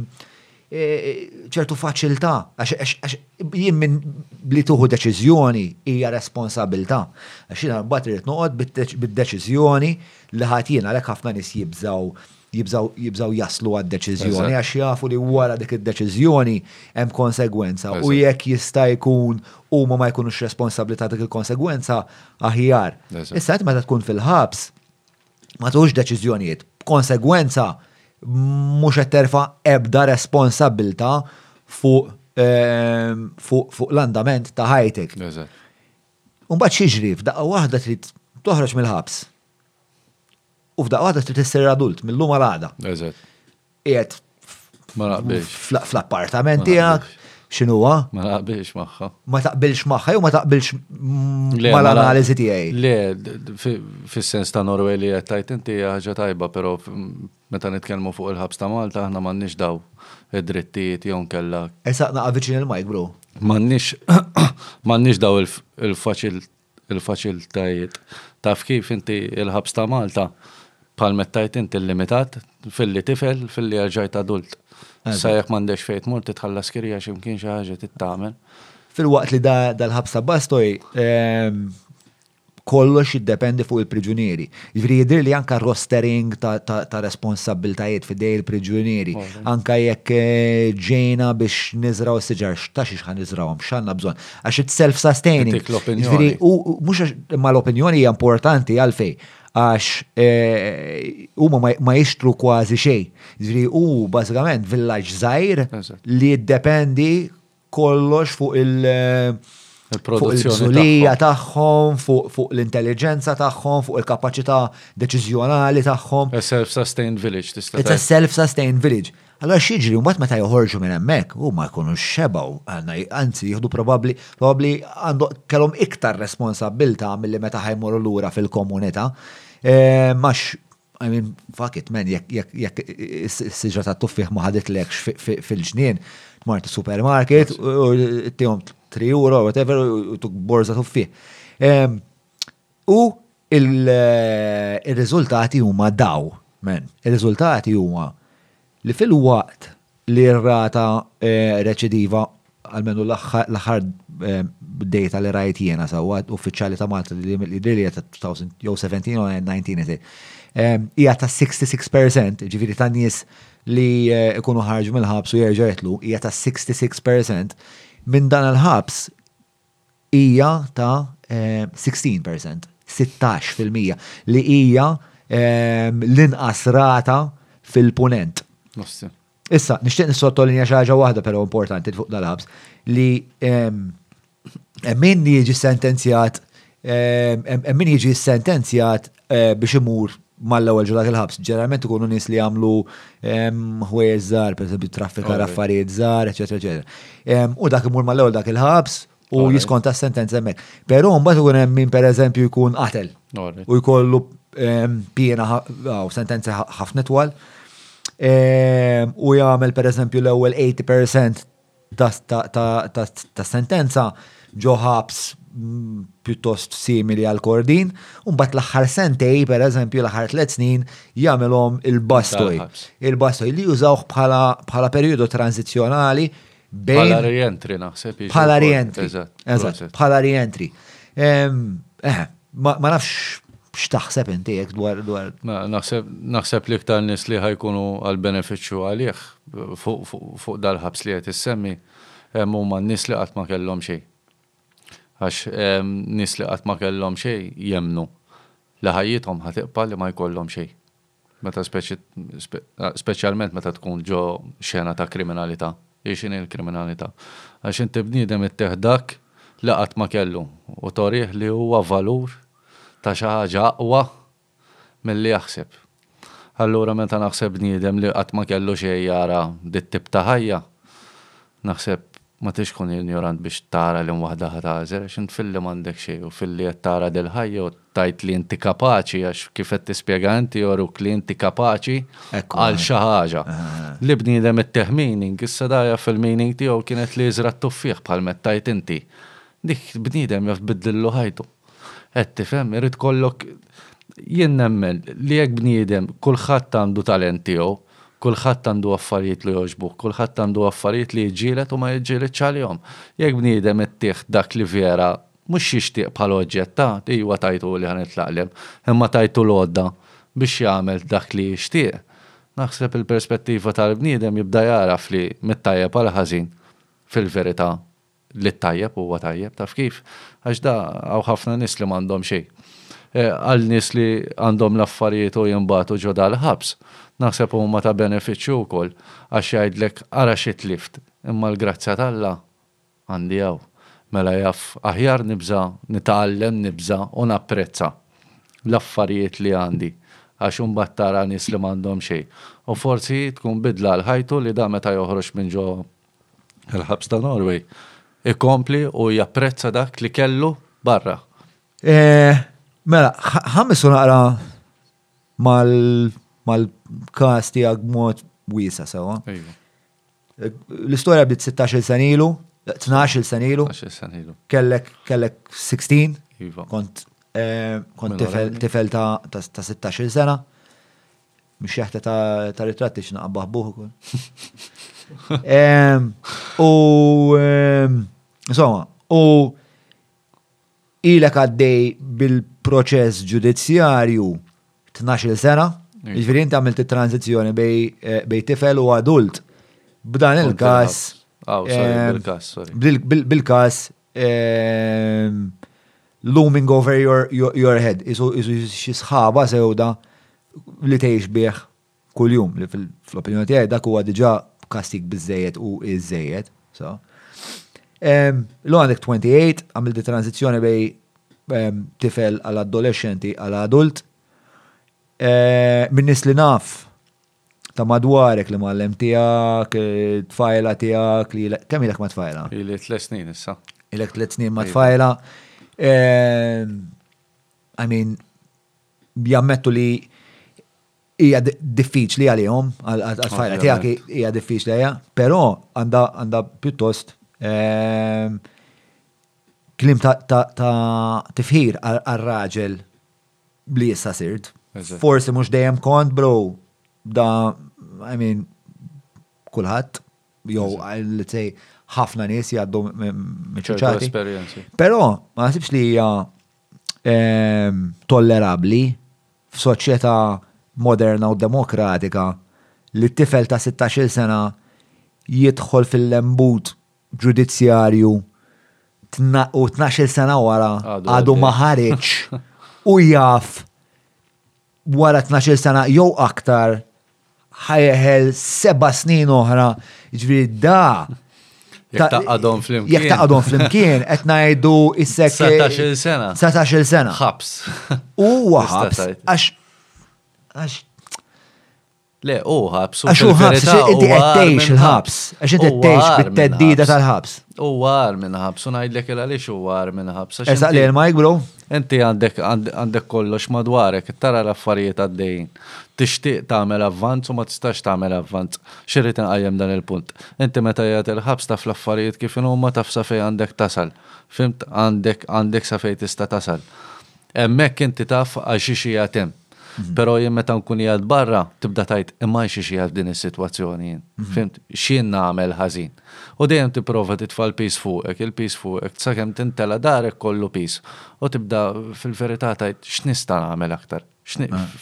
ċertu faċilità, għax jien minn li tuħu deċiżjoni hija responsabilità. Għax jiena mbagħad irid noqgħod bid-deċiżjoni li ħadd jien għalhekk ħafna nies jibżgħu jibżgħu jaslu għad-deċiżjoni għax jafu li wara dik id-deċiżjoni hemm konsegwenza u jekk jista' jkun huma ma jkunux responsabbli ta' dik il-konsegwenza aħjar. Issa qed meta tkun fil-ħabs ma tux deċiżjonijiet. B'konsegwenza mhux qed terfa' ebda responsabbilta fuq ehm, fuq l-andament ta' ħajtek. Umbagħad xiġri f'daqqa waħda trid toħroġ mill-ħabs. U f'daqqa waħda trid issir adult mill-lum għal għada. Qiegħed Ma naqbilx. fl- fl-appartament Ma tiegħek, naqbilx. x'inhuwa? Ma naqbilx magħha. Ma taqbilx magħha jew ma taqbilx mm, Le, ma la- mal-analiżi tiegħi. Le, d- d- fi- fis-sens ta' Norway li qed tajt inti hija ħaġa tajba, però f- m- meta nitkellmu fuq il-ħabs ta' Malta aħna m'għandniex daw id-drittijiet jew nkella Esaq naqa' viċin il-mike, bro. m'għandniex m'għandniex daw il- il-faċil il-faċilitajiet. Taf kif, inti il-ħabs ta' Malta, bħal mettajt inti illimitat, filli tifel, filli erġajt adult. Sa jekk m'għandekx fejn tmur titħallas kirja x'imkien xi ħaġa tittamel. Fil-waqt li dal-ħabs ta' Bastoj ehm, kollox jiddependi fuq il-priġunieri. Ġifieri jidher li anka rostering ta' responsabiltajiet fidej il-priġunieri, anka jekk eh, ġejna biex niżraw s-siġar, ta' xiex ħan niżrawhom, x'għandna bżonn. Għax it's self-sustaining. Ġviri, u mux ma l-opinjoni hija importanti għalfej. Għax eh, u ma jishtru kważi xej. Ġviri, u bazzikament villaġ zaħir li jiddependi kollox fuq il- eh, fuq il-bżulija tagħhom, fuq l-intelligenza tagħhom, fuq il-kapaċità deċiżjonali tagħhom. A self-sustained village tista' It's a self-sustained village. Allura x'jiġri mbagħad meta joħorġu minn hemmhekk, huma jkunu xebgħu, anzi jieħdu probabbli probabbli għandhom kellhom iktar responsabbiltà milli meta ħa jmorru lura fil-komunità. Għax, I mean, fuck it man, jekk is-siġra tat-tuffieħ ma ħaditlekx fil-ġnien, tmur supermarket u tihom 3 euro, whatever, u tuk borża tuffieħ. U il-riżultati huma daw, men. Ir-riżultati huma li filwaqt li r-rata reċidiva għalmenu l-aħħar data li rajt jiena sewwa uffiċjali ta' Malta li jidhirli qed 2000 jew 17 u 19 hija ta' 66%, ġifieri ta' nies li jkunu ħarġu mill-ħabs u jerġgħu jitlu hija ta' 66%, minn dan il-ħabs hija ta' 16%, 16%, li hija l-inqas rata fil-Punent. Issa, nixtieq nissottolinja xi ħaġa waħda però importanti fuq dal-ħabs li hemm min jiġi sentenzjat Hemm min jiġi sentenzjat biex imur mal-ewwel ġurnata il-ħabs. Ġeneralment ikunu nies li jagħmlu ħwejjeż żgħar, pereżempju traffikar affarijiet żgħar, eċetera, eċetera. U dak imur mal-ewwel dak il-ħabs u jiskonta s-sentenza hemmhekk. Però mbagħad ikun hemm min pereżempju jkun qatel u jkollu piena u sentenza ħafna twal u jagħmel pereżempju l-ewwel 80% ta' sentenza ġo ħabs pjuttost simili għal kordin, u mbagħad l-aħħar sentej, per eżempju, l-aħħar tliet snin jagħmilhom il-bastoj. Il-bastoj li jużawh bħala perjodu tranzizzjonali bejn. Bħala rientri naħseb. Bħala rientri. Eżatt. Bħala rientri. Ma nafx x'taħseb inti jekk dwar dwar. Naħseb li iktar nies li ħajkunu għal benefiċċju għalih fuq dal-ħabs li qed issemmi hemm huma n-nies li qatt ma kellhom xejn. Għax nies li qatt ma kellhom xejn jemmnu li ħajjithom ħa tibqa' li ma jkollhom xejn. Meta speċjalment meta tkun ġo xena ta' kriminalità. Hi x'inhi l-kriminalità? Għax inti bniedem ittih dak li qatt ma kellu u torih li huwa valur ta' xi ħaġa aqwa milli jaħseb. Allura meta naħseb bniedem li qatt ma kellu xejn jara dit-tip ta' ħajja, naħseb Ma tridx tkun injorant biex tara liema waħda ħa tagħżel għax int filli m'għandek xejn u filli qed tara dil-ħajja u tgħid li inti kapaċi għax kif qed tispjega inti joruk li inti kapaċi għal xi ħaġa. Li bniedem ittieħ meaning, is-seta' jaf il-meaning tiegħu kienet li jiżra' t-tuffieħ bħal m'qed tgħid inti. Dik bniedem jaf tbiddillu ħajtu. Qed tifhem? Irid ikollok Jien nemmen li jekk bniedem kulħadd għandu talent tiegħu, kulħadd għandu affarijiet li jogħġbuh, kulħadd għandu affarijiet li jiġġieled u ma jiġġieledx għalihom. Jekk bniedem ittih dak li vera mhux jixtieq bħala oġġett ta', ijwa tajtuli ħa nitlaqlem, imma tajtu l-għodda biex jagħmel dak li jixtieq, naħseb il-perspettiva tal-bniedem jibda jagħraf li mit-tajjeb għall-ħażin fil-verità li t-tajjeb huwa tajjeb, taf kif? Għax da hawn ħafna nies li m'għandhom xejn. Għal nies li għandhom l-affarijiet u jinbagħtu ġo dal-ħabs, naħseb huma ta' benefiċċju wkoll għax jgħidlek ara xi tlift, imma l-grazzja t'Alla għandi hawn. Mela jaf, aħjar nibża' nitgħallem nibża' u napprezza l-affarijiet li għandi għax imbagħad tara nies li m'għandhom xejn u forsi tkun bidla għal ħajtu li da meta joħroġ minn ġo il-ħabs ta' Norway, ikompli u japprezza dak li kellu barra. Eh, mela, ħames u naqra mal-kas tijak mod wisa, sewa. Iva. Eh, l-istoria bdiet 16 sanilu, 12 sanilu. 12 sanilu. Kellek, kellek 16. Iva. Kont, eh, kont tifel ta' 16 sena. Mix-xeħta ta' ritratti x'na qabbaħbuh ukoll. U insomma, u ilek għaddej bil-proċess ġudizzjarju 12 sena, ġifieri inti għamilt it-tranzizzjoni bej tifel u adult. B'dan il-każ. Bil-każ looming over your, your head, isu xi sħaba sewda li tgħix bih kuljum, li fl-opinjoni tiegħi dak huwa diġà kastik biżejjed u iżejjed. So. Lu għandek 28, għamil di tranzizjoni bej tifel għal adolescenti għal adult. Minnis li naf, ta' madwarek li mallem tijak, tfajla tijak, li kemm ilek ma' tfajla? Ili tlet snin issa. Ilek tlet snin ma' tfajla. Ehm, I mean, jammettu li hija diffiċli għalihom, għal-tfajla tijak hija diffiċli għajja, pero għanda pjuttost ehm, klim ta' tifħir għal-raġel li issa sirt. Forsi mhux dejjem kont bro da I mean kulħadd jew let's say ħafna nies jgħaddu miċċati. Però ma nasibx li hija ehm, tollerabbli f'soċjetà moderna u demokratika li t-tifel ta' 16 sena jidħol fil-lembut ġudizzjarju u tnax-il sena wara għadu ma ħareġx u jaf wara tnax-il sena jew aktar ħajeħel seba' snin oħra, ġifieri da Jek taqadhom flimkien. Jek taqadhom flimkien, qed ngħidu issek. 19 sena. 19 sena. Ħabs. Huwa ħabs. Għax. Għax. Le, u ħabs. Għax u ħabs, inti qed tgħix il-ħabs. Għax inti qed tgħix bit-teddida tal-ħabs. U għar minn ħabs, u ngħidlek il għaliex u għar minn ħabs. Eżaq li l-majk, bro? Inti għandek kollox madwarek, tara l-affarijiet għaddejjin. Tixtieq tagħmel avvanz u ma tistax tagħmel avvanz. Xirrid inqajjem dan il-punt. Inti meta jgħat il-ħabs taf l-affarijiet kif inhuma taf sa fejn għandek tasal. Fimt għandek għandek sa fejn tista' tasal. Hemmhekk inti taf għal xiex qiegħed hemm. Però jien meta nkun qiegħed barra, tibda tgħid, imma għal xiex qiegħed f'din is-sitwazzjoni jien? Fhimt? X'jien nagħmel ħażin? U dejjem tipprova titfa' l-piż fuqek, il-piż fuqek, sakemm tintela' darek kollu piż. U tibda fil-verità tgħid, x'nista' nagħmel aktar?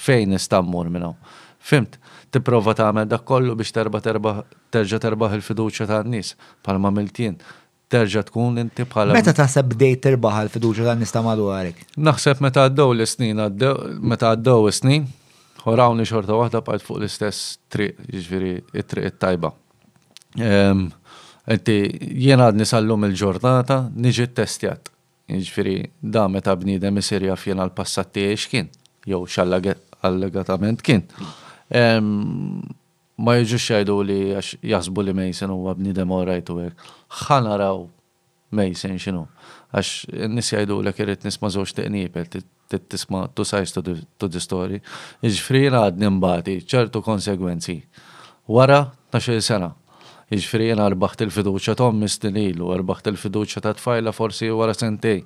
Fejn nista' mmur minn hawn? Fhimt? Tipprova tagħmel dak kollu biex terba' terba' terġa' terbaħ il-fiduċja tan-nies, bħalma għamilt jien. terġa' tkun inti bħala. Meta taħseb bdejt tirbaħ għall-fiduċja tan-nies ta' madwarek? Naħseb meta għaddew l-snin, meta għaddew is-snin, u rawni xorta waħda bqajt fuq l-istess triq, jiġifieri t-triq it-tajba. Inti jien għadni sal-lum il-ġurnata niġi ttestjat. Jiġifieri da meta bniedem isir jaf jien għall-passat tiegħi x'kien, jew x'allegatament kien. Ma jiġux jgħiduli għax jaħsbu li Mason huwa bniedem orajt u hekk, ħa naraw Mason x'inhu. Għax in-nies jgħidulek irrid nisma' żewġ tiqnibel, trid tisma' two sides to the story. Jiġifieri jiena għadni nbati ċertu konsegwenzi wara tnax-il sena. Jiġifieri jiena rbaħt il-fiduċja ta' ommi snin ilu, rbaħt il-fiduċja ta' tfajla forsi wara sentejn.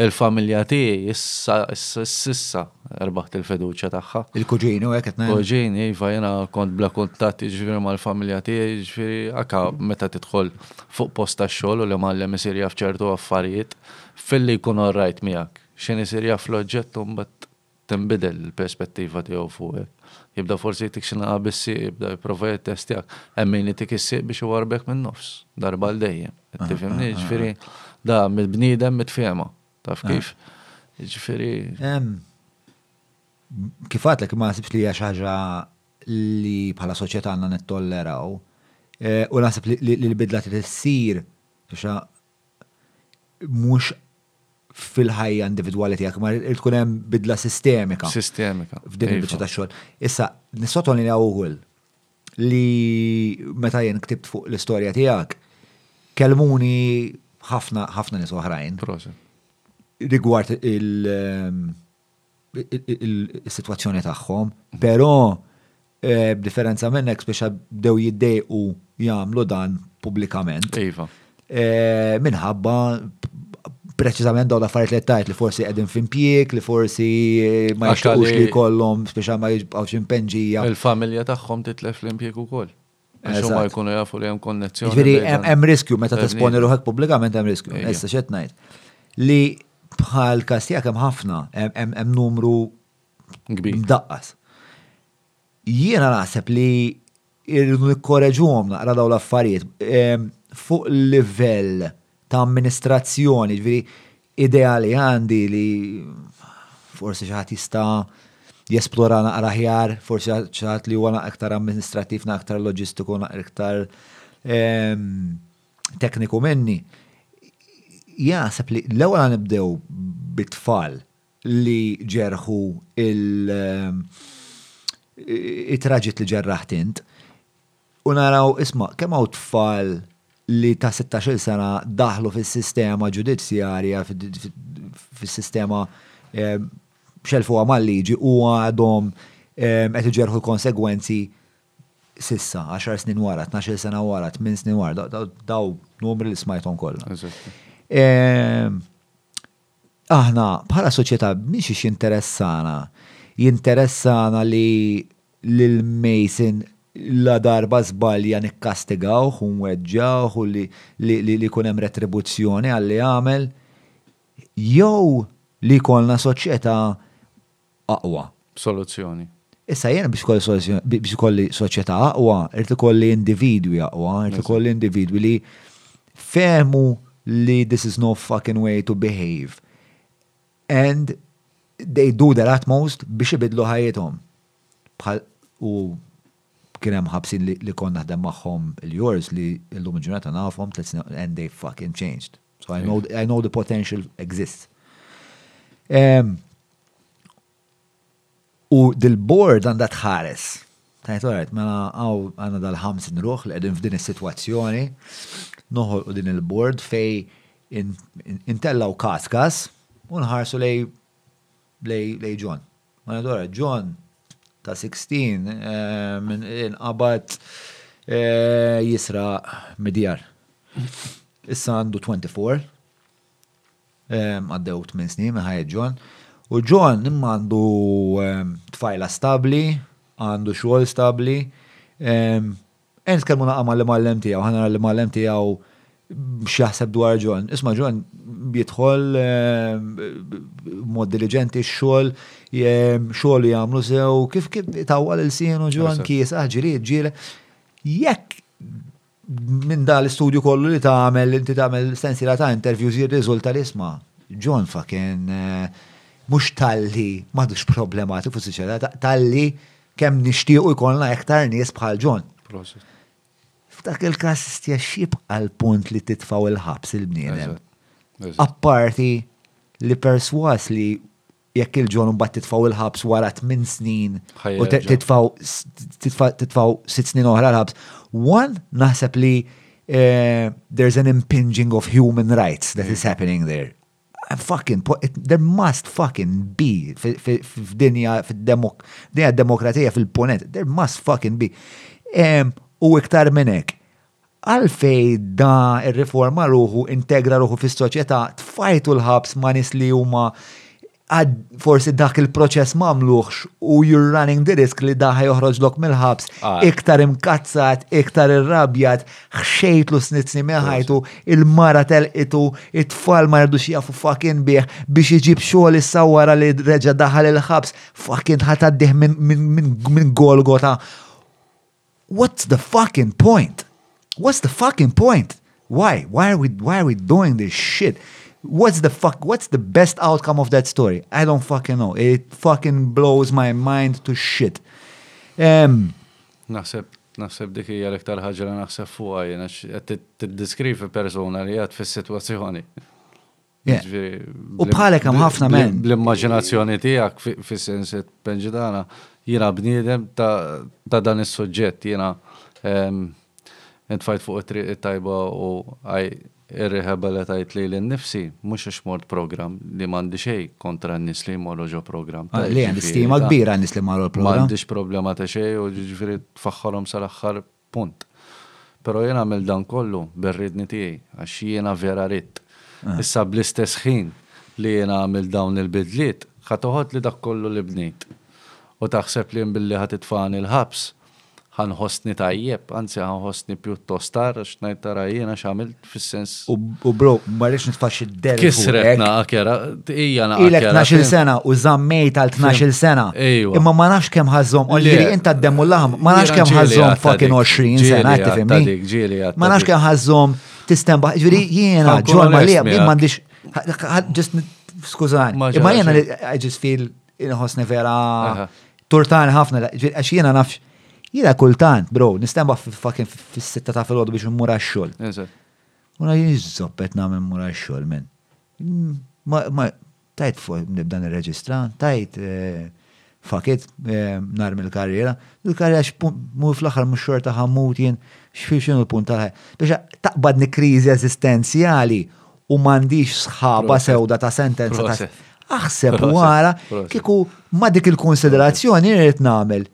Il-familja tiegħi issa, issa, issa rbaħt il-fiduċja tagħha. Il-kuġini u hekk qed ngħid. Kuġini, iva, jiena kont bla kuntatt jiġifieri mal-familja tiegħi, jiġifieri anke meta tidħol fuq post tax-xogħol u l-imgħallem isir jaf ċertu affarijiet, filli jkun all right miegħek, x'inhu jsir jaf l-oġġett u mbagħad tinbidel il-perspettiva tiegħu fuqek. Jibda forsi jagħtik xi nagħa bis-sieq, jibda jipprova jittestjak. Hemm min jagħtik is-sieq biex iwarrbek min-nofs, darba għal dejjem. Tifhimni? Jiġifieri da mill-bniedem mitfiehma. Taf kif? Jiġifieri. Kif għadlek ma naħsibx li hija xi ħaġa li bħala soċjetà għandna nittolleraw. U naħseb li l-bidla trid issir mhux fil-ħajja individwali tiegħek, ma irid tkun hemm bidla sistemika. Sistemika. F'din il-biċċa iva. tax-xogħol. Issa, nissottolina wkoll li meta jien ktibt fuq l-istorja tiegħek, kelmuni ħafna ħafna nies oħrajn. Rigward il- ehm, is-sitwazzjoni tagħhom, però b'differenza minnek speċa bdew jiddejqu jagħmlu dan pubblikament. Iva. Minħabba preċiżament dawn l-affarijiet li tajt li forsi qegħdin f'impjieg, li forsi ma jixtiequx li jkollhom speċa ma jiġbqgħux impenġija. Il-familja tagħhom titlef l-impjieg ukoll. Għax huma jkunu jafu li hemm konnezzjoni. Ġifieri hemm riskju meta tesponi ruħek pubblikament hemm riskju. Issa x'qed ngħid. Li bħal każ tiegħek hemm ħafna, hemm numru kbir. Daqqas. Jiena naħseb li irridu nikkoreġuhom naqra daw l-affarijiet fuq livell ta' amministrazzjoni, ġviri, idea li għandi li forsi xaħat jista jesplora naqra ħjar, forsi xaħat li huwa naqra iktar amministrativ, naqra iktar loġistiku, naqra iktar ehm, tekniku minni. Jaħseb li l-ewwel nibdew bit-tfal li ġerħu il- ehm, it-traġit li ġerraħt int, U naraw, isma', kemm hawn tfal li ta' sittax-il sena daħlu fis-sistema ġudizzjarja, fis-sistema xelfuha mal-liġi u għadhom qed iġerrħu l-konsegwenzi s'issa, għaxar snin wara, tnax-il sena wara, tmien snin wara, dawn numri li smajthom kollha. Aħna bħala soċjetà minn xiex jinteressana? Jinteressana li lil Mason ladarba żbalja nikkastigawh u nweġġgħuh u li jkun hemm retribuzzjoni għal li għamel? Jew li jkollna soċjetà aqwa soluzzjoni. Issa jiena biex ikolli soluzzjoni, biex ikolli soċjetà aqwa, irid ikolli individwi aqwa, irid ikolli individwi li fehmu li this is no fucking way to behave and they do their utmost biex ibidlu ħajjithom. Bħal u kien hemm ħabsin li kont naħdem magħhom il-jors li llum il-ġurnata nafhom and they fucking changed. So I know, I know the potential exists. Um, u dil-board għanda tħares. Tajt, għaret, mela għaw għanna dal-ħamsin ruħ li għedin f'din is-situazzjoni, noħol u din il-board fej intellaw kaskas unħarsu lej lej John. Mela dwar Ġwann ta' Sixteen inqabad jisraq mid-djar. Issa għandu 24. Għaddew tmien snin minn ħajja Ġwann. U Ġwann imma għandu tfajla stabbli, għandu xogħol stabbli, Ejja nitkellmu naqra mal-imgħallem tiegħu, ħa nara l-imgħallem tiegħu x'jaħseb dwar John. Isma' John jidħol mod diliġenti x-xogħol, xogħlu jagħmlu sew, kif kif tawwal il-sienu John, kiesaħ, ġried, ġieled. Jekk minn dan l-istudju kollu li tagħmel, inti tagħmel sensiela ta' interviews jirriżulta li isma' John fa kien mhux talli m'għadux problematiku fis-soċjetà, talli Kemm nixtiequ jkollna iktar nies bħal John. Prosit. F'dak il-każ stja xibqa l-punt li titfaw il-ħabs il-bniedem. Apparti li perswas li jekk il-ġon mbagħad titfaw il-ħabs wara 8 snin u titfaw titfaw 6 snin oħra l-ħabs. One naħseb li eh, there's an impinging of human rights that is happening there. fucking, there must fucking be f'dinja demokratija fil-ponent, there must fucking be. U iktar minnek, għalfej da il-riforma ruħu, integra ruħu fis soċjetà tfajtu l-ħabs ma' nis li huma għad forsi dak il-proċess mamluħx u you're running the risk li daħi joħroġlok mill-ħabs ah. iktar imkazzat, iktar irrabjat, xejtlu snizni minn ħajtu, il-mara telqitu, it-tfal ma jrdux jafu fakin bih biex iġib xogħol issa wara li reġa daħal il-ħabs, fakin ħataddih minn Golgota. What's the fucking point? What's the fucking point? Why? Why are we, why are we doing this shit? What's the fuck, what's the best outcome of that story? I don't fucking know. It fucking blows my mind to shit. Um, Naħseb, naħseb dik hija l-iktar ħaġa li naħseb fuqha jien għax qed tiddiskrivi persuna li għad fis-sitwazzjoni. U bħalek hemm ħafna men. Bl-immaġinazzjoni tiegħek fis-sens penġidana jiena bniedem ta' dan is-suġġett jiena intfajt fuq it-triq it-tajba u Ir-rehaba li tajt lili nnifsi, mhux għax mort programm, li m'għandi xejn kontra n-nies li jmorru ġo programm. Le, għandi stima kbira għan-nies li marru l-programm. M'għandix problema ta' xejn u jiġifieri tfaħħarhom sal-aħħar punt. Però jien għamilt dan kollu bir-riedni tiegħi għax jiena vera ridt. Issa bl-istess ħin li jiena għamilt dawn il-bidliet, ħa toħodli dak kollu li bnejt u taħseb li jien billi ħa titfagħni l-ħabs Ħa nħossni tajjeb, anzi ħa nħossni pjuttost agħar għax ngħid tara jiena x'għamilt fis-sens. U bro, ma rridx nitfax id-del. Kisret naqa' kera, hija naqa' kera. Ilek 12 sena u żammejt għal 12 sena. Imma ma nafx kemm ħażhom, u li inta d-demm u l-laħam, ma nafx kemm ħażhom fucking 20 sena, tifhimni. Ma nafx kemm ħażhom tistembaħ, ġifieri jiena ġol ma li m'għandix ġist skużani. Imma jiena I just feel Inħossni vera turtan ħafna, għax jiena nafx. Jiena kultant, bro, nistemba fucking fis-sitta ta' filgħodu biex mmur għax-xogħol. U na jiżżoppet nagħmel mmur għax-xogħol minn. Ma tajt fuq nibda nirreġistra, tajt eh, fakit eh, nar mill-karriera. Il-karriera x'mu fl-aħħar mhux xorta ħammut jien x'fil x'inhu l-punt tal-ħajja. Biex taqbadni kriżi eżistenzjali u m'għandix sħaba sewda ta' sentenza ta' aħseb wara kieku ma' dik il-konsiderazzjoni rrid nagħmel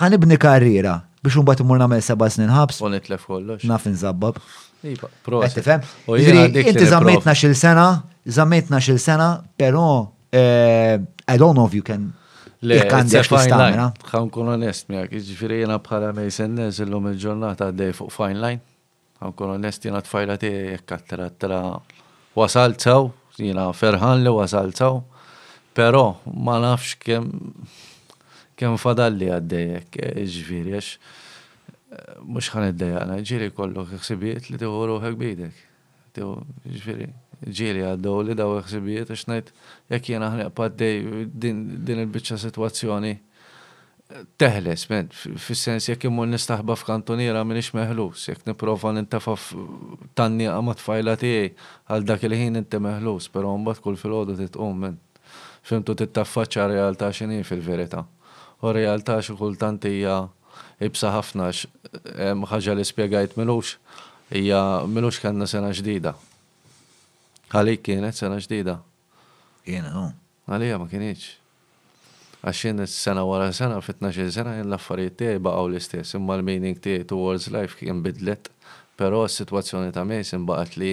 ħanibni karriera biex un imur nagħmel seba' snin ħabs. U nitlef kollox. Naf inżabbab. Iva, Tifhem? Inti żammetna xil sena, żammetna xil sena, però eh, I don't know if you can Le, għandek l-istamina. Għan kun onest miegħek, ġifieri jiena bħala Mason Nez illum il-ġurnata għaddej fuq fine line. Ħa nkun onest jiena t-tfajla tiegħi hekk għattilha, għattilha wasalt sew, jiena ferħan li wasalt sew, però ma nafx kemm kemm fadalli għaddej hekk, jiġifieri għax mhux ħa niddejjaqna, ġieli jkollok il-ħsibijiet li tieħu ruħek b'idek. Tieħu, jiġifieri, ġieli għaddewli dawn il-ħsibijiet għax ngħid jekk jiena ħnieq b'għaddej din il-biċċa sitwazzjoni, Teħles, men, fis-sens jekk immur nistaħba f'kantuniera m'iniex meħlus, jekk nipprova nintefa' f'tannieqa mat-tfajla tiegħi, għal dak il-ħin inti meħlus, però mbagħad kull filgħodu trid tqum, men. Fhimt u trid taffaċċja r-realtà x'inhi fil-verità. U r-realtà xi kultant hija iebsa ħafna għax ħaġa li spjegajt m'ilux hija m'ilux kellna sena ġdida. Għalik kienet sena ġdida? Jiena hu. Għalija ma kinitx. Għax jien sena wara sena fi tnax-il sena jien l-affarijiet tiegħi baqgħu l-istess imma l-meaning tiegħi towards life kien bidlet però s-sitwazzjoni ta' Mason baqgħet li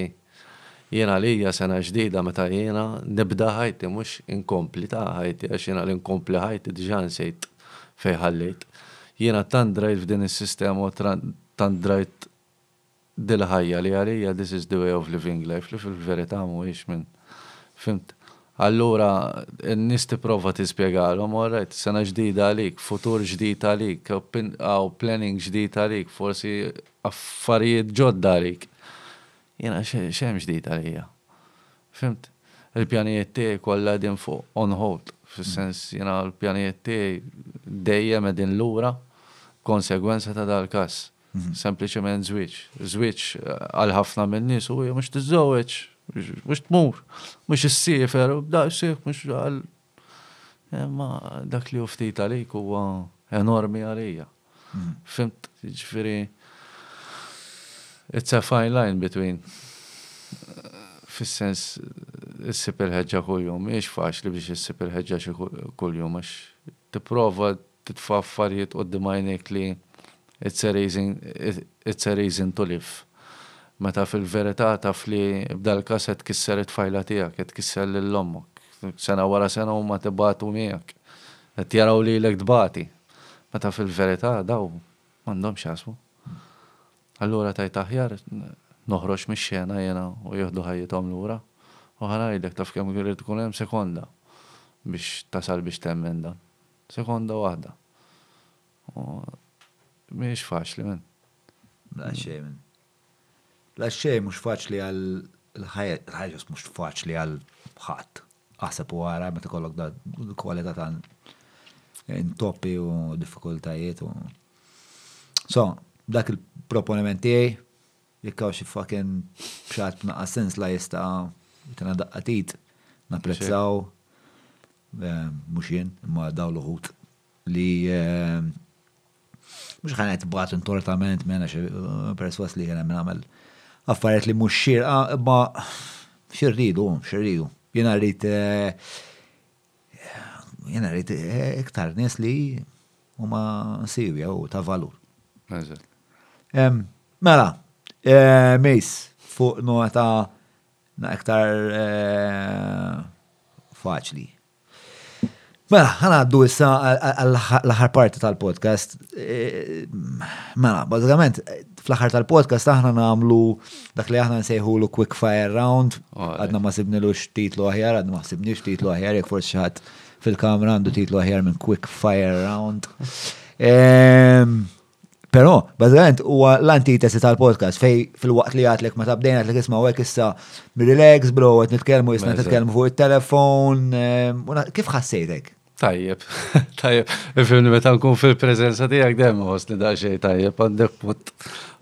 jien għalija sena ġdida meta jiena nibda ħajti mhux inkompli ta' ħajti għax jiena li nkompli ħajti diġa nsejt fejn ħallejt. Jiena tant drajt f'din is-sistema u tant drajt dil-ħajja li għalija this is the way of living life li fil-verità mhuwiex minn fhimt? Allura n-nies tipprova tispjegalhom all right, sena ġdida għalik, futur ġdid għalik, hawn planning ġdid għalik, forsi affarijiet ġodda għalik. Jiena x'hemm ġdid għalija? Fhimt? Il-pjanijiet tiegħi kollha qegħdin fuq on hold, fis-sens jiena l-pjanijiet tiegħi dejjem qegħdin lura b'konsegwenza ta' dal-każ. Sempliċement żwieġ. Żwieġ għal ħafna min-nies hu hija mhux tiżżewweġ, mhux tmur, mhux issiefer, bla ħsieb mhux għal imma dak li hu ftit għalik huwa enormi għalija. Fimt, jiġifieri it's a fine line between fis-sens issib il-ħeġġa kuljum, mhijiex faċli biex issib il-ħeġġa xi kuljum għax tipprova titfa' affarijiet quddiem għajnejk li it's a reason it's a reason to live. Meta fil-verità taf li b'dal-każ qed tkisser it-tfajla tiegħek, qed tkisser lil ommok. Sena wara sena huma qed ibatu miegħek. Qed jaraw lilek tbati. Meta fil-verità daw m'għandhomx x'jaqsmu. Allura tgħid aħjar noħroġ mix-xena jiena u jieħdu ħajjithom lura. U ħa ngħidlek taf kemm irid ikun hemm sekonda biex tasal biex temmen dan. Sekonda waħda. U mhijiex faċli min. Daqsxejn min. Daqsxejn mhux faċli għal il-ħajja, il-ħajja ġust mhux faċli għal ħadd. Aħseb u ara meta kollok da kwalità ta' intoppi u diffikultajiet u. So, dak il-proponiment tiegħi jekk hawn xi fucking b'xatt naqas sens la jista' jtina daqqatit napprezzaw. mhux jien, imma dawn l-uħud, li mhux ħa ngħid bagħtu ntortament minn għax perswas li jiena minn għamel affarijiet li mhux xierqa, imma xirridu, xirridu. Jiena rrid jiena rrid eh, iktar nies li huma siwi u ta' valur. Mela, eh, mejs fuq nota Na iktar faċli. Mela, ħana għaddu issa l-aħħar parti tal-podcast. Eh, mela, bazzikament, fl-aħħar tal-podcast aħna namlu dak li aħna nsejħu l quick fire round, għadna ma sibni l titlu aħjar, għadna ma sibni titlu aħjar, jek forsi xaħat fil-kamra għandu titlu aħjar minn quick fire round. Ehm, Però, bażikament huwa l-antitesi tal-podcast fej fil-waqt li għatlek ma tabdejn għatlek isma' hekk issa relax bro qed nitkellmu jisna nitkellmu fuq it-telefon. Ehm, kif ħassejtek? Tajjeb, tajjeb. Ifimni meta nkun fil-preżenza tiegħek dejjem ħossni daqsxejn tajjeb għandek punt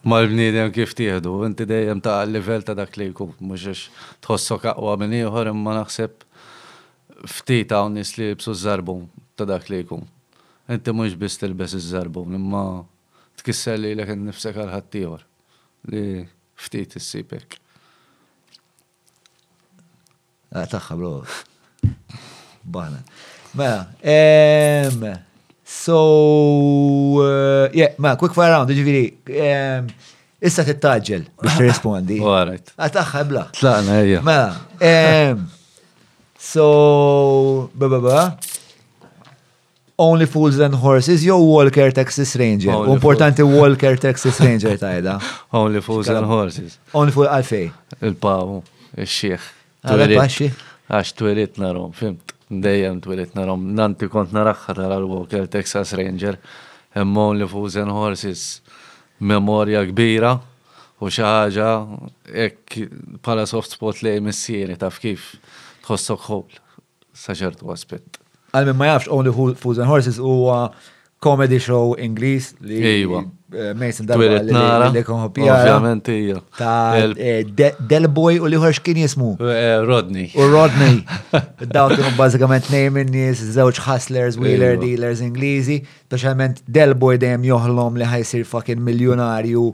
mal-bniedem kif tieħdu. Inti dejjem ta' livell ta' dak li jkun mhux għax tħossok aqwa minn ieħor imma naħseb ftit hawn nies li jibsu żarbun ta' dak li jkun. Inti mhux biss tilbes iż-żarbun imma tkisser lilek innifsek għal ħaddieħor li ftit issib hekk. Ah, tagħha bro. Bana. Mela, ehm, so, eh, yeah, mela, quick fire round, ġifiri, ehm, issa tittaġġel biex tirrispondi. Alright. Ah, tagħha bla. Tlaqna ejja. Mela, ehm, so, ba ba ba. Only Fools and Horses jew Walker Texas Ranger. Only Importanti Walker Texas Ranger tajda. Only Fools and Horses. Only Fools għalfej. Il-pawu, il-xieħ. Għalfej. Għax twilit narom, fimt. Dejjem twilit narom. Nanti kont naraxħa tal-Walker Texas Ranger. Imma Only Fools and Horses memorja kbira u xaħġa ek pala soft spot li missieri taf kif tħossok ħol. sa ċertu aspett. Għal min ma jafx Only Fools and Horses huwa comedy show Ingliż li Ejwa. Eh, Mason darba Twilet li- nara. li kon ħobbija Ovvjament hija. ta' El- eh, De- Del Boy u liħor x'kien jismu. Eh, Rodney. U Rodney. Dawn kienu bażikament nej minn nies, żewġ hustlers, wheeler Ejwa. dealers Ingliżi, speċjalment Del Boy dejjem joħlom li ħajsir fucking miljonarju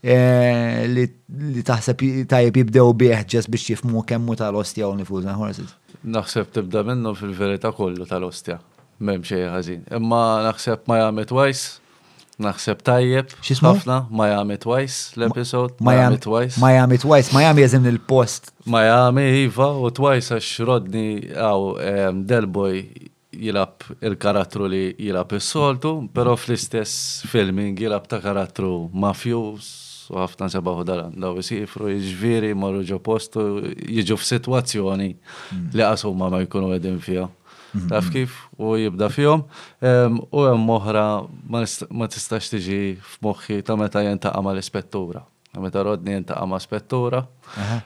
Eh, li taħseb tajjeb jibdew bih ġest biex jifmu kemmu tal-ostja u nifużna ħorsit. Naħseb tibda minnu fil-verita kollu tal-ostja. Mem xej ħażin. Imma naħseb ma jagħmel twajs, naħseb tajjeb. Xismu? Ħafna, ma jagħmel twajs l-episod, ma jagħmel twajs. Ma jagħmel twajs, ma jagħmel jeżin il-post. Ma jagħmel iva u twajs għax rodni għaw Delboy jilgħab il-karattru li jilgħab is-soltu, però fl-istess filming jilgħab ta' karattru mafjuż u ħafna sebaħ u darandaw isiefru, jiġifieri jmorru ġo post u jiġu f'sitwazzjoni li qas huma ma jkunu qegħdin fiha. Taf kif? U jibda fihom. U hemm oħra ma tistax tiġi f'moħħi ta' meta jintaqa' mal-ispettura. Meta Rodney jintaqa' ma' spettura,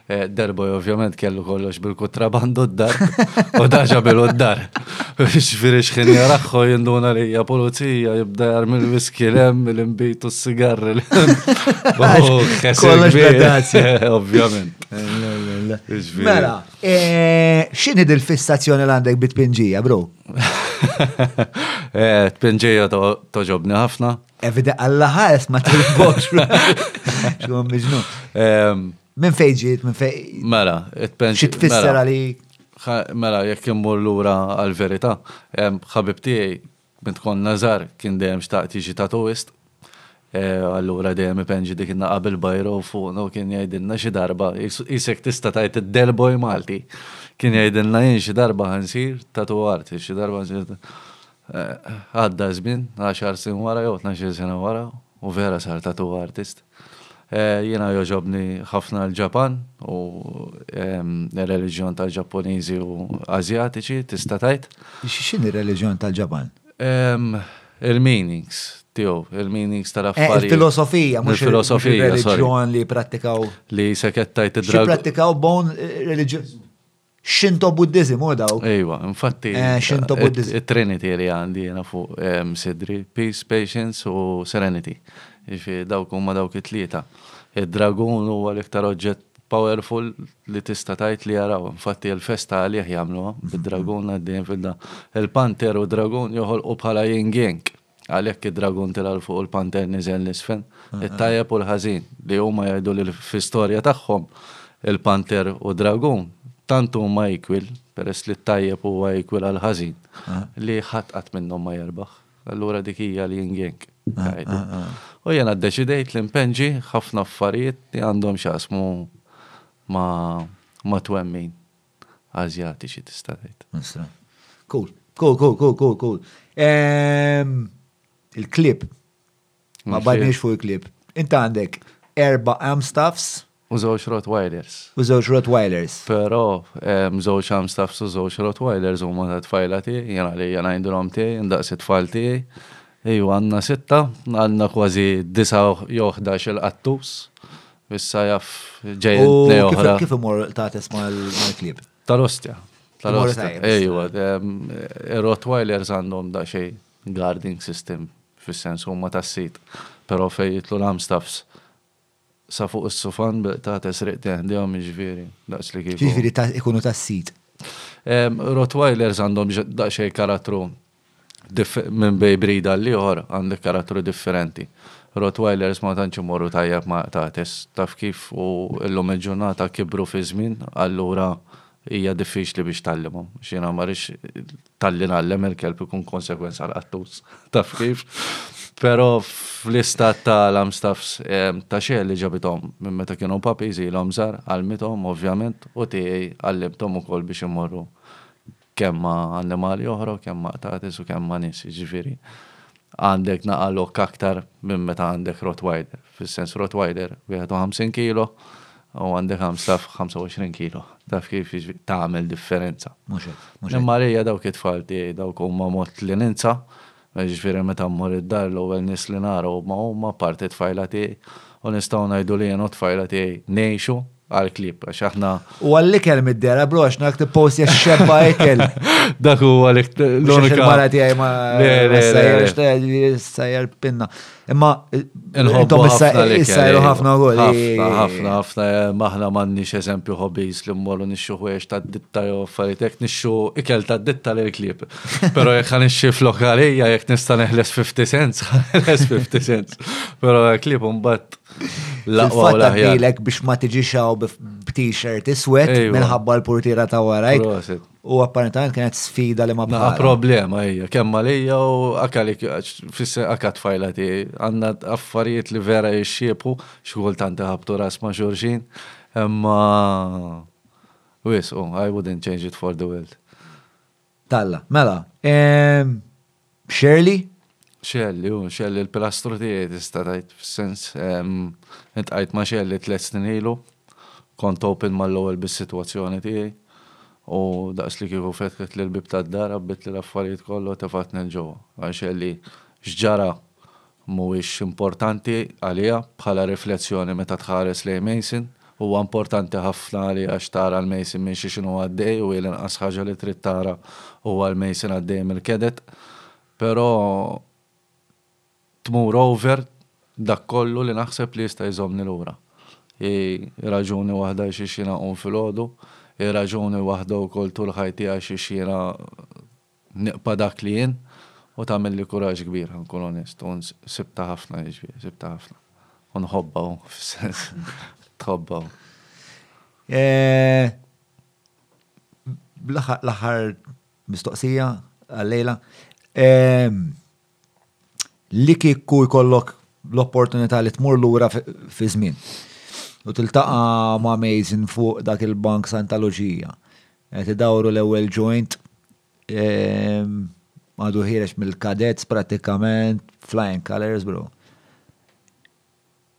eh, derboj ovvjament kellu kollox bil-kutrabandu d-dar, u daġa bilu d-dar. Xfiri xħin jaraxħu jinduna li hija pulizija, jibda jarmi l-whisky lem, l-imbitu s-sigarri l Kollox Ovvjament. Mela, eh, xini dil-fissazzjoni l-għandek bit-pinġija, bro? Eh, t-pinġija toġobni ħafna, Evide għalla ħares ma tirbokx. Xum miġnu. Ehm, minn fejġiet, minn fej. Mela, it-penġi. Xit fisser mela. għalik. Mela, jekk immur lura għal-verita, ehm, ħabib tiegħi minn tkun nazar kien dejjem xtaqt jiġi tatuist. Eh, allura dejjem ipenġi dik inna qabel bajru fuq no kien jgħidilna xi darba, jisek tista' tajt id-delboj Malti. Kien jgħidilna jien xi darba ħansir tatu art, xi darba ħansir. Għadda ż-żmien, għaxar snin wara jew tnax-il sena wara, u vera sar tattoo artist. Jiena jogħġobni ħafna l-Ġapan u r-reliġjon tal-Ġappuniżi u Ażjatiċi, tista' tgħid. X'inhi r-reliġjon tal-Ġapan? Il-meanings tiegħu, il-meanings tal-affarijiet. Il-filosofija, mhux ir-reliġjon li jipprattikaw. Li sakemm tgħid id-dragon. Jipprattikaw bone reliġjon. Shinto Buddhism u daw. Ejwa, infatti. Eh, Shinto eh, Buddhism. Trinity li għandi jena fuq ehm, sidri. Peace, patience u serenity. Ifi dawk huma dawk it-tlieta. Id-dragun huwa l-iktar oġġett powerful li tista' tajt li jaraw. Infatti l-festa għalih jagħmluha bid-dragun għaddejn fil-da. Il-panter u dragun joħolqu bħala jingenk. Għalhekk id-dragun tila' 'l fuq u l-panter niżel nisfel. It-tajjeb u l-ħażin, li huma jgħidu li fi storja tagħhom il-panter u d-dragun tant huma equal, peress li t-tajjeb huwa equal għall-ħażin, li ħadd qatt minnhom ma jerbaħ. Allura dik hija l-yin yang, jgħidu. U jiena ddeċidejt li npenġi ħafna affarijiet li għandhom x'jaqsmu ma' twemmin. Ażjatiċi tista' tgħid. Cool. Cool, cool, cool, cool, cool. Ehm, il-klib. Ma bajniex fuq il-klib. Inta għandek erba Amstaffs. U żewġ Rottweilers. U żewġ Rottweilers. Però ehm, żewġ Amstaffs u żewġ Rottweilers huma ta' tfajla tiegħi, jena li jena jindrom tiegħi, ndaqs it-tfal tiegħi. Iju għandna sitta, għandna kważi disa' jew 11 il-qattus. Issa jaf ġej oħra. Kif imur ta' tisma' l-klib? Tal-ostja. Tal-ostja. Ejwa, Rottweilers għandhom da xej guarding system fis-sens huma tas-sit, però fejn jitlu l-amstaffs sa fuq is-sufan ta' tesriq teħdihom ġifieri, daqs li kif. Ġifieri ikunu tas-sit. Rottweilers għandhom daqsxejn karattru minn bejn breed għal ieħor għandek karattru differenti. Rottweilers ma tantx imorru tajjeb ma' qtates, taf kif, u llum il-ġurnata kibru fiż-żmien, allura hija diffiċli biex tgħallimhom. Għax jiena ma rridx talli ngħallem il-kelb ikun konsegwenza għall-qattus, taf kif. Però fl-istat ta' l-Amstaffs ta' Shea li ġabithom minn meta kienu puppies ilhom żgħar, għallmithom, ovvjament, u tiegħi għallimthom ukoll biex imorru kemm ma' annimali oħra u kemm ma' qtates u kemm ma' nies, jiġifieri għandek naqa' lok aktar minn meta għandek Rottweiler, fis-sens Rottweiler 51 kilo u għandek Amstaff 25 kilo, taf kif, jiġifieri tagħmel differenza. Mhux hekk, mhux hekk. Imma għalija dawk it-tfal tiegħi dawk huma mod li ninsa Jiġifieri meta mmur id-dar l-ewwel nies li nara huma huma, apparti t-tfajla tiegħi, u nistgħu ngħidu li jien u t-tfajla tiegħi ngħixu għall-klieb għax aħna. U għall-ikel mid-dehra bro għax narak tippostja x'xebba ikel. Dak huwa l-unika. Mhux għax il-mara tiegħi ma. Le, le, le. Sajjar pinna. Imma intom issa jisajru ħafna għol. Ħafna, ħafna, ħafna, eh, maħna manni eżempju hobbies li mmorru nixxu ħwiex ta' ditta jew affarijiet, jek nixxu ikel ta' ditta li l-klib. Pero jek għan nixxi flokalija, jek nista neħles 50 cents, neħles 50 cents. Pero klib un bat laqwa u laħja. biex ma tiġi xaw b-t-shirt iswet minħabba l-portira ta' warajt. U apparentament kienet sfida li ma bħala. Naqa problema hija, kemm għalija u akalik fisse akat fajla ti għandna affarijiet li vera jixxiebħu xogħol tant ħabtu ras ma' xurxin. Imma wis, oh, I wouldn't change it for the world. Talla, mela. Shirley? Shirley, u Shirley l-pilastru tiegħi tista' tgħid fis-sens intqajt ma' Shirley tliet snin ilu, kont open mal-ewwel bis-sitwazzjoni tiegħi u daqs li kieku fetħet l-bieb tad-dar għabbietli l-affarijiet kollha u tefgħetni 'l ġewwa. Shirley x'ġara mhuwiex importanti għaliha bħala riflessjoni meta tħares lejn Mason. Huwa importanti ħafna għaliha x'tara l Mason minn xi x'inhu għaddej u hi l-inqas ħaġa li trid tara huwa l Mason għaddej mill kedet. Però tmur over dak kollu li naħseb li jista' jżommni lura. Hi raġuni waħda għal xiex jiena nqum filgħodu, hi raġuni waħda wkoll tul ħajti għal xiex jiena Nibqa' dak li jien u tagħmilli kuraġġ kbir, ħa nkun onest, u sibtha ħafna, jiġifieri, sibtha ħafna. U nħobbha u, fis-sens, tħobbha u. L-aħħar mistoqsija għal-lejla. li kieku jkollok l-opportunità li tmur lura fi żmien u tiltaqa ma' Mason fuq dak il-bank Santa Luġija. Qed idawru l-ewwel joint ehm, għadu ħiereġ mill-cadets pratikament, flying colors bro.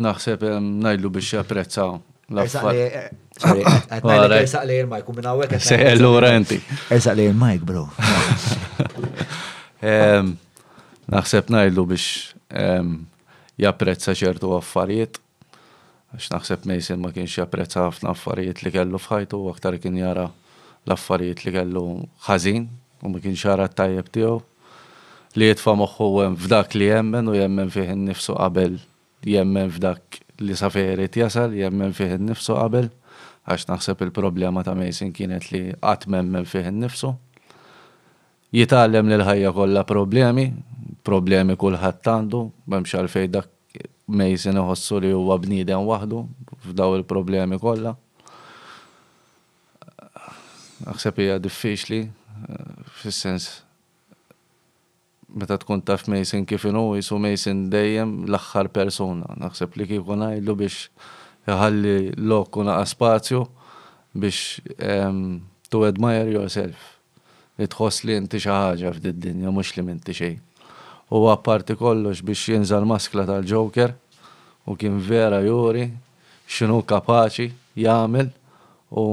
Naħseb ngħidlu biex japprezza l-affarijiet. Ersaq lej il-majk u minn hawnhekk. Sejħel lura inti. Ersaq lej il-majk, bro. Naħseb ngħidlu biex japprezza ċertu affarijiet. Għax naħseb Mason ma kienx japprezza ħafna affarijiet li kellu f'ħajtu, aktar kien jara l-affarijiet li kellu ħażin U ma kienx jara t-tajjeb tiegħu. Li jitfa' moħħu hemm f'dak li jemmen u jemmen fih innifsu qabel jemmen f'dak li sa fejn irid jasal, jemmen fih innifsu qabel, għax naħseb il-problema ta' Mason kienet li qatt m'emmen fih innifsu. Jitgħallem li l-ħajja kollha problemi, problemi kulħadd għandu, m'hemmx għalfejn dak Mason iħossu li huwa bniedem waħdu f'dawn il-problemi kollha. Aħseb hija diffiċli fis-sens meta tkun taf Mason kif inhu, qisu Mason dejjem l-aħħar persuna. Naħseb li kieku ngħidlu biex iħalli lok u naqas spazju biex to admire yourself. li tħoss li inti xi ħaġa f'did-dinja mhux li m'inti xejn. Huwa apparti kollox biex jinża l-maskra tal-Joker u kien vera juri x'inhu kapaċi jagħmel u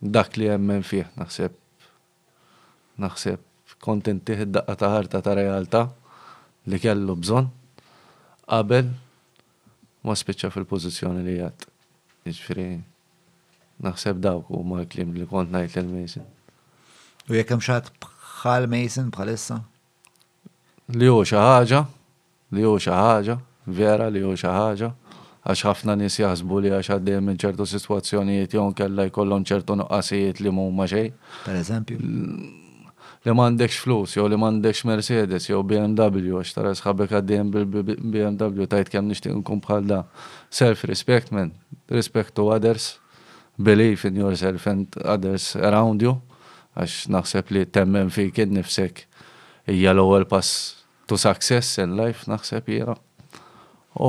dak li jemmen fih naħseb naħseb kont intih id-daqqa ta' ħarta ta' realtà li kellu bżonn qabel ma spiċċa fil-pożizzjoni li qiegħed. Jiġifieri. Naħseb dawk huma l-kliem li kont ngħid lil Mason. U jekk hemm xi ħadd bħal Mason bħalissa? Li hu xi ħaġa, li hu xi ħaġa, vera li hu xi ħaġa, għax ħafna nies jaħsbu li għax għaddejjin minn ċertu sitwazzjonijiet jew inkella jkollhom ċertu nuqqasijiet li m'huma xejn. Pereżempju? li m'għandekx flus jew li m'għandekx Mercedes jew BMW għax tara sħabek għaddejjin bil-BMW tgħid kemm nixtieq inkun bħal da. Self respect man, respect to others, believe in yourself and others around you għax naħseb li temmen fik innifsek hija l-ewwel pass to success in life naħseb jiena. U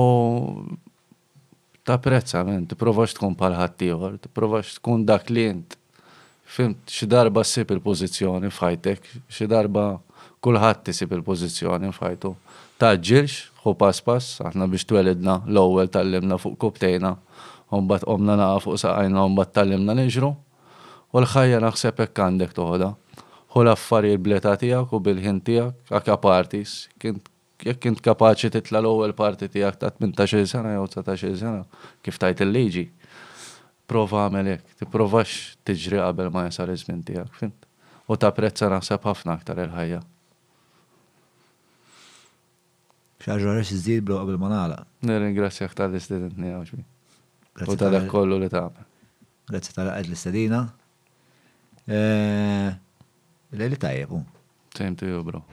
T'apprezzament, tipprovax tkun bħal ħaddieħor, tipprovax tkun dak li int. Fhimt, xi darba ssib il-pożizzjoni f'ħajtek, xi darba kulħadd isib il-pożizzjoni f'ħajtu. Tgħaġġilx, ħu pass pass, aħna biex twelidna l-ewwel tgħallimna fuq kubtejna u mbagħad qomna naqgħa fuq saqajna u mbagħad tgħallimna niġru. U l-ħajja naħseb hekk għandek toħodha. Ħu l-affarijiet bl-età tiegħek u bil-ħin tiegħek, a capartis, kien Jekk int kapaċi titla' l-ewwel parti tiegħek ta' tmintax-il sena jew dsatax-il sena, kif tgħid il-liġi, prova agħmel hekk. Tipprovax tiġri qabel ma jasal iż-żmien tiegħek, fhimt? U tapprezza naħseb ħafna aktar il-ħajja. Xi ħaġa oħra xi żżid bro qabel ma nagħlaq? Nirringrazzjak talli stedintni hawn xbih. U ta' dak kollu li tagħmel. Grazzi tal għajt l-istedina. Eh, Lejli tajjeb, u. Same to you, bro.